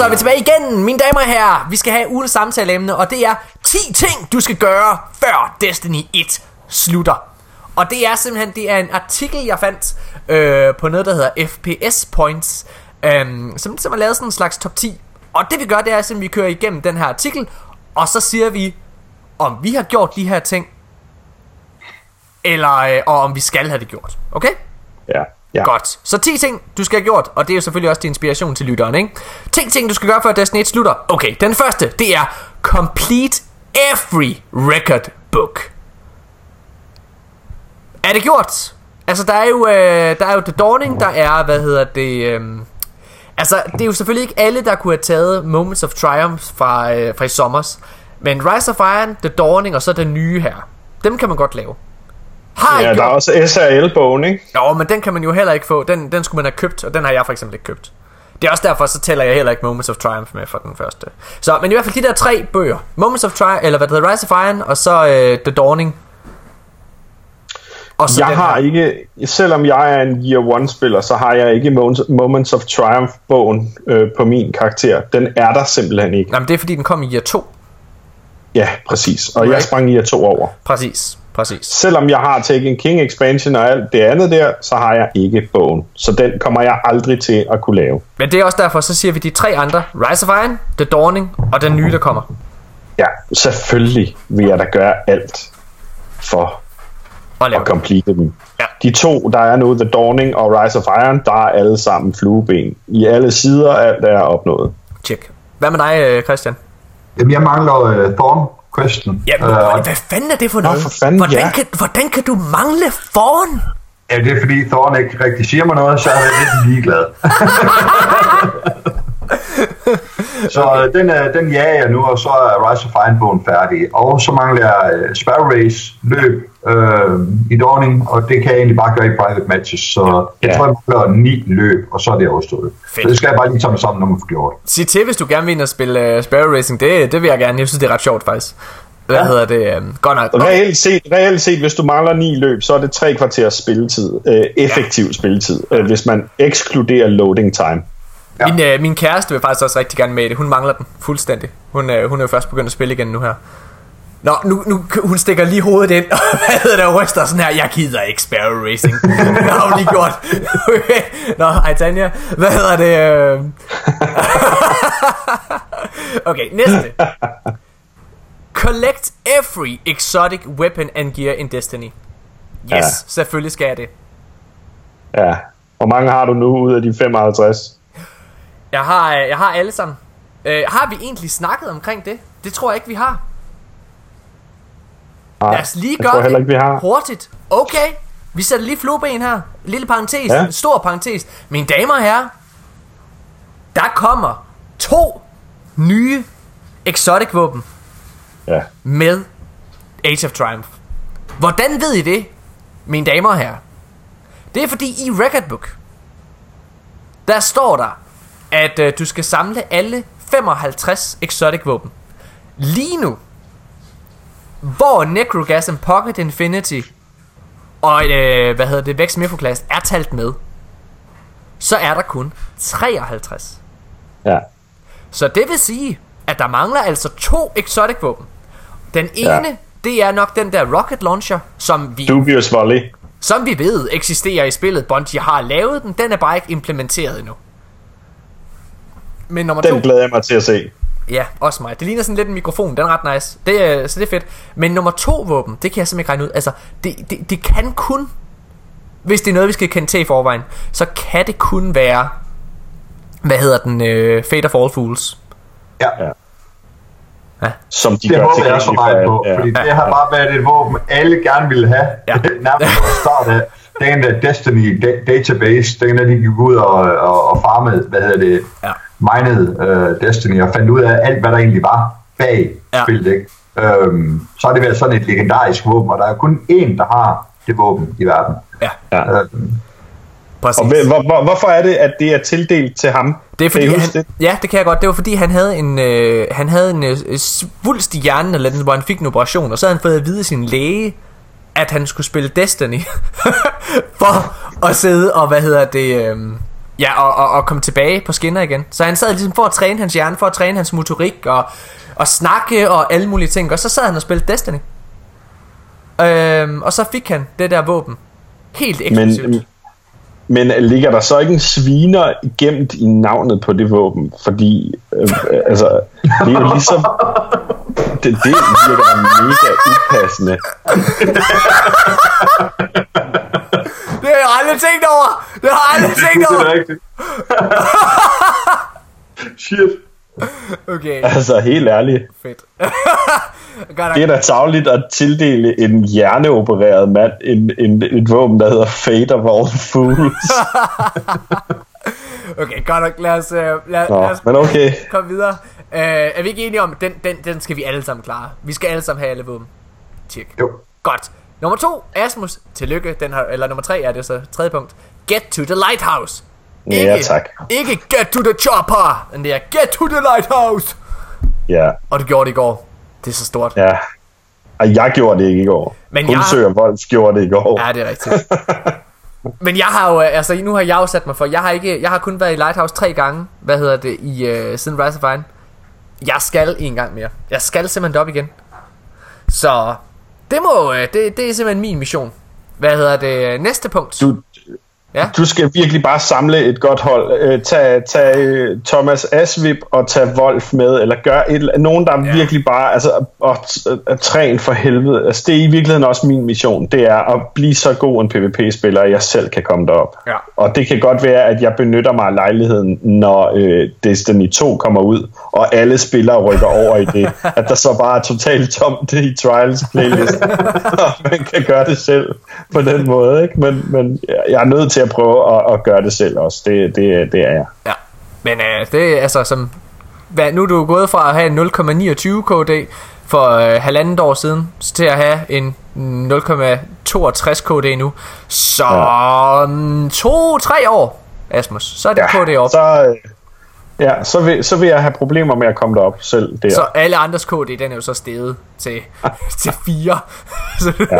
Så er vi tilbage igen, mine damer og herrer. Vi skal have ugens samtaleemne, og det er 10 ting, du skal gøre, før Destiny 1 slutter. Og det er simpelthen det er en artikel, jeg fandt øh, på noget, der hedder FPS Points, øh, som, som har lavet sådan en slags top 10. Og det vi gør, det er at vi kører igennem den her artikel, og så siger vi, om vi har gjort de her ting, eller øh, og om vi skal have det gjort. Okay? Ja. Ja. Godt. Så 10 ting, du skal have gjort, og det er jo selvfølgelig også til inspiration til lytteren, ikke? 10 ting, du skal gøre, før Destiny 1 slutter. Okay, den første, det er Complete Every Record Book. Er det gjort? Altså, der er jo, øh, der er jo The Dawning, der er, hvad hedder det... Øh, altså, det er jo selvfølgelig ikke alle, der kunne have taget Moments of Triumph fra, øh, fra i sommers. Men Rise of Iron, The Dawning og så den nye her. Dem kan man godt lave. Har ja, der er også SRL-bogen, ikke? Jo, men den kan man jo heller ikke få. Den, den skulle man have købt, og den har jeg for eksempel ikke købt. Det er også derfor, så tæller jeg heller ikke Moments of Triumph med for den første. Så, men i hvert fald de der tre bøger. Moments of Triumph, eller hvad det hedder, Rise of Iron, og så uh, The Dawning. Og så jeg har her. ikke, selvom jeg er en Year One spiller, så har jeg ikke Moments of Triumph bogen øh, på min karakter. Den er der simpelthen ikke. Jamen det er fordi den kom i Year 2. Ja, præcis. Og right. jeg sprang i Year 2 over. Præcis. Præcis. Selvom jeg har Taken King expansion og alt det andet der, så har jeg ikke bogen. Så den kommer jeg aldrig til at kunne lave. Men det er også derfor, så siger vi de tre andre. Rise of Iron, The Dawning og den nye, der kommer. Ja, selvfølgelig vil jeg da gøre alt for at, at complete dem. Ja. De to, der er nu, The Dawning og Rise of Iron, der er alle sammen flueben. I alle sider, alt er opnået. Tjek. Hvad med dig, øh, Christian? Jamen, jeg mangler uh, Thorn Question. Ja, uh, hvad fanden er det for noget? Nå, for fanden, hvordan, ja. kan, hvordan kan du mangle Thorn? Ja, det er fordi Thorn ikke rigtig siger mig noget, så er jeg lidt ligeglad. [LAUGHS] så okay. den, uh, den jager jeg nu, og så er Rise of Iron færdig. Og så mangler jeg uh, Sparrow Race løb uh, i Dawning, og det kan jeg egentlig bare gøre i private matches. Så ja. jeg tror, jeg mangler ni løb, og så er det overstået. Fedt. Så det skal jeg bare lige tage mig sammen, når man får gjort. Sig til, hvis du gerne vil ind og spille uh, Sparrow Racing. Det, det vil jeg gerne. Jeg synes, det er ret sjovt faktisk. Hvad ja. hedder det? Godt nok. Reelt set, reelt set, hvis du mangler ni løb, så er det tre kvarters spilletid. Uh, effektiv ja. spilletid, uh, hvis man ekskluderer loading time. Ja. Min, øh, min kæreste vil faktisk også rigtig gerne med det. Hun mangler den fuldstændig. Hun, øh, hun er jo først begyndt at spille igen nu her. Nå, nu, nu hun stikker lige hovedet ind, og [LAUGHS] hvad hedder det, og ryster sådan her, jeg gider ikke Sparrow Racing. Det har hun lige gjort. Okay. [LAUGHS] Nå, hej Tanja. Hvad hedder det? Øh? [LAUGHS] okay, næste. Collect every exotic weapon and gear in Destiny. Yes, ja. selvfølgelig skal jeg det. Ja, hvor mange har du nu ud af de 55? Jeg har, øh, jeg har alle sammen. Øh, har vi egentlig snakket omkring det? Det tror jeg ikke, vi har. Nej, Lad os lige gøre det ikke, vi har. hurtigt. Okay, vi sætter lige flueben her. Lille parentes, ja. stor parentes. Mine damer og herrer, der kommer to nye exotic våben ja. med Age of Triumph. Hvordan ved I det, mine damer og herrer? Det er fordi i Record Book, der står der, at øh, du skal samle alle 55 exotic våben. Lige nu, hvor Necrogasm Pocket Infinity og øh, hvad hedder det, Vex Mifoclast er talt med, så er der kun 53. Ja. Så det vil sige, at der mangler altså to exotic våben. Den ene, ja. det er nok den der rocket launcher, som vi... Dubious Volley. Som vi ved eksisterer i spillet. Bungie har lavet den, den er bare ikke implementeret endnu. Men nummer den to, glæder jeg mig til at se. Ja, også mig. Det ligner sådan lidt en mikrofon, den er ret nice. Det er, så det er fedt. Men nummer to våben, det kan jeg simpelthen ikke regne ud. Altså, det, det, det kan kun, hvis det er noget, vi skal kende til i forvejen, så kan det kun være, hvad hedder den, uh, Fate of All Fools. Ja. ja. Ja. Som de det gør håber jeg så meget på, ja. fordi ja. det har bare været et våben, alle gerne ville have. Ja. [LAUGHS] Nærmest fra start af. Den der Destiny database, den der de gik ud og, og, og farmede, hvad hedder det, ja minede uh, Destiny og fandt ud af alt, hvad der egentlig var bag ja. spillet. Ikke? Øhm, så har det været sådan et legendarisk våben, og der er kun én, der har det våben i verden. Ja. ja. Øhm, Præcis. Og hvor, hvor, hvorfor er det, at det er tildelt til ham? Det er fordi han, det? Ja, det kan jeg godt. Det var fordi han havde en øh, han havde en øh, svulst i hjernen, eller hvor han fik en operation, og så havde han fået at vide af sin læge, at han skulle spille Destiny [LAUGHS] for at sidde og hvad hedder det øh, Ja, og, og, og komme tilbage på skinner igen. Så han sad ligesom for at træne hans hjerne, for at træne hans motorik og, og snakke og alle mulige ting. Og så sad han og spillede Destiny. Øhm, og så fik han det der våben. Helt eksklusivt. Men, men ligger der så ikke en sviner gemt i navnet på det våben? Fordi, øh, altså, det er jo ligesom... [LAUGHS] Det, det virker mega upassende. [LAUGHS] Det har aldrig tænkt over. [LAUGHS] Det har jeg aldrig tænkt det over. er rigtigt. [LAUGHS] Shit. Okay, Altså, helt ærligt. fedt. [LAUGHS] Godt Det er da tavligt at tildele en hjerneopereret mand en, en, et våben, der hedder Fate of All Fools. Okay, godt nok. Lad os, øh, lad, lad Nå, os men okay. komme videre. Uh, er vi ikke enige om, den, den, den skal vi alle sammen klare? Vi skal alle sammen have alle våben. Tjek. Jo. Godt. Nummer to, Asmus. Tillykke. Den har, eller nummer tre er det så. Tredje punkt. Get to the lighthouse. Ja, tak. Ikke get to the chopper. Men det er get to the lighthouse. Ja, Og du gjorde det i går. Det er så stort. ja. Og jeg gjorde det ikke i går. Men Men jeg- og Wolf gjorde det i går. Ja, det er rigtigt. [LAUGHS] Men jeg har jo, øh, altså nu har jeg jo sat mig for, jeg har ikke, jeg har kun været i Lighthouse tre gange, hvad hedder det, i uh, siden Rise of Iron. Jeg skal en gang mere. Jeg skal simpelthen op igen. Så det må, øh, det, det er simpelthen min mission. Hvad hedder det, næste punkt? Du, Ja. du skal virkelig bare samle et godt hold. Øh, tag, tag øh, Thomas Asvip og tag Wolf med, eller gør et, nogen, der Ja. ja. virkelig bare altså, og, og, træn for helvede. Altså, det er i virkeligheden også min mission. Det er at blive så god en PvP-spiller, at jeg selv kan komme derop. Ja. Og det kan godt være, at jeg benytter mig af lejligheden, når øh, Destiny 2 kommer ud, og alle spillere rykker over i det. [LAUGHS] At der så bare er totalt tomt i Trials playlist. [LAUGHS] og man kan gøre det selv på den måde. Ikke? Men, men jeg er nødt til at prøve at, at gøre det selv også. Det, det, det er jeg. Ja. Men øh, det er altså som, hvad, nu er du gået fra at have en 0,29 KD for øh, halvandet år siden, til at have en 0,62 KD nu. Så ja. to-tre år, Asmus, så er det ja, KD op. Så, Så, øh, ja, så, vil, så vil jeg have problemer med at komme derop selv der. så alle andres KD, den er jo så steget til, [LAUGHS] til 4. [LAUGHS] så, Ja,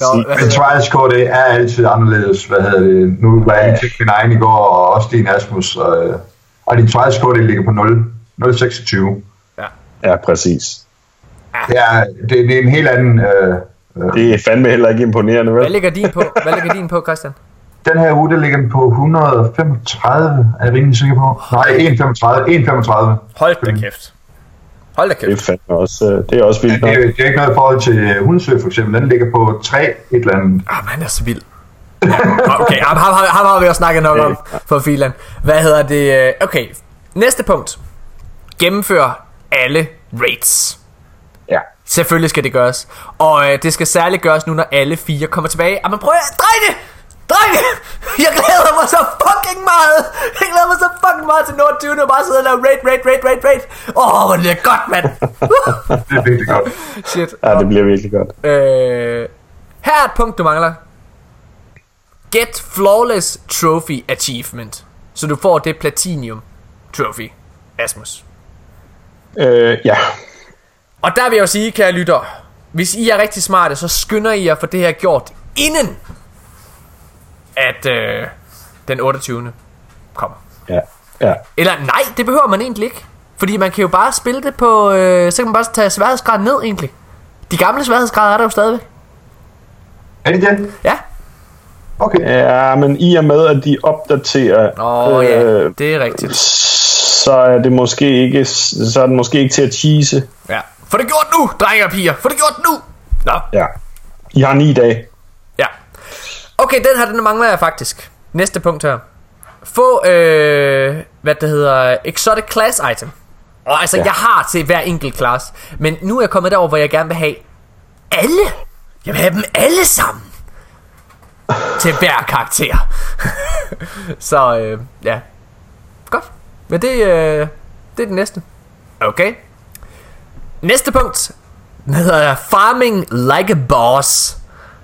Nå, hvad Men Trials KD er altid anderledes. Hvad hedder det? Nu var jeg til min egen i går, og også din Asmus. Og, og din Trials KD ligger på 0, 0,26. ja. Ja, præcis. Det er, det, det er en helt anden... Øh, øh, Det er fandme heller ikke imponerende, Hvad vel? ligger din på? Hvad ligger din på, Christian? Den her uge, der ligger den på 135, er jeg rimelig sikker på. Nej, 1,35. 1,35. Hold da kæft. Hold da Det kæft. er fandme også, øh, det er også vildt Det, nok. er- det er ikke noget i forhold til Hundsø for eksempel. Den ligger på 3 et eller andet. Ah, han er så vild. Ja, okay, ham, ham, ham, ham har vi jo snakket nok om for filen. Hvad hedder det? øh, Okay, næste punkt. Gennemfør alle raids. Ja. Selvfølgelig skal det gøres. Og øh, det skal særligt gøres nu, når alle fire kommer tilbage. Jamen prøv at... Drenge! Drenge! Jeg glæder mig så fucking meget! Jeg glæder mig så fucking meget til Nord 20. og bare sidde og lave raid, raid, raid, raid, raid. Åh, oh, hvor det er godt, mand! [LAUGHS] Det er virkelig godt. Shit. ja, det bliver virkelig godt. Øh, her er et punkt, du mangler. Get Flawless Trophy Achievement. Så du får det Platinum Trophy, Asmus. Øh, ja, Og der vil jeg jo sige, kære lytter, hvis I er rigtig smarte, så skynder I jer for det her gjort inden, at øh, den 28. kommer. ja, ja. Eller nej, det behøver man egentlig ikke. Fordi man kan jo bare spille det på, øh, så kan man bare tage sværhedsgraden ned egentlig. De gamle sværhedsgrader er der jo stadigvæk. Er det det? Ja. Okay. Ja, men i og med, at de opdaterer, Åh oh, ja, det er rigtigt. så er det måske ikke, så er det måske ikke til at cheese. Ja. Få det gjort nu, drenge og piger. Få det gjort nu. Nå, Ja. I har ni dage. Okay, den her, den mangler jeg faktisk. Næste punkt her. Få, øh, hvad det hedder, exotic class item. Og altså, ja. Jeg har til hver enkelt class. Men nu er jeg kommet derover, hvor jeg gerne vil have alle. Jeg vil have dem alle sammen. til hver karakter. [LAUGHS] Så, øh, ja. Godt. Men det, øh, det er det næste. Okay. Næste punkt. Den hedder Farming Like a Boss.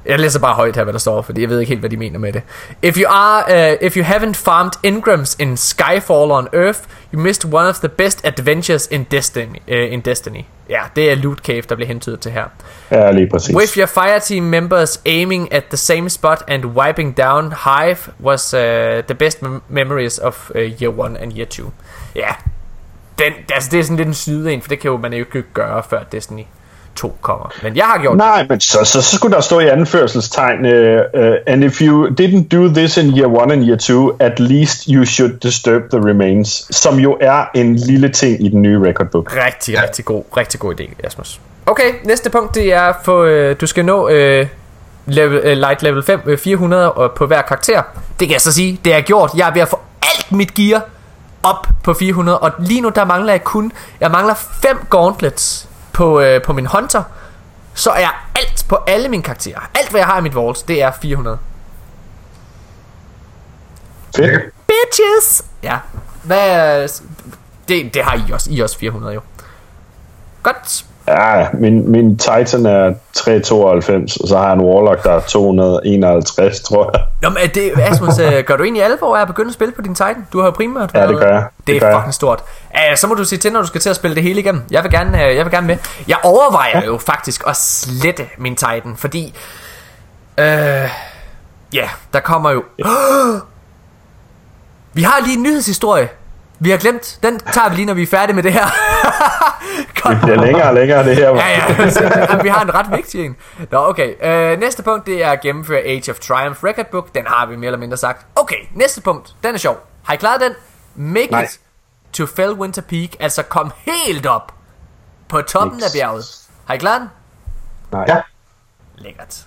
Jeg læser bare højt her, hvad der står, fordi jeg ved ikke helt, hvad de mener med det. If you are, uh, if you haven't farmed Ingrams in Skyfall on Earth, you missed one of the best adventures in Destiny. Uh, in Destiny. Ja, det er Loot Cave, der bliver hentydet til her. Ja, lige præcis. With your fireteam members aiming at the same spot and wiping down Hive was uh, the best mem- memories of uh, year 1 and year 2. Ja, den, altså det er sådan lidt en syde en, for det kan jo man jo ikke gøre, før Destiny 2 kommer. Men jeg har gjort Nej, men så, så, så skulle der stå i anførselstegn, uh, uh, and if you didn't do this in year one and year two, at least you should disturb the remains, som jo er en lille ting i den nye record book. Rigtig, rigtig god, rigtig god idé, Asmus. Okay, næste punkt det er for øh, du skal nå øh, level, øh, light level 5 øh, 400 og på hver karakter. Det kan jeg så sige, det er gjort. Jeg er ved at få alt mit gear op på 400 og lige nu der mangler jeg kun jeg mangler 5 gauntlets på øh, på min hunter. Så er alt på alle mine karakterer. Alt hvad jeg har i mit walls, det er 400. Fedt. Bitches. Ja. Hvad det, det har I også. I også 400 jo. Godt. Ja, min, min Titan er 392, og så har jeg en Warlock, der er 251, tror jeg. Nå, men er det, Asmus, øh, gør du egentlig alvor af at begynde at spille på din Titan? Du har jo primært Ja, det været- gør jeg. Det, Det er gør jeg. fucking stort. Uh, så må du sige til, når du skal til at spille det hele igennem. Jeg vil gerne, uh, jeg vil gerne med. Jeg overvejer jo faktisk at slette min Titan, fordi... Øh, ja, der kommer jo... [GASPS] Vi har lige en nyhedshistorie. Vi har glemt. Den tager vi lige, når vi er færdige med det her. [LAUGHS] Det bliver længere og længere, det her. Ja, ja, Jamen, vi har en ret vigtig en. Nå, okay. Øh, næste punkt, det er at gennemføre Age of Triumph Record Book. Den har vi mere eller mindre sagt. Okay, næste punkt. Den er sjov. Har I klaret den? Make Nej. it to Fellwinter Peak. Altså kom helt op på toppen Niks. af bjerget. Har I klaret den? Nej. Ja. Lækkert.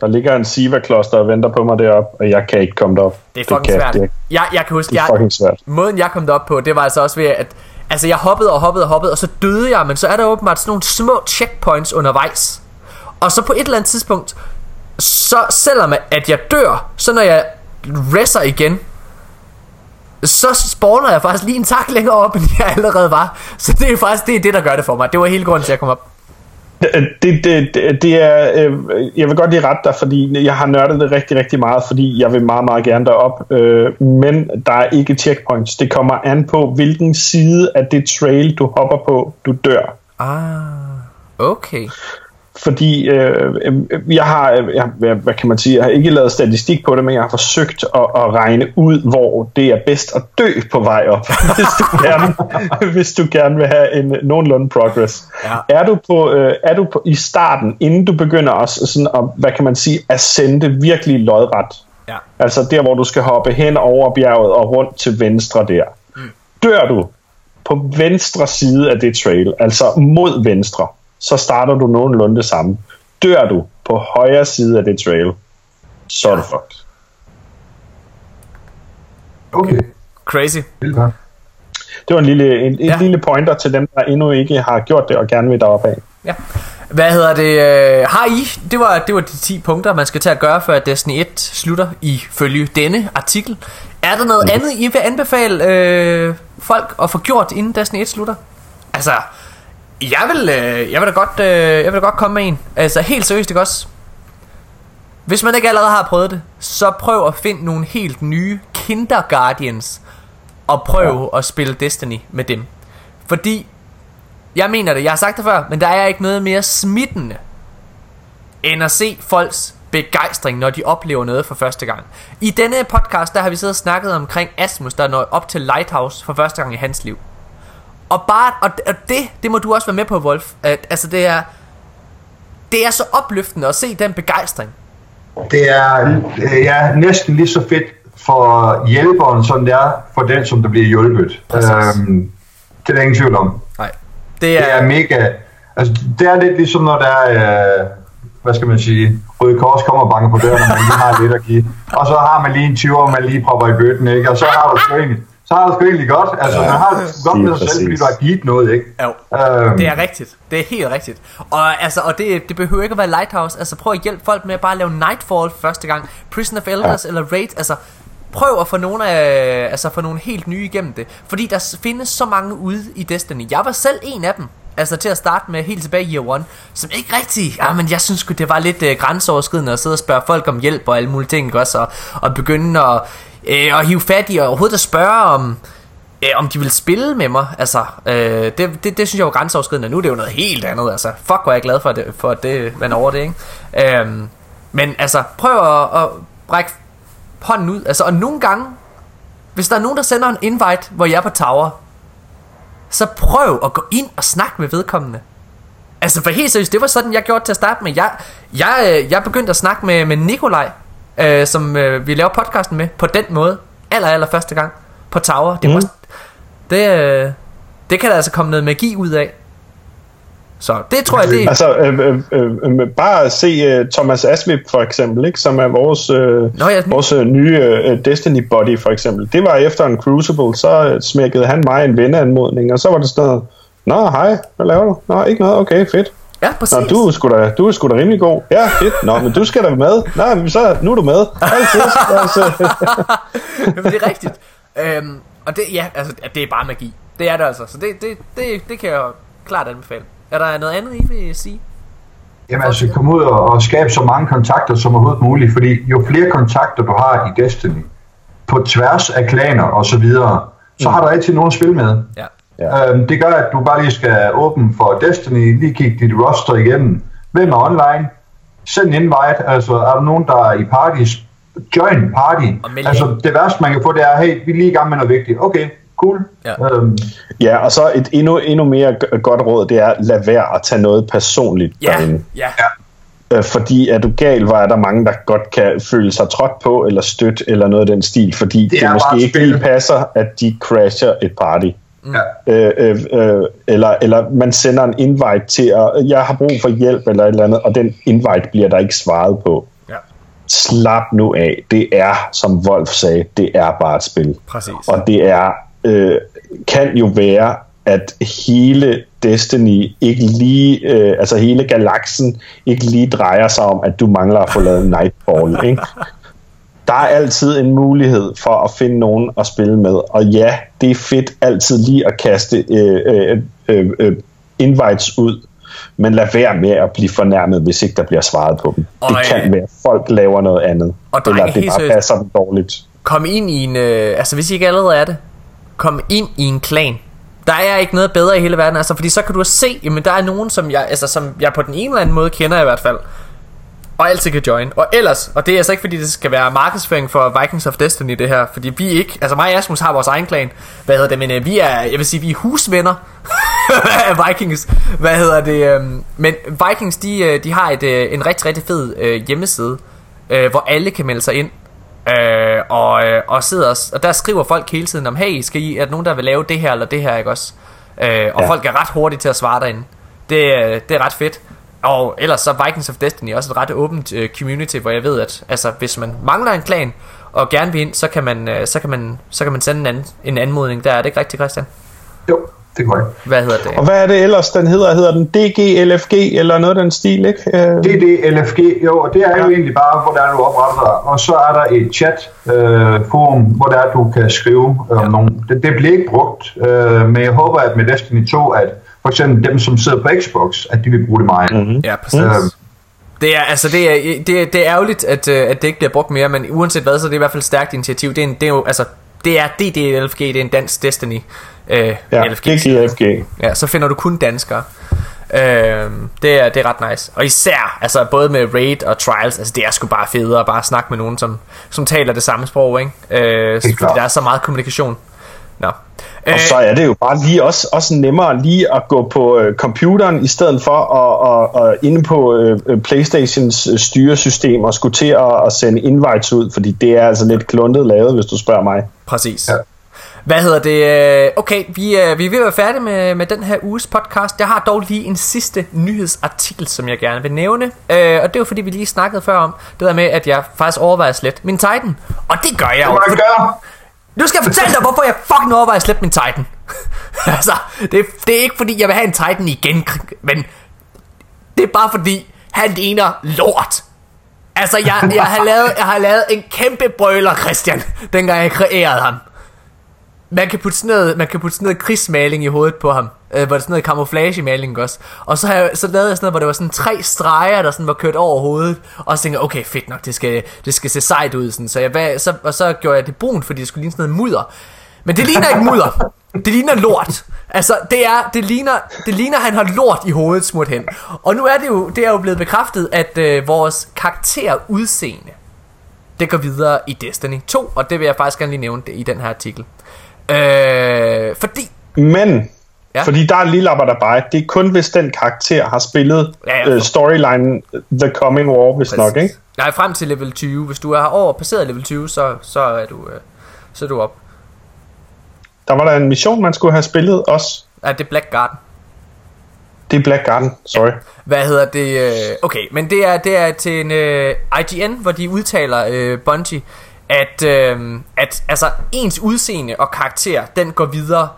Der ligger en Siva-kloster og venter på mig deroppe, og jeg kan ikke komme derop. Det er fucking kan, svært. Det, Jeg, jeg kan huske, det er jeg, fucking svært. måden jeg kom derop på, det var altså også ved, at altså jeg hoppede og hoppede og hoppede, og så døde jeg, men så er der åbenbart sådan nogle små checkpoints undervejs. Og så på et eller andet tidspunkt, så selvom at jeg dør, så når jeg resser igen, så spawner jeg faktisk lige en tak længere op, end jeg allerede var. Så det er faktisk det, er det der gør det for mig. Det var hele grunden til, at jeg kom op. Det, det, det, det er, øh, jeg vil godt lige rette dig, fordi jeg har nørdet det rigtig, rigtig meget, fordi jeg vil meget, meget gerne derop, øh, men der er ikke checkpoints. Det kommer an på, hvilken side af det trail, du hopper på, du dør. Ah, okay. Fordi øh, øh, jeg har, øh, jeg, hvad, hvad kan man sige, jeg har ikke lavet statistik på det, men jeg har forsøgt at, at regne ud, hvor det er bedst at dø på vej op, [LAUGHS] hvis du gerne, hvis du gerne vil have en nogenlunde progress. Ja. Er du på, øh, er du på i starten, inden du begynder også sådan at, hvad kan man sige, at sende virkelig lodret, Ja. altså der, hvor du skal hoppe hen over bjerget og rundt til venstre der, mm. dør du på venstre side af det trail, altså mod venstre, så starter du nogenlunde det samme. Dør du på højre side af det trail, så er du fucked. Okay. Crazy. Det var en lille, en, et Ja. lille pointer til dem, der endnu ikke har gjort det og gerne vil deroppe af. Ja. Hvad hedder det? øh, Har I? Det var, det var de 10 punkter, man skal til at gøre, før Destiny 1 slutter ifølge denne artikel. Er der noget andet, I vil anbefale øh, folk at få gjort, inden Destiny 1 slutter? Altså, jeg vil, øh, jeg vil da godt, øh, jeg vil da godt komme med en. Altså, helt seriøst, ikke også? Hvis man ikke allerede har prøvet det, så prøv at finde nogle helt nye Kinder Guardians, og prøv ja. at spille Destiny med dem. Fordi jeg mener det, jeg har sagt det før, men der er ikke noget mere smittende, end at se folks begejstring, når de oplever noget for første gang. I denne podcast, der har vi siddet og snakket omkring Asmus, der når op til Lighthouse for første gang i hans liv. Og bare, og og det, det må du også være med på, Wolf. At, altså det er, det er så opløftende at se den begejstring. Det er øh, ja, næsten lige så fedt for hjælperen, som det er for den, som der bliver hjulpet. Præcis. Øhm, det er der ingen tvivl om. Nej. Det Det er, er mega... Altså, det er lidt ligesom, når der er... Øh, hvad skal man sige? Røde Kors kommer og banker på døren, og man lige har lidt at give. Og så har man lige en 20'er, man lige propper i bøtten, ikke? Og så har du [LAUGHS] sgu så har du sgu egentlig godt. Altså, man har det godt med sig selv, fordi du har givet noget, ikke? jo. Øhm, Det er rigtigt. Det er helt rigtigt. Og, altså, og det, det behøver ikke at være Lighthouse. Altså prøv at hjælpe folk med at bare lave Nightfall første gang. Prison of Elders ja. eller Raid. Altså prøv at få nogle, af, altså få nogle helt nye igennem det. Fordi der findes så mange ude i Destiny. Jeg var selv en af dem. altså til at starte med helt tilbage i year one, som ikke rigtig, ja, men jeg synes det var lidt øh, grænseoverskridende at sidde og spørge folk om hjælp og alle mulige ting, også, og, og begynde at, øh, og hive fat i, og overhovedet at spørge om, øh, om de vil spille med mig, altså, øh, det, det, det synes jeg var grænseoverskridende, nu er det jo noget helt andet, altså, fuck hvor er jeg glad for, det, for at det, man over det, ikke? Øh, men altså, prøv at, at brække hånden ud, altså, og nogle gange, hvis der er nogen, der sender en invite, hvor jeg er på tower, så prøv at gå ind og snakke med vedkommende. Altså for helt seriøst, det var sådan, jeg gjorde til at starte med. Jeg, jeg, øh, jeg begyndte at snakke med, med Nikolaj, øh, som øh, vi laver podcasten med, på den måde. Aller, aller første gang. På Tower. Det, mm. var, det, øh, det kan der altså komme noget magi ud af. Så det tror jeg, det Altså, øh, øh, øh, øh bare se uh, Thomas Asmip for eksempel, ikke, som er vores, øh, Nå, ja, vores uh, nye uh, Destiny Body for eksempel. Det var efter en Crucible, så uh, smækkede han mig en venneanmodning, og så var det sådan noget, Nå, hej, hvad laver du? Nå, ikke noget, okay, fedt. Ja, præcis. Nå, du er, sgu da, du er sgu da rimelig god. Ja, fedt. Nå, men du skal da med. Nej, men så, nu er du med. Altid. altså. [LAUGHS] det er rigtigt. Øhm, og det, ja, altså, det er bare magi. Det er det altså. Så det, det, det, det kan jeg klart anbefale. Er der noget andet, I vil sige? Jamen altså, kom ud og, og skabe så mange kontakter som overhovedet muligt, fordi jo flere kontakter du har i Destiny, på tværs af klaner og så videre, så mm. har du altid nogen at spille med. Ja. Ja. Øhm, det gør, at du bare lige skal åbne for Destiny, lige kigge dit roster igennem. Hvem er online? Send invite, altså er der nogen, der er i parties? Join party. Altså det værste, man kan få, det er, hey, vi er lige i gang med noget vigtigt. Okay, cool. Ja, øhm. ja og så et endnu, endnu mere godt råd, det er, lad være at tage noget personligt ja, derinde. Ja, ja. Øh, fordi er du gal, var er der mange, der godt kan føle sig trådt på, eller stødt, eller noget af den stil, fordi det, det måske ikke lige passer, at de crasher et party. Ja. Øh, øh, øh, eller, eller man sender en invite til, at jeg har brug for hjælp, eller et eller andet, og den invite bliver der ikke svaret på. Ja. Slap nu af. Det er, som Wolf sagde, det er bare et spil. Præcis. Og det er øh, kan jo være, at hele Destiny ikke lige, øh, altså hele galaksen ikke lige drejer sig om, at du mangler at få lavet Nightfall, ikke? [LAUGHS] Der er altid en mulighed for at finde nogen at spille med, og ja, det er fedt altid lige at kaste øh, øh, øh, øh, invites ud, men lad være med at blive fornærmet, hvis ikke der bliver svaret på dem. Og, det kan være, at folk laver noget andet, og eller det bare passer dem dårligt. Kom ind i en, øh, altså hvis I ikke allerede er det, komme ind i en klan. Der er ikke noget bedre i hele verden, altså, fordi så kan du se, jamen der er nogen, som jeg, altså, som jeg på den ene eller anden måde kender i hvert fald, og altid kan join. Og ellers, og det er altså ikke fordi det skal være markedsføring for Vikings of Destiny det her, fordi vi ikke, altså mig og Asmus har vores egen klan, hvad hedder det, men øh, vi er, jeg vil sige, vi er husvenner [LAUGHS] af Vikings, hvad hedder det, øh, men Vikings, de, øh, de har et, øh, en rigtig, rigtig fed øh, hjemmeside, øh, hvor alle kan melde sig ind, Øh, og, øh, og sidder og der skriver folk hele tiden om Hey skal I, er der nogen der vil lave det her eller det her ikke også? Øh, Og ja. folk er ret hurtige til at svare derinde. Det, øh, det er ret fedt Og ellers så Vikings of Destiny også et ret åbent uh, community Hvor jeg ved at altså, hvis man mangler en klan Og gerne vil ind så kan man, uh, så kan man, så kan man sende en, anden, en anmodning Der er det ikke rigtigt Christian? Jo det er Hvad hedder det? Og hvad er det ellers, den hedder? Hedder den DGLFG eller noget af den stil, ikke? Øh... DDLFG, jo, og det er ja. jo egentlig bare, hvor der er, du opretter Og så er der et chat øh, forum, hvor der er, du kan skrive øh, ja. nogle. Det, det bliver ikke brugt, øh, men jeg håber, at med Destiny 2, at for eksempel dem, som sidder på Xbox, at de vil bruge det meget. Mm-hmm. Ja, præcis. Øh, det er, altså, det er, det er, det er ærgerligt, at, øh, at det ikke bliver brugt mere, men uanset hvad, så er det i hvert fald et stærkt initiativ. Det er, en, det er jo, altså, det er DDLFG, det er en dansk Destiny. Øh, ja, LFG. DDLFG. Ja, så finder du kun danskere. Øh, det, er, det er ret nice. Og især, altså både med Raid og Trials, altså det er sgu bare federe at bare snakke med nogen, som, som taler det samme sprog, ikke? Øh, fordi der er så meget kommunikation. Nå. Og så er det jo bare lige også, også nemmere lige at gå på øh, computeren, i stedet for at, at, at inde på øh, Playstations øh, styresystem og skulle til at, at sende invites ud, fordi det er altså lidt kluntet lavet, hvis du spørger mig. Præcis. Ja. Hvad hedder det? Okay, vi er, vi er ved at være færdige med, med den her uges podcast. Jeg har dog lige en sidste nyhedsartikel, som jeg gerne vil nævne. Øh, og det var fordi, vi lige snakkede før om det der med, at jeg faktisk overvejer slet min Titan. Og det gør jeg jo. Det gør. Nu skal jeg fortælle dig, hvorfor jeg fucking overvejer at slippe min Titan. [LAUGHS] altså, det, det er ikke fordi, jeg vil have en Titan igen, men det er bare fordi, han ligner lort. Altså, jeg, jeg, har lavet, jeg har lavet en kæmpe brøler, Christian, dengang jeg kreerede ham. Man kan putte sådan noget, man kan putte sådan noget krigsmaling i hovedet på ham øh, hvor det sådan noget camouflage maling også. Og så, har jeg, så lavede jeg sådan noget, hvor det var sådan tre streger, der sådan var kørt over hovedet. Og så tænkte jeg, okay, fedt nok, det skal, det skal se sejt ud. Sådan. Så, jeg, hvad, så, og så gjorde jeg det brun, fordi det skulle ligne sådan noget mudder. Men det ligner ikke mudder. Det ligner lort. Altså, det er, det ligner, det ligner, han har lort i hovedet smurt hen. Og nu er det jo, det er jo blevet bekræftet, at øh, vores karakterudseende, det går videre i Destiny 2, og det vil jeg faktisk gerne lige nævne det i den her artikel. Øh, fordi... Men, ja. fordi der er lapper der bare, det er kun hvis den karakter har spillet ja, ja, uh, storyline The Coming War, hvis nok, ikke? Nej, frem til level 20. Hvis du er over passeret level 20, så, så er du, øh, så er du op. Der var der en mission, man skulle have spillet også. Ja, det er Black Garden. Det er Black Garden, sorry. Ja. Hvad hedder det? Øh, okay, men det er, det er til en uh, IGN, hvor de udtaler uh, Bungie, at, uh, at altså, ens udseende og karakter, den går videre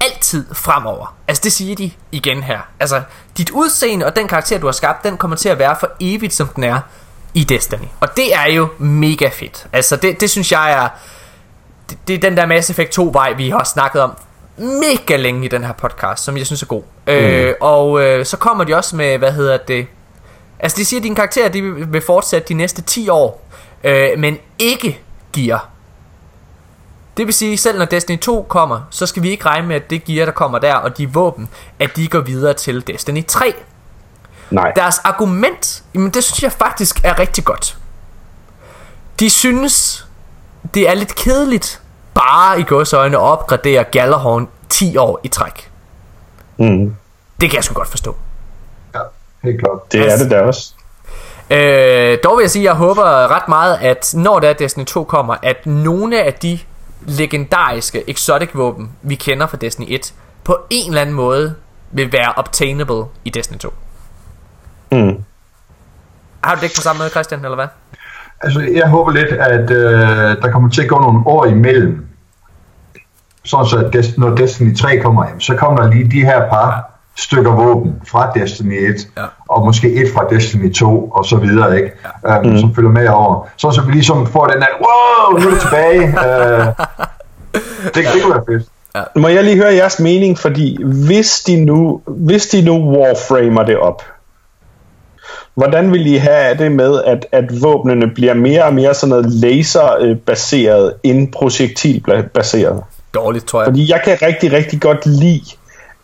altid fremover. Altså det siger de igen her. Altså dit udseende og den karakter du har skabt, den kommer til at være for evigt som den er i Destiny. Og det er jo mega fedt. Altså det, det synes jeg er det, det er den der Mass Effect 2 vej vi har snakket om mega længe i den her podcast, som jeg synes er god. Mm. Øh, og øh, så kommer de også med, hvad hedder det? Altså de siger, at dine karakterer de vil fortsætte de næste 10 år, øh, men ikke gear. Det vil sige, selv når Destiny 2 kommer, så skal vi ikke regne med, at det gear, der kommer der, og de våben, at de går videre til Destiny 3. Nej. Deres argument, jamen det synes jeg faktisk er rigtig godt. De synes, det er lidt kedeligt, bare i godsøjne at opgradere Gallerhorn 10 år i træk. Mm. Det kan jeg sgu godt forstå. Ja, helt klart. Det er det der også. Øh, dog vil jeg sige, at jeg håber ret meget, at når der Destiny 2 kommer, at nogle af de legendariske exotic våben, vi kender fra Destiny 1, på en eller anden måde vil være obtainable i Destiny 2. Mm. Har du det ikke på samme måde, Christian, eller hvad? Altså, jeg håber lidt, at øh, der kommer til at gå nogle år imellem. Sådan så, at Des- når Destiny 3 kommer hjem, så kommer der lige de her par stykker våben fra Destiny 1, Ja. og måske et fra Destiny 2, og så videre, ikke? Ja. Um, Mm. Som følger med over. Så så vi ligesom får den der, wow, nu er det tilbage. uh, [LAUGHS] det, det kunne være fedt. Må jeg lige høre jeres mening, fordi hvis de nu, hvis de nu warframer det op, hvordan vil I have det med, at, at våbnene bliver mere og mere sådan noget laserbaseret end projektilbaseret? Dårligt, tror jeg. Fordi jeg kan rigtig, rigtig godt lide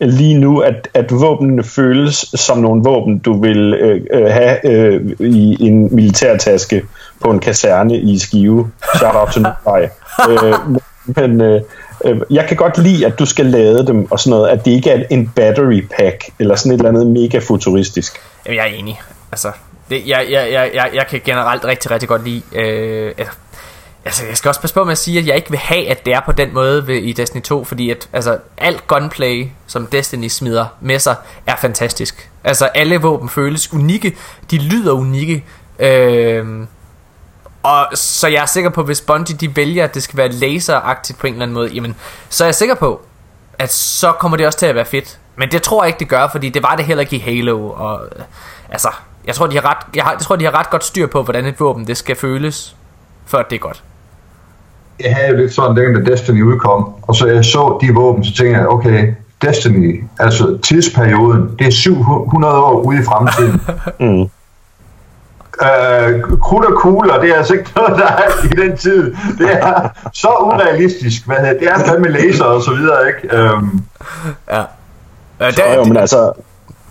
lige nu, at, at våbnene føles som nogle våben, du vil øh, øh, have øh, i en militærtaske på en kaserne i Skive. Shout out til Nordvej. [LAUGHS] øh, men øh, øh, jeg kan godt lide, at du skal lade dem og sådan noget, at det ikke er en battery pack, eller sådan et eller andet mega futuristisk. Jamen, jeg er enig. Altså, det, jeg, jeg, jeg, jeg, jeg kan generelt rigtig, rigtig godt lide... Øh, altså, jeg skal også passe på med at sige, at jeg ikke vil have, at det er på den måde ved, i Destiny 2, fordi at, altså, alt gunplay, som Destiny smider med sig, er fantastisk. Altså, alle våben føles unikke, de lyder unikke, øh, og så jeg er sikker på, hvis Bungie de vælger, at det skal være laseragtigt på en eller anden måde, jamen, så er jeg sikker på, at så kommer det også til at være fedt. Men det tror jeg ikke, det gør, fordi det var det heller ikke i Halo. Og, øh, altså, jeg tror, de har ret, jeg, har, jeg tror, de har ret godt styr på, hvordan et våben det skal føles, før det er godt. Jeg havde jo lidt sådan, dengang da Destiny udkom, og så jeg så de våben, så tænkte jeg, okay, Destiny, altså tidsperioden, det er 700 år ude i fremtiden. [LAUGHS] Mm. Øh, krudt og kugler, det er altså ikke noget, der er i den tid. Det er [LAUGHS] så urealistisk. Hvad hedder, det? det er fandme laser og så videre, ikke? Øhm, Ja. Øh, Så, jo, men altså,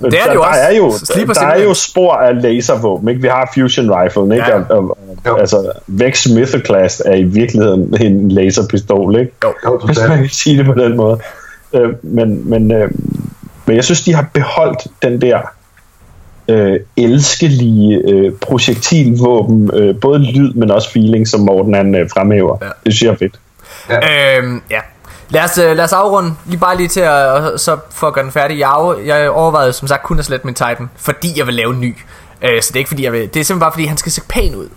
det er der, det jo der også. er jo, der er jo spor af laservåben, ikke? Vi har Fusion Rifle, ikke? Ja. Og, og, Jo. altså, Vex Smith Class er i virkeligheden en laserpistol, ikke? Jo. jo, Hvis man kan sige det på den måde. Øh, men, men, øh, men jeg synes, de har beholdt den der øh, elskelige øh, projektilvåben, øh, både lyd, men også feeling, som Morten han øh, fremhæver. Ja. Det synes jeg er fedt. Øhm, ja. Lad os, øh, lad os afrunde lige bare lige til at, og så for at gøre den færdig. Jeg, af- jeg overvejede som sagt kun at slette min Titan, fordi jeg vil lave en ny. Øh, så det er ikke fordi jeg vil, det er simpelthen bare fordi han skal se pæn ud.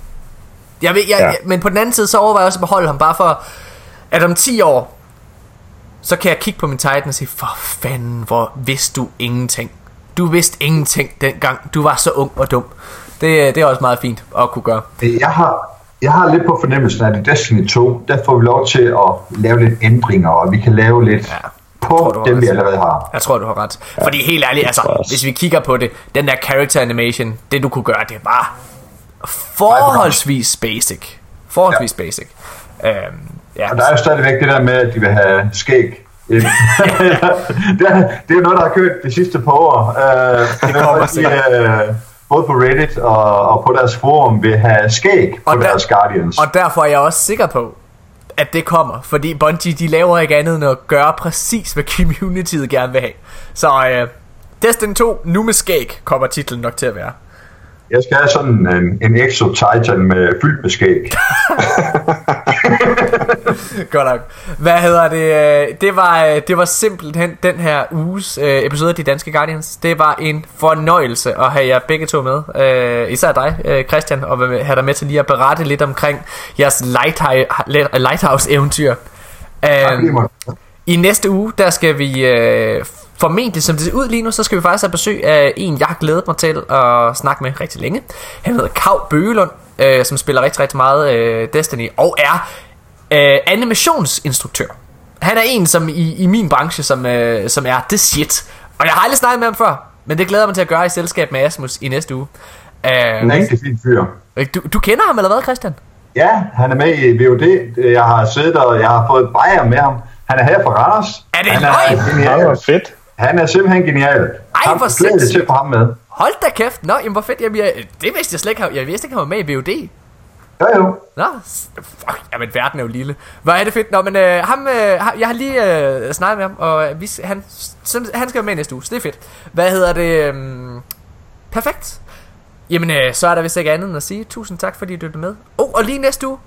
Jeg vil, jeg, Ja. ja. jeg, men på den anden side så overvejer jeg også at beholde ham bare for at om 10 år så kan jeg kigge på min Titan og sige for fanden hvor vidste du ingenting. Du vidste ingenting dengang. Du var så ung og dum. Det, det er også meget fint at kunne gøre. Jeg har, jeg har lidt på fornemmelsen, at i Destiny 2, der får vi lov til at lave lidt ændringer, og vi kan lave lidt Ja. ja. på tror, du dem, vi ret. allerede har. Jeg tror, du har ret. Fordi helt ærligt, altså, hvis vi kigger på det, den der character animation, det du kunne gøre, det var forholdsvis basic. Forholdsvis ja. basic. Øhm, ja. Og der er jo stadigvæk det der med, at de vil have skæg. [LAUGHS] det, er, det er noget, der har kørt de sidste par år. Uh, [LAUGHS] det kommer kommer sikkert. de, uh, både på Reddit og, og på deres forum vil have skæg på Og der- deres Guardians. Og derfor er jeg også sikker på, at det kommer. Fordi Bungie, de laver ikke andet end at gøre præcis, hvad communityet gerne vil have. Så øh, Destiny 2, nu med skæg, kommer titlen nok til at være. Jeg skal have sådan en, en Exo Titan med fyldt med skæg. [LAUGHS] Godt nok. Hvad hedder det? Det var, det var simpelthen den her uges øh, episode af De Danske Guardians. Det var en fornøjelse at have jer begge to med. Øh, især dig, øh, Christian, og have dig med til lige at berette lidt omkring jeres lighthouse- lighthouse-eventyr. Øh. I næste uge, der skal vi øh, formentlig, som det ser ud lige nu, så skal vi faktisk have besøg af en, jeg har glædet mig til at snakke med rigtig længe. Han hedder Kav Bøgelund, øh, som spiller rigtig, rigtig meget øh, Destiny, og er øh, animationsinstruktør. Han er en, som i, i min branche, som, øh, som er the shit. Og jeg har aldrig snakket med ham før, men det glæder jeg mig til at gøre i selskab med Asmus i næste uge. En Øh, rigtig fin fyr. du, du kender ham eller hvad, Christian? Ja, han er med i VOD. Jeg har siddet og jeg har fået et bajer med ham. Han er her fra Randers. Er det han løgn? Det genial. var fedt. Han er simpelthen genial. Ej, Ham hvor sindssygt. til ham med. Hold da kæft. Nå, jamen hvor fedt. Jamen, jeg, det vidste jeg slet ikke. Jeg vidste ikke, han var med i VOD. Jo jo. Nå, fuck, jamen verden er jo lille. Hvor er det fedt. Nå, men øh, ham, øh, jeg har lige øh, snakket med ham, og øh, vi, han, han skal være med næste uge, så det er fedt. Hvad hedder det? Øh, perfekt. Jamen, øh, så er der vist ikke andet end at sige tusind tak, fordi du lyttede med. Oh, og lige næste uge,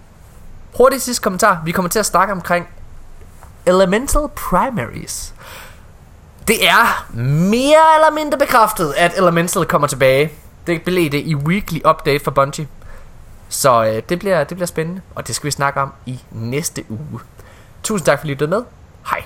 hurtigt sidste kommentar. Vi kommer til at snakke omkring Elemental Primaries. Det er mere eller mindre bekræftet, at Elemental kommer tilbage. Det blev det i Weekly Update for Bungie. Så øh, det, bliver, det bliver spændende, og det skal vi snakke om i næste uge. Tusind tak fordi I lyttede med. Hej.